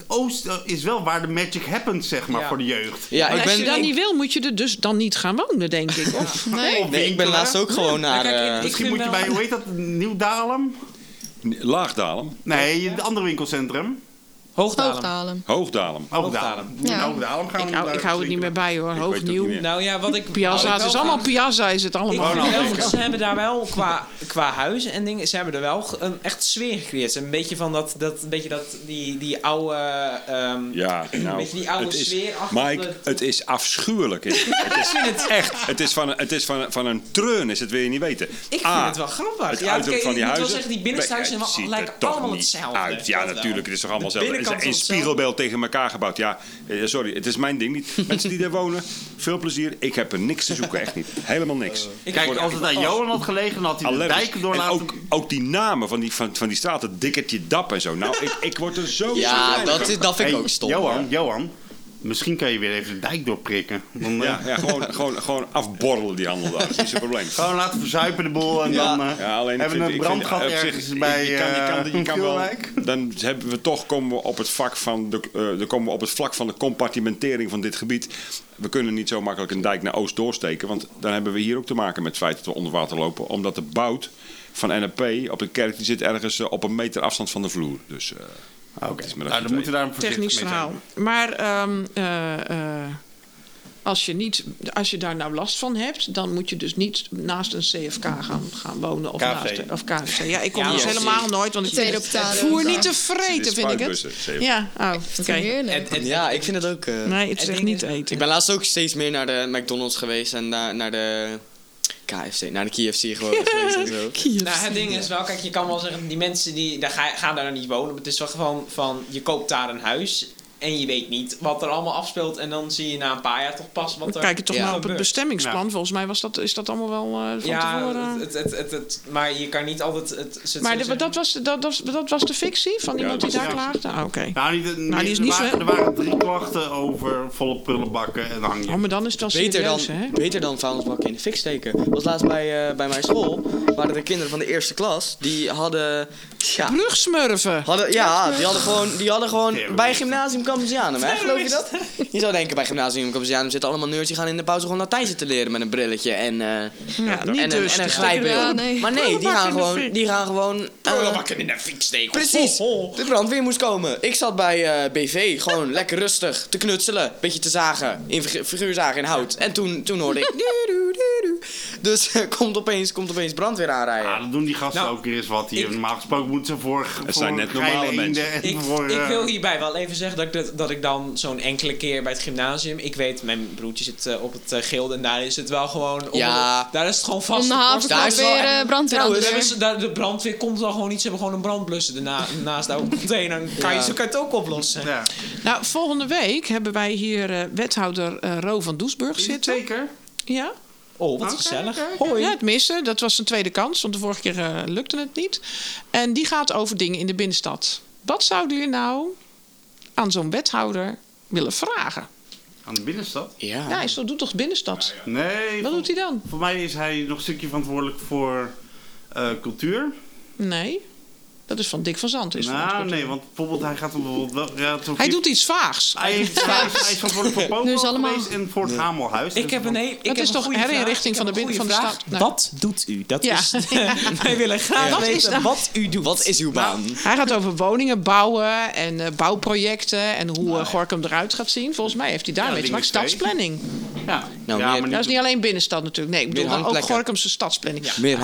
Oost is wel waar de magic happens, zeg maar, Ja. voor de jeugd. Ja, Maar ik als je dat ik- niet wil, moet je er dus dan niet gaan wonen, denk ik. Of, Nee. Ik ben laatst ook gewoon naar... kijk, ik- eh, ik- Misschien moet je bij, hoe heet dat, Nieuw-Dalem? Laagdalen, Nee, het andere winkelcentrum. Hoogdalen. Hoogdalen. Hoogdalem. Hoogdalem. Ja. Hoogdalem gaan we ik, hou, ik hou het niet meer bij hoor. Ik het niet Hoognieuw. meer. Nou ja, wat ik... Piazza, ik het is allemaal Piazza is het Ik allemaal. wel, afdeling. ze hebben daar wel qua, qua huizen en dingen, ze hebben er wel een echt sfeer gecreëerd. Een beetje van dat, dat, een beetje dat die, die oude, ehm, Ja, nou, beetje die oude het is, sfeer achter Mike, de- het is afschuwelijk. het is echt, het is van, een- het is van, een- van een treun, is het wil je niet weten. Ik vind A, het wel grappig. Het ja, van die ik moet huizen. wel zeggen, die het er lijken allemaal hetzelfde. Uit. Ja, natuurlijk. Het is toch allemaal De hetzelfde. Is een spiegelbeeld tegen elkaar gebouwd. Ja, eh, sorry, het is mijn ding niet. Mensen die daar wonen, veel plezier. Ik heb er niks te zoeken, echt niet. Helemaal niks. Ik Kijk, word als het aan Johan had gelegen, dan had hij de dijken door En laten... ook, ook die namen van die, van, van die straten, Dikkertje Dap en zo. Nou, ik, ik word er zo ja, dat, is, dat vind ik Hey, ook stom. Johan, Johan, misschien kan je weer even de dijk doorprikken. Dan, eh, Ja, ja gewoon, gewoon, gewoon afborrelen die handel daar. Dat is niet zo'n probleem. Gewoon laten verzuipen de boel en Ja. dan eh, Ja, alleen hebben we een brandgat zich, ergens je- bij je kan, je kan, je eh, kan wel. Dan hebben we toch komen we op het vak van de, dan komen we op het vlak van de compartimentering van dit gebied. We kunnen niet zo makkelijk een dijk naar oost doorsteken, want dan hebben we hier ook te maken met het feit dat we onder water lopen, omdat de bout van NRP op de kerk die zit ergens op een meter afstand van de vloer. Dus Oké, maar dat nou, je dan moeten we daar voorzichtig Technisch verhaal. Maar ehm, eh, eh, als, je niet, als je daar nou last van hebt, dan moet je dus niet naast een CFK gaan, gaan wonen. Of, KFC. naast de- of KFC. Ja, ik kom Ja, dus helemaal nooit, want ik Tweede vind op tafel. het voer niet te vreten, vind ik het. Ja, oh, oké. En- en- Ja, ik vind het ook... eh, Nee, het is echt niet eten. Ik ben laatst ook steeds meer naar de McDonald's geweest en naar, naar de KFC, naar de KFC gewoon geweest en zo. Nou, het ding is wel, kijk, je kan wel zeggen, die mensen die daar ga, gaan daar niet wonen. Maar het is wel gewoon van, je koopt daar een huis en je weet niet wat er allemaal afspeelt. En dan zie je na een paar jaar toch pas wat er kijken toch Ja. maar op het bestemmingsplan. Volgens mij was dat, is dat allemaal wel eh, van Ja, tevoren. het, het, het, het, maar je kan niet altijd... Het, het, maar dat, was, dat, dat, dat was de fictie van iemand die daar was- klaagde? Ah, oké. Nou, niet, Nou, die is niet er, zo- waren, er waren drie klachten over volle prullenbakken en hangje. Oh, maar dan is het wel Beter dan, beter dan vuilnisbakken in de fik steken. Was laatst bij, eh, bij mijn school, waren de kinderen van de eerste klas, die hadden... Ja, hadden, ja die hadden gewoon, die hadden gewoon bij gymnasium Cambodjanum, hè? Geloof je dat? Je zou denken, bij Gymnasium Cambodjanum zitten allemaal nerds... die gaan in de pauze gewoon Latijn zitten leren met een brilletje en, eh, Ja, niet en, dus. een, en een Dus glijbril. Ja, nee. Maar nee, die gaan gewoon... Die gaan gewoon eh, Prullenbakken in de fik steken. Precies. De brandweer moest komen. Ik zat bij eh, BV, gewoon lekker rustig te knutselen. Beetje te zagen, in figu- figuurzagen in hout. En toen, toen hoorde ik... Dus komt, opeens, komt opeens brandweer aanrijden. Ja, dan doen die gasten Nou, ook weer eens wat hier. ik- Normaal gesproken moeten ze voor, voor zijn net normale mensen. en Ik, voor, ik eh, wil hierbij wel even zeggen dat ik, dat, dat ik dan zo'n enkele keer bij het gymnasium... Ik weet, mijn broertje zit eh, op het eh, gilde en daar is het wel gewoon... onder- Ja. daar is het gewoon vast. Om de daar havenklap is wel weer brandweer Trouwens, de daar daar- de brandweer komt wel gewoon niet. Ze hebben gewoon een brandblusser erna, naast de container. Dan kan je, zo kan je het ook oplossen. ja. Nou, volgende week hebben wij hier eh, wethouder eh Ro van Doesburg het zitten. zeker? Ja. Oh, wat gezellig. Hoi. Ja, het missen. Dat was een tweede kans, want de vorige keer eh, lukte het niet. En die gaat over dingen in de binnenstad. Wat zouden jullie nou aan zo'n wethouder willen vragen? Aan de binnenstad? Ja. Ja, hij doet toch binnenstad? Nee. Wat voor- doet hij dan? Voor mij is hij nog een stukje verantwoordelijk voor eh, cultuur. Nee. Dat is van Dick van Zand. Is nou, nee, want bijvoorbeeld hij gaat dan bijvoorbeeld wel... Ja, het Hij doet iets vaags. Hij, heeft, hij, is, verantwoordelijk voor Popo Nu is allemaal- geweest en voor het Hamelhuis. Ik Dus heb een, dan- he- ik Dat heb is een toch goede herinrichting van de Ik heb bin- een van de stad? Wat doet u? Dat Ja. is, wij willen graag weten wat u doet. Wat is uw baan? Hij gaat over woningen bouwen en eh, bouwprojecten en hoe eh, Gorkum eruit gaat zien. Volgens mij heeft hij daarmee Ja, te maken. Stadsplanning. Ja, Nou, ja meer- maar, Dat is niet, alleen binnenstad natuurlijk. Nee, ik bedoel ook. Gorkumse stadsplanning. Meer.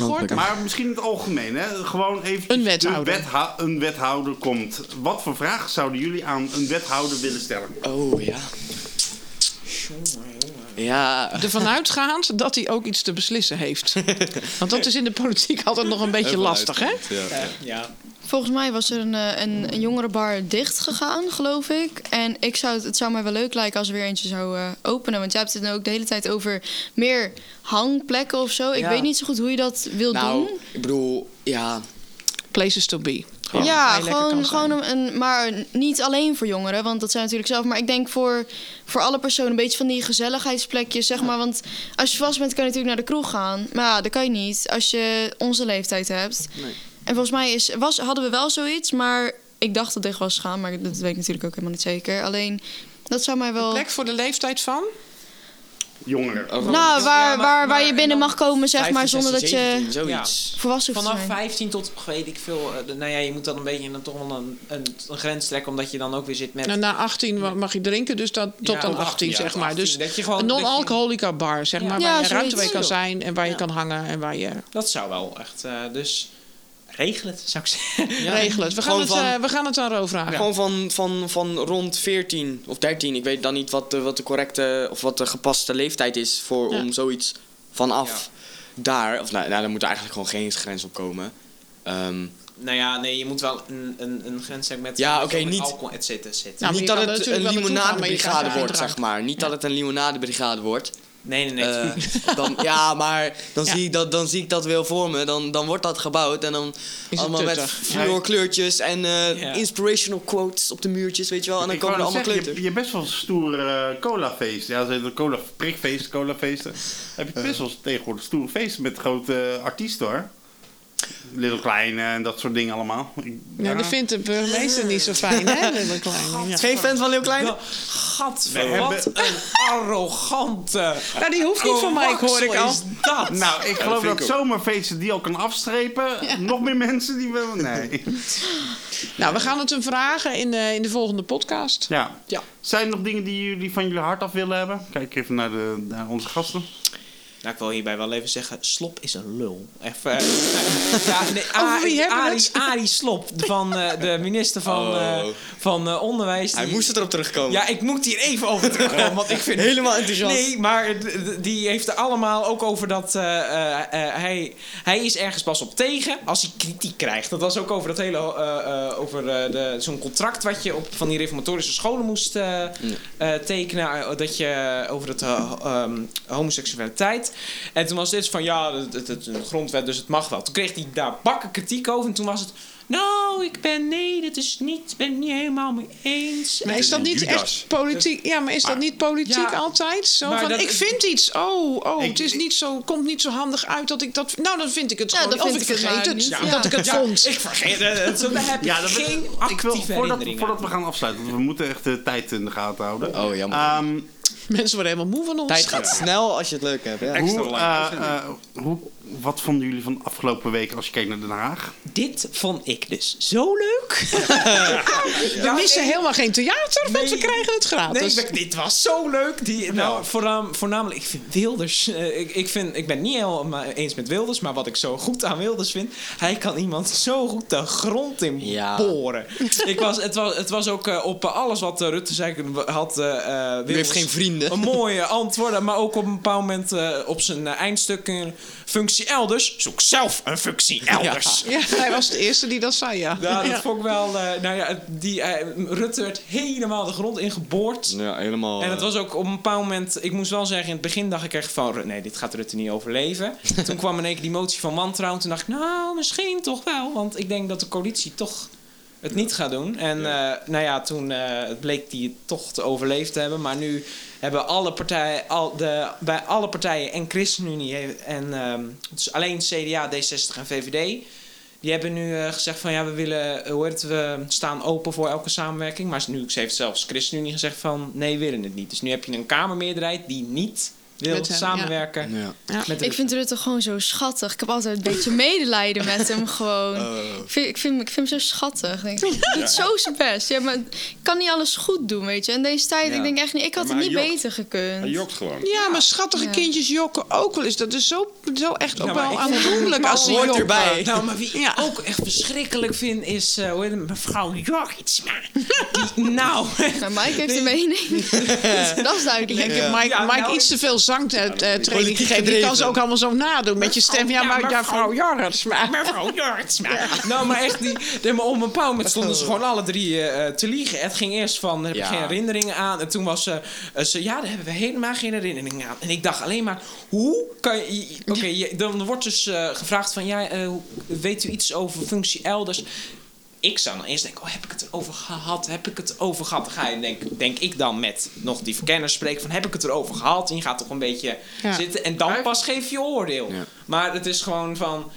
Gorkum. maar misschien in het algemeen, hè? Gewoon even. Een wethouder. wetha- een wethouder komt. Wat voor vragen zouden jullie aan een wethouder willen stellen? Oh, ja. Ja. Ervan uitgaand dat hij ook iets te beslissen heeft. Want dat is in de politiek altijd nog een beetje lastig, hè? Ja. Volgens mij was er een, eh, een, een jongerenbar dicht gegaan, geloof ik. En ik zou, het- het zou mij wel leuk lijken als er weer eentje zou eh, openen. Want jij hebt het nu ook de hele tijd over meer hangplekken of zo. Ik Ja. weet niet zo goed hoe je dat wil Nou, doen. ik bedoel, ja. Places to be. Gewoon ja, gewoon, gewoon een, een- maar niet alleen voor jongeren, want dat zijn natuurlijk zelf. Maar ik denk voor, voor alle personen een beetje van die gezelligheidsplekjes, zeg maar. Want als je vast bent, kan je natuurlijk naar de kroeg gaan. Maar ja, dat kan je niet als je onze leeftijd hebt. Nee. En volgens mij is, was, hadden we wel zoiets, maar ik dacht dat dicht was gegaan. Maar dat weet ik natuurlijk ook helemaal niet zeker. Alleen, dat zou mij wel... Plek voor de leeftijd van? Jongeren. Nou, waar, waar, waar je en binnen mag komen, zeg maar, 15, zonder dat 16, je 17, zoiets. volwassen hoeft Vanaf zijn. 15 tot, weet ik veel, eh, de- nou ja, je moet dan een beetje dan toch wel een, een, een grens trekken, omdat je dan ook weer zit met... Nou, na 18 wa- mag je drinken, dus dat, tot Ja, dan tot 18, 18, zeg maar. 18. Dus Dat je gewoon- een non-alcoholica bar, zeg maar, Ja, waar je ruimte mee kan zijn en waar je kan hangen en waar je... Dat zou wel echt, eh, dus regel het, zou ik zeggen. Ja. Regel het. We gaan het, van- eh, we gaan het aan Ro vragen. Gewoon van, van, van rond 14 of 13. Ik weet dan niet wat de, wat de correcte of wat de gepaste leeftijd is voor, Ja. om zoiets vanaf daar. Of nou, nou, daar moet er eigenlijk gewoon geen grens op komen. Ehm, Nou ja, nee, je moet wel een, een, een grens hebben met, Ja, met oké, niet- alcohol, et cetera, et cetera. Nou, niet dat het een limonadebrigade wordt, zeg maar. Niet dat het een limonadebrigade wordt. Nee, nee, nee. Eh, dan, ja, maar dan, Ja. Zie ik dat, dan zie ik dat wel voor me. Dan, dan wordt dat gebouwd en dan het allemaal met fluorkleurtjes en eh, Ja. inspirational quotes op de muurtjes, weet je wel. En dan Ik komen er allemaal je, kleuters. je hebt best wel stoere uh, colafeesten. Ja, ze hebben cola, prikfeesten, colafeesten. Heb je best wel tegenwoordig stoere feesten met grote uh, artiesten hoor. Little Klein en dat soort dingen allemaal. Ik- Ja, dat vindt de burgemeester niet zo fijn, hè? Little Kleine. Ja. Geen fan van Leeuw Kleine? Gadver, wat een arrogante... Nou, die hoeft niet van mij, hoor ik al. is dat? Nou, ik geloof dat ik ook. zomerfeesten die al kan afstrepen. Nog meer mensen die wel. Nee. Nou, we gaan het hem vragen in de, in de volgende podcast. Ja. Ja. Zijn er nog dingen die jullie van jullie hart af willen hebben? Kijk even naar, de, naar onze gasten. Nou, ik wil hierbij wel even zeggen, Slop is een lul. Even, eh, ja, nee, Arie, Slop, van eh, de minister van, Oh. eh, van Onderwijs. Hij die- moest erop terugkomen. Ja, ik moet hier even over terugkomen, want ik vind... Helemaal enthousiast. Nee, maar die heeft er allemaal ook over dat hij, hij is ergens pas op tegen als hij kritiek krijgt. Dat was ook over dat hele over de, zo'n contract wat je op van die reformatorische scholen moest tekenen, dat je over het eh, ehm, En toen was dit van ja, het, het, het is een grondwet, dus het mag wel. Toen kreeg hij daar bakken kritiek over en toen was het Nou, ik ben... Nee, dat is niet... ben het niet helemaal mee eens. Maar is dat niet Judas. echt politiek? Ja, maar is dat niet politiek Ja. altijd? Zo van, dat- ik vind iets. Oh, oh, Ik- het is niet zo, komt niet zo handig uit dat ik dat... Nou, dan vind ik het Ja, gewoon. dan Of vind ik vergeet het, niet. dat Ja. ik het Ja, vond. ik vergeet het. Zo, Daar heb ik Ja, dat geen ik actieve wil, voordat, voordat we gaan afsluiten, want we moeten echt de tijd in de gaten houden. Oh, jammer. Ehm, Mensen worden helemaal moe van ons. Tijd gaat snel als je het leuk hebt. Ja. Extra hoe, lang eh, eh, hoe, wat vonden jullie van de afgelopen week als je kijkt naar Den Haag? Dit vond ik dus zo leuk. we missen helemaal geen theater, want we Nee. krijgen het Nee, gratis. ik- dit was zo leuk. Die, nou, voornaam, voornamelijk, ik vind Wilders... eh, ik, ik, vind, ik ben het niet helemaal eens met Wilders... maar wat ik zo goed aan Wilders vind... hij kan iemand zo goed de grond in Ja. boren. ik was, het, was, het was ook op alles wat Rutte zei... had Wilders heeft geen vrienden. Een mooie antwoorden... maar ook op een bepaald moment eh, op zijn eh, eindstuk... een functie elders. Zoek zelf een functie elders. Ja, hij was de eerste die dat zei, ja. Ja, dat Ja. vond ik wel... eh, nou ja, die, Rutte werd helemaal de grond ingeboord. Ja, helemaal. En het was ook op een bepaald moment... Ik moest wel zeggen, in het begin dacht ik echt van... Nee, dit gaat Rutte niet overleven. toen kwam in één keer die motie van wantrouwen. Toen dacht ik, nou, misschien toch wel. Want ik denk dat de coalitie toch het niet gaat doen. En eh, nou ja, toen eh, bleek die het toch te overleefd te hebben. Maar nu hebben alle partijen... Al de, bij alle partijen en ChristenUnie... En ehm, dus alleen CDA, D60 en VVD... Die hebben nu eh, gezegd van ja, we willen, eh, hoe het, we staan open voor elke samenwerking. Maar nu heeft zelfs ChristenUnie gezegd van nee, we willen het niet. Dus nu heb je een Kamermeerderheid die niet wil Met hem, samenwerken. Ja. Met Ik vind Rutte gewoon zo schattig. Ik heb altijd een beetje medelijden met hem gewoon. Ik, vind, ik, vind, ik vind hem zo schattig. Ik denk, hij doet zo zijn best. Ja, maar ik kan niet alles goed doen, weet je. En deze tijd, Ja. ik denk echt niet... Ik had het niet jokt. beter gekund. Hij jokt gewoon. Ja, maar schattige Ja. kindjes jokken ook wel eens. Dat is zo, zo echt ook wel aandoenlijk als ze jokken. erbij. Nou, maar wie Ja. ik ook echt verschrikkelijk vind is eh, hoe heet het, mevrouw Jorritsma. Die, nou, Nou, Mike heeft een mening. dat is duidelijk. Ik heb Mike, Mike nou, iets te veel zangtraining Politiek gegeven. Die kan ze ook allemaal zo nadoen met je stem. Ja, Ja, maar mevrouw-. Maar mevrouw Jorritsma. Nou, maar echt, die, die, maar op een bepaald moment stonden ze gewoon alle drie eh, te liegen. Het ging eerst van, heb ik geen herinneringen aan. En toen was ze, eh, ze, ja, daar hebben we helemaal geen herinneringen aan. En ik dacht alleen maar, hoe kan je... Oké, dan wordt dus eh, gevraagd van, ja, eh, hoe- weet u iets over functie elders? Ik zou dan eerst denken, oh, heb ik het erover gehad? Heb ik het over gehad? Dan ga je, denk, denk ik dan met nog die verkenners spreken van, heb ik het erover gehad? En je gaat toch een beetje Ja. zitten. En dan pas geef je oordeel. Ja. Maar het is gewoon van...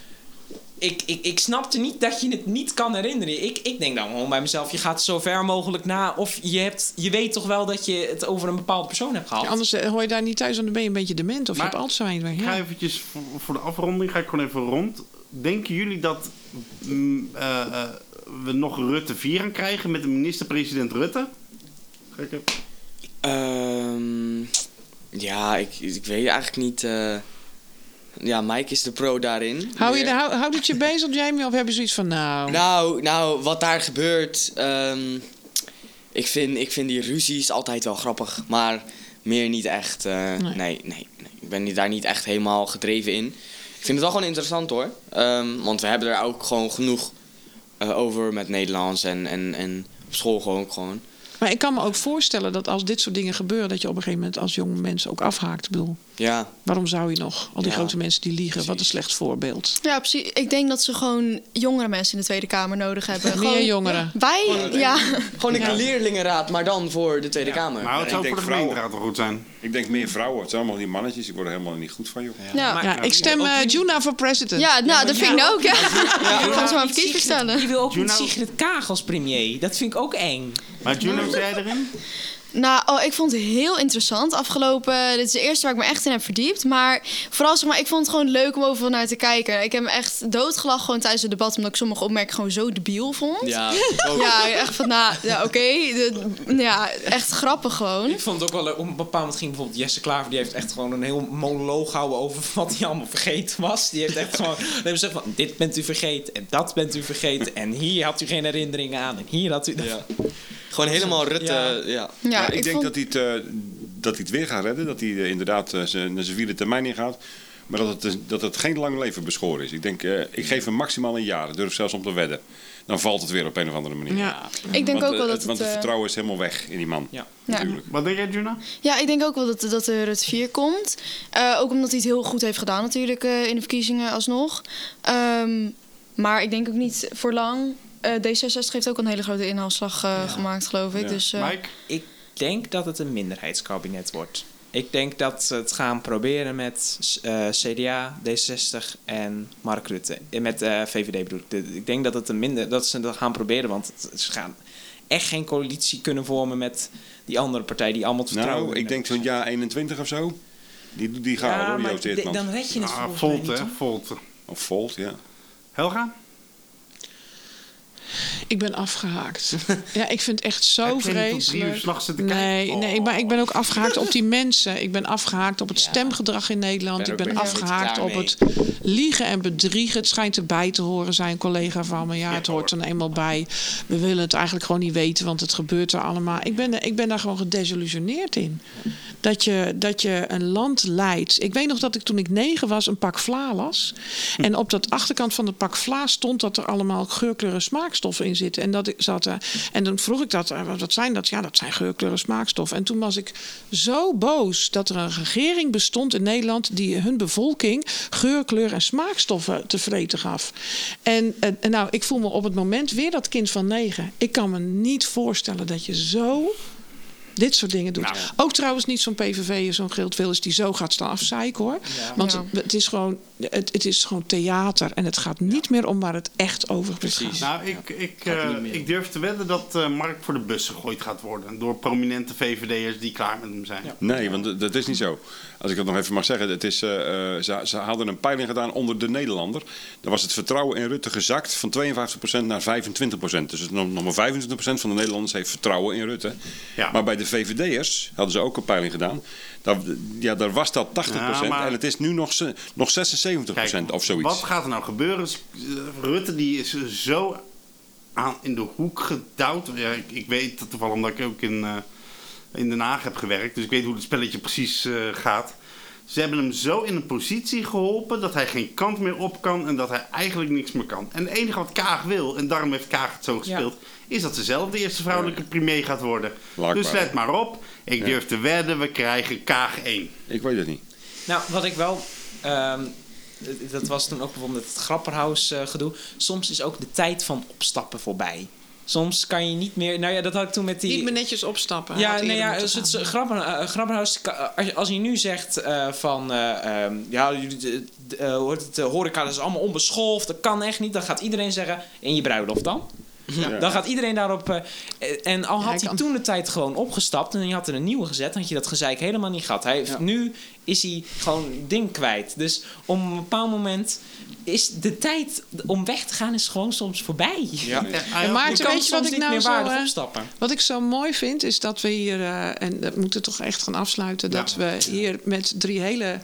Ik, ik, ik snapte niet dat je het niet kan herinneren. Ik, ik denk dan gewoon bij mezelf, je gaat zo ver mogelijk na. Of je, hebt, je weet toch wel dat je het over een bepaalde persoon hebt gehad. anders eh, hoor je daar niet thuis, want dan ben je een beetje dement. Of Maar- je hebt Alzheimer. Ik ga Ja. eventjes voor, voor de afronding ga ik gewoon even rond. Denken jullie dat mm, eh, eh, we nog Rutte 4 gaan krijgen met de minister-president Rutte? Ga ik even- Ehm, ja, ik, ik weet eigenlijk niet. eh, ja, Mike is de pro daarin. Hou, je, hou, houdt het je bezig, Jamie? Of heb je zoiets van, nou... Nou, nou, wat daar gebeurt. ehm, ik, vind, ik vind die ruzies altijd wel grappig. Maar meer niet echt. eh, Nee. nee. Nee, nee, Ik ben niet- daar niet echt helemaal gedreven in. Ik vind het wel gewoon interessant hoor. Ehm, want we hebben er ook gewoon genoeg eh, over met Nederlands en, en, en op school gewoon. gewoon. Maar ik kan me ook voorstellen dat als dit soort dingen gebeuren... dat je op een gegeven moment als jonge mens ook afhaakt. Ik bedoel, Ja, waarom zou je nog? Al die Ja, grote mensen die liegen, wat een slecht voorbeeld. Ja, precies. Ik denk dat ze gewoon jongere mensen in de Tweede Kamer nodig hebben. Meer Gewoon- jongeren. Wij, ja. gewoon een leerlingenraad, maar dan voor de Tweede Kamer. Maar het ik zou denk voor de vrouwen. gemeenteraad wel goed zijn. Ik denk meer vrouwen. Het zijn allemaal die mannetjes. Ik word er helemaal niet goed van, joh. Ja, Maar- Ja, ik stem eh, Juna voor president. ja nou, dat vind ik nou ook. Ja. Ja. Ik ga ze maar Sigrid- stellen. Je wil ook Juno- Sigrid Kaag als premier. Dat vind ik ook eng. Maar Juno, zit jij erin? Nou, oh, ik vond het heel interessant. Afgelopen, dit is de eerste waar ik me echt in heb verdiept. Maar vooral zeg maar, ik vond het gewoon leuk om overal naar te kijken. Ik heb me echt doodgelachen gewoon tijdens het debat, omdat ik sommige opmerkingen gewoon zo debiel vond. Ja, ook. Ja, echt van, nou, ja, oké. de- Ja, echt grappig gewoon. Ik vond het ook wel leuk. Op een bepaald moment ging bijvoorbeeld Jesse Klaver. Die heeft echt gewoon een heel monoloog gehouden over wat hij allemaal vergeten was. Die heeft echt gewoon... Dan hebben ze gezegd van, dit bent u vergeten. En dat bent u vergeten. En hier had u geen herinneringen aan. En hier had u... Ja. Gewoon helemaal Rutte. Ja. Ja. Ja, Ja, ik, ik denk vond... dat hij, het, eh, dat hij het weer gaat redden. Dat hij eh, inderdaad eh, zijn naar zijn vierde termijn ingaat. Maar dat het, dat het geen lang leven beschoren is. Ik denk, eh, ik geef hem maximaal een jaar. Ik durf zelfs om te wedden. Dan valt het weer op een of andere manier. Ja. Ik denk want, ook wel eh, dat Want het... het eh, vertrouwen is helemaal weg in die man. Ja. Ja. Natuurlijk. Wat denk jij, Juna? Ja, ik denk ook wel dat, dat er het 4 komt. Eh, ook omdat hij het heel goed heeft gedaan natuurlijk eh, in de verkiezingen alsnog. Ehm, maar ik denk ook niet voor lang. Eh, D66 heeft ook een hele grote inhaalslag eh, gemaakt, geloof ik. Ja. Dus, eh, Mike? Ik denk dat het een minderheidskabinet wordt. Ik denk dat ze het gaan proberen met eh, CDA, D66 en Mark Rutte. Met eh, VVD bedoel ik. Ik denk dat, het een minder, dat ze dat gaan proberen, want het- ze gaan echt geen coalitie kunnen vormen met die andere partij die allemaal het vertrouwen Nou, ik denk zo'n jaar 21 of zo. Die, die gaan Ja, hoor, maar Joost de- Eertmans. dan red je het Ah, volgens Volt, hè? Volt. Of Volt, ja. Helga? Ik ben afgehaakt. ja, ik vind het echt zo Heb vreselijk. uur nee, kijken? nee, maar ik ben ook afgehaakt op die mensen. Ik ben afgehaakt op het Ja. stemgedrag in Nederland. Ben Ik ben afgehaakt op het liegen en bedriegen. Het schijnt erbij te horen, zei een collega van me. Ja, het hoort er eenmaal bij. We willen het eigenlijk gewoon niet weten, want het gebeurt er allemaal. Ik ben, er- ik ben daar gewoon gedesillusioneerd in. Dat je, dat je een land leidt. Ik weet nog dat ik toen ik negen was een pak vla las. En op dat achterkant van het pak vla stond dat er allemaal geurkleuren in zitten. En, dat zat, er- en dan vroeg ik dat, eh, wat- wat zijn dat? Ja, dat zijn geurkleuren smaakstoffen. En toen was ik zo boos dat er een regering bestond in Nederland die hun bevolking geurkleur en smaakstoffen te vreten gaf. En, eh, en nou, ik voel me op het moment weer dat kind van negen. Ik kan me niet voorstellen dat je zo dit soort dingen doet. Nou. Ook trouwens niet zo'n PVV, zo'n Geert Wilders die zo gaat staan afzeiken hoor. Want Ja. het, is gewoon, het, het is gewoon theater en het gaat niet meer om waar het echt over Precies. gaat. Nou, ik, ik, eh, ik durf te wedden dat eh, Mark voor de bus gegooid gaat worden. Door prominente VVD'ers die klaar met hem zijn. Ja. Nee, want dat is niet zo. Als ik dat nog even mag zeggen. Het is, eh, eh, ze, ze hadden een peiling gedaan onder de Nederlander. Dan was het vertrouwen in Rutte gezakt van 52% naar 25%. Dus nog maar 25% van de Nederlanders heeft vertrouwen in Rutte. Ja. Maar bij de VVD'ers hadden ze ook een peiling gedaan. Daar, ja, daar was dat 80% Ja, maar- en het is nu nog, nog 76% Kijk, of zoiets. Wat gaat er nou gebeuren? Eh, Rutte die is zo aan, in de hoek gedouwd. Ja, ik, ik weet dat toevallig omdat ik ook in, in Den Haag heb gewerkt. Dus ik weet hoe het spelletje precies eh, gaat. Ze hebben hem zo in een positie geholpen dat hij geen kant meer op kan en dat hij eigenlijk niks meer kan. En het enige wat Kaag wil, en daarom heeft Kaag het zo gespeeld, is dat ze zelf de eerste vrouwelijke premier gaat worden. Dus let maar op. Ik durf te wedden, we krijgen Kaag 1. Ik weet het niet. Nou, wat ik wel. ehm, dat was toen ook bijvoorbeeld het Grapperhaus eh, gedoe. Soms is ook de tijd van opstappen voorbij. Soms kan je niet meer. Nou ja, dat had ik toen met die. Niet meer netjes opstappen. Ja, eerder ja, dus het gaan. is- Grapper, Grapperhaus, ka- als je, als je nu zegt eh, van, eh, ehm, ja, eh, heet het, horeca dat is allemaal onbeschoft, dat kan echt niet, dan gaat iedereen zeggen, in je bruiloft dan? Ja. Dan gaat iedereen daarop. eh, en al Ja, had hij kan- toen de tijd gewoon opgestapt en je had er een nieuwe gezet, had je dat gezeik helemaal niet gehad. Hij, heeft- Nu is hij gewoon een ding kwijt. Dus op een bepaald moment is de tijd om weg te gaan is gewoon soms voorbij. Ja. En Maarten, weet je wat soms ik niet nou meer zo... waardig eh, opstappen. Wat ik zo mooi vind, is dat we hier, eh, en dat moeten we toch echt gaan afsluiten, dat we hier met drie hele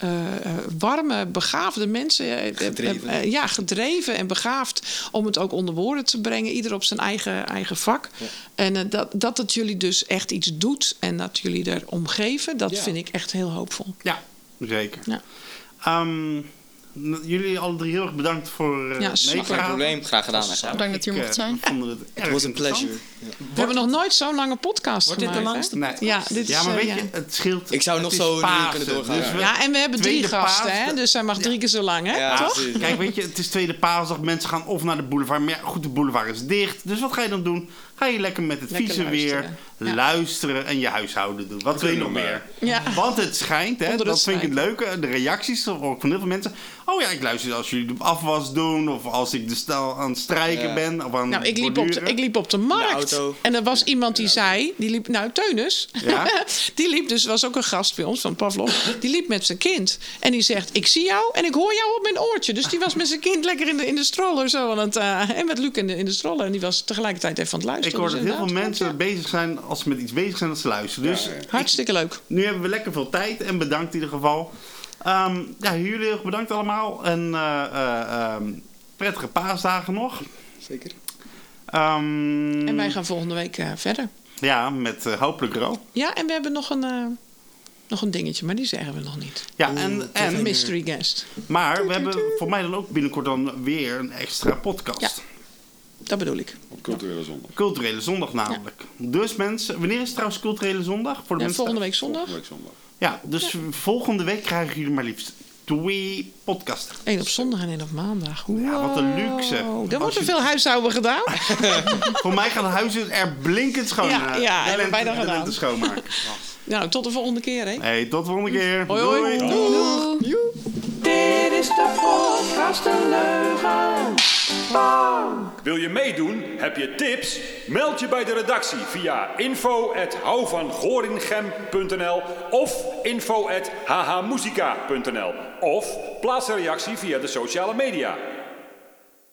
eh, eh, warme, begaafde mensen, eh, Gedreven. ja, gedreven en begaafd om het ook onder woorden te brengen, ieder op zijn eigen, eigen vak. En dat, dat het jullie dus echt iets doet en dat jullie er om geven, dat Ja. vind ik echt heel hoopvol. Ja, zeker. Ja. Ehm, jullie alle drie heel erg bedankt voor eh Ja, het geen probleem, graag gedaan. Bedankt dat je er Ik, mocht eh, zijn. het was een pleasure. We hebben nog nooit zo'n lange podcast Wordt dit de gemaakt. langste? Nee. Ja, dit ja, is, maar eh, weet ja. je, het scheelt. Ik zou nog zo een uur kunnen doorgaan, dus ja. we- Ja, en we hebben drie gasten, hè? dus hij mag drie keer zo lang, hè? Ja, Toch? precies. Kijk, weet je, het is tweede paasdag. Mensen gaan of naar de boulevard. Maar ja, goed, de boulevard is dicht. Dus wat ga je dan doen? Ga je lekker met het Lekker vieze weer luisteren. Ja. luisteren en je huishouden doen. Wat wil je nog meer? Ja. Want het schijnt, hè, dat vind ik het leuke. De reacties ook van heel veel mensen. Oh ja, ik luister als jullie de afwas doen. Of als ik de stel aan het strijken Ja. ben. Of aan Nou, ik liep, op de, ik liep op de markt. auto. En er was iemand die zei, die liep, nou Teunus, Ja? die liep dus, was ook een gast bij ons van Pavlov, die liep met zijn kind. En die zegt, ik zie jou en ik hoor jou op mijn oortje. Dus die was met zijn kind lekker in de, in de stroller zo aan het, eh, en met Luc in de, in de stroller. En die was tegelijkertijd even aan het Ik hoor Dus dat heel veel mensen bezig zijn, als ze met iets bezig zijn, dat ze luisteren. Dus Hartstikke leuk. nu hebben we lekker veel tijd en bedankt in ieder geval. Ehm, ja, jullie heel erg bedankt allemaal. En eh, eh, ehm, prettige paasdagen nog. Zeker. Ehm, En wij gaan volgende week eh, verder. Ja, met eh, hopelijk Ro. Ja, en we hebben nog een, nog een dingetje, maar die zeggen we nog niet. Ja, en, Een en, mystery guest. maar we hebben voor mij dan ook binnenkort dan weer een extra podcast. Ja. Dat bedoel ik. Op culturele zondag. Culturele zondag namelijk. Dus mensen, wanneer is het trouwens culturele zondag? Voor de Ja, mensen volgende week zondag. Volgende week zondag. Ja, dus volgende week krijgen jullie maar liefst twee podcasten. Eén op zondag en één op maandag. Ja, wat een luxe. Er wordt er je- veel huishouden gedaan. Voor mij gaat het huis er blinkend schoon. Ja, eh, ja, de lente- de gedaan. lente schoonmaken. nou, tot de volgende keer, hè. Hey, tot de volgende keer. Hoi, hoi. Doei. Doei. Dit is de podcast een leugen. Wil je meedoen? Heb je tips? Meld je bij de redactie via info.houvangorinchem.nl of info.hhmusica.nl of plaats een reactie via de sociale media.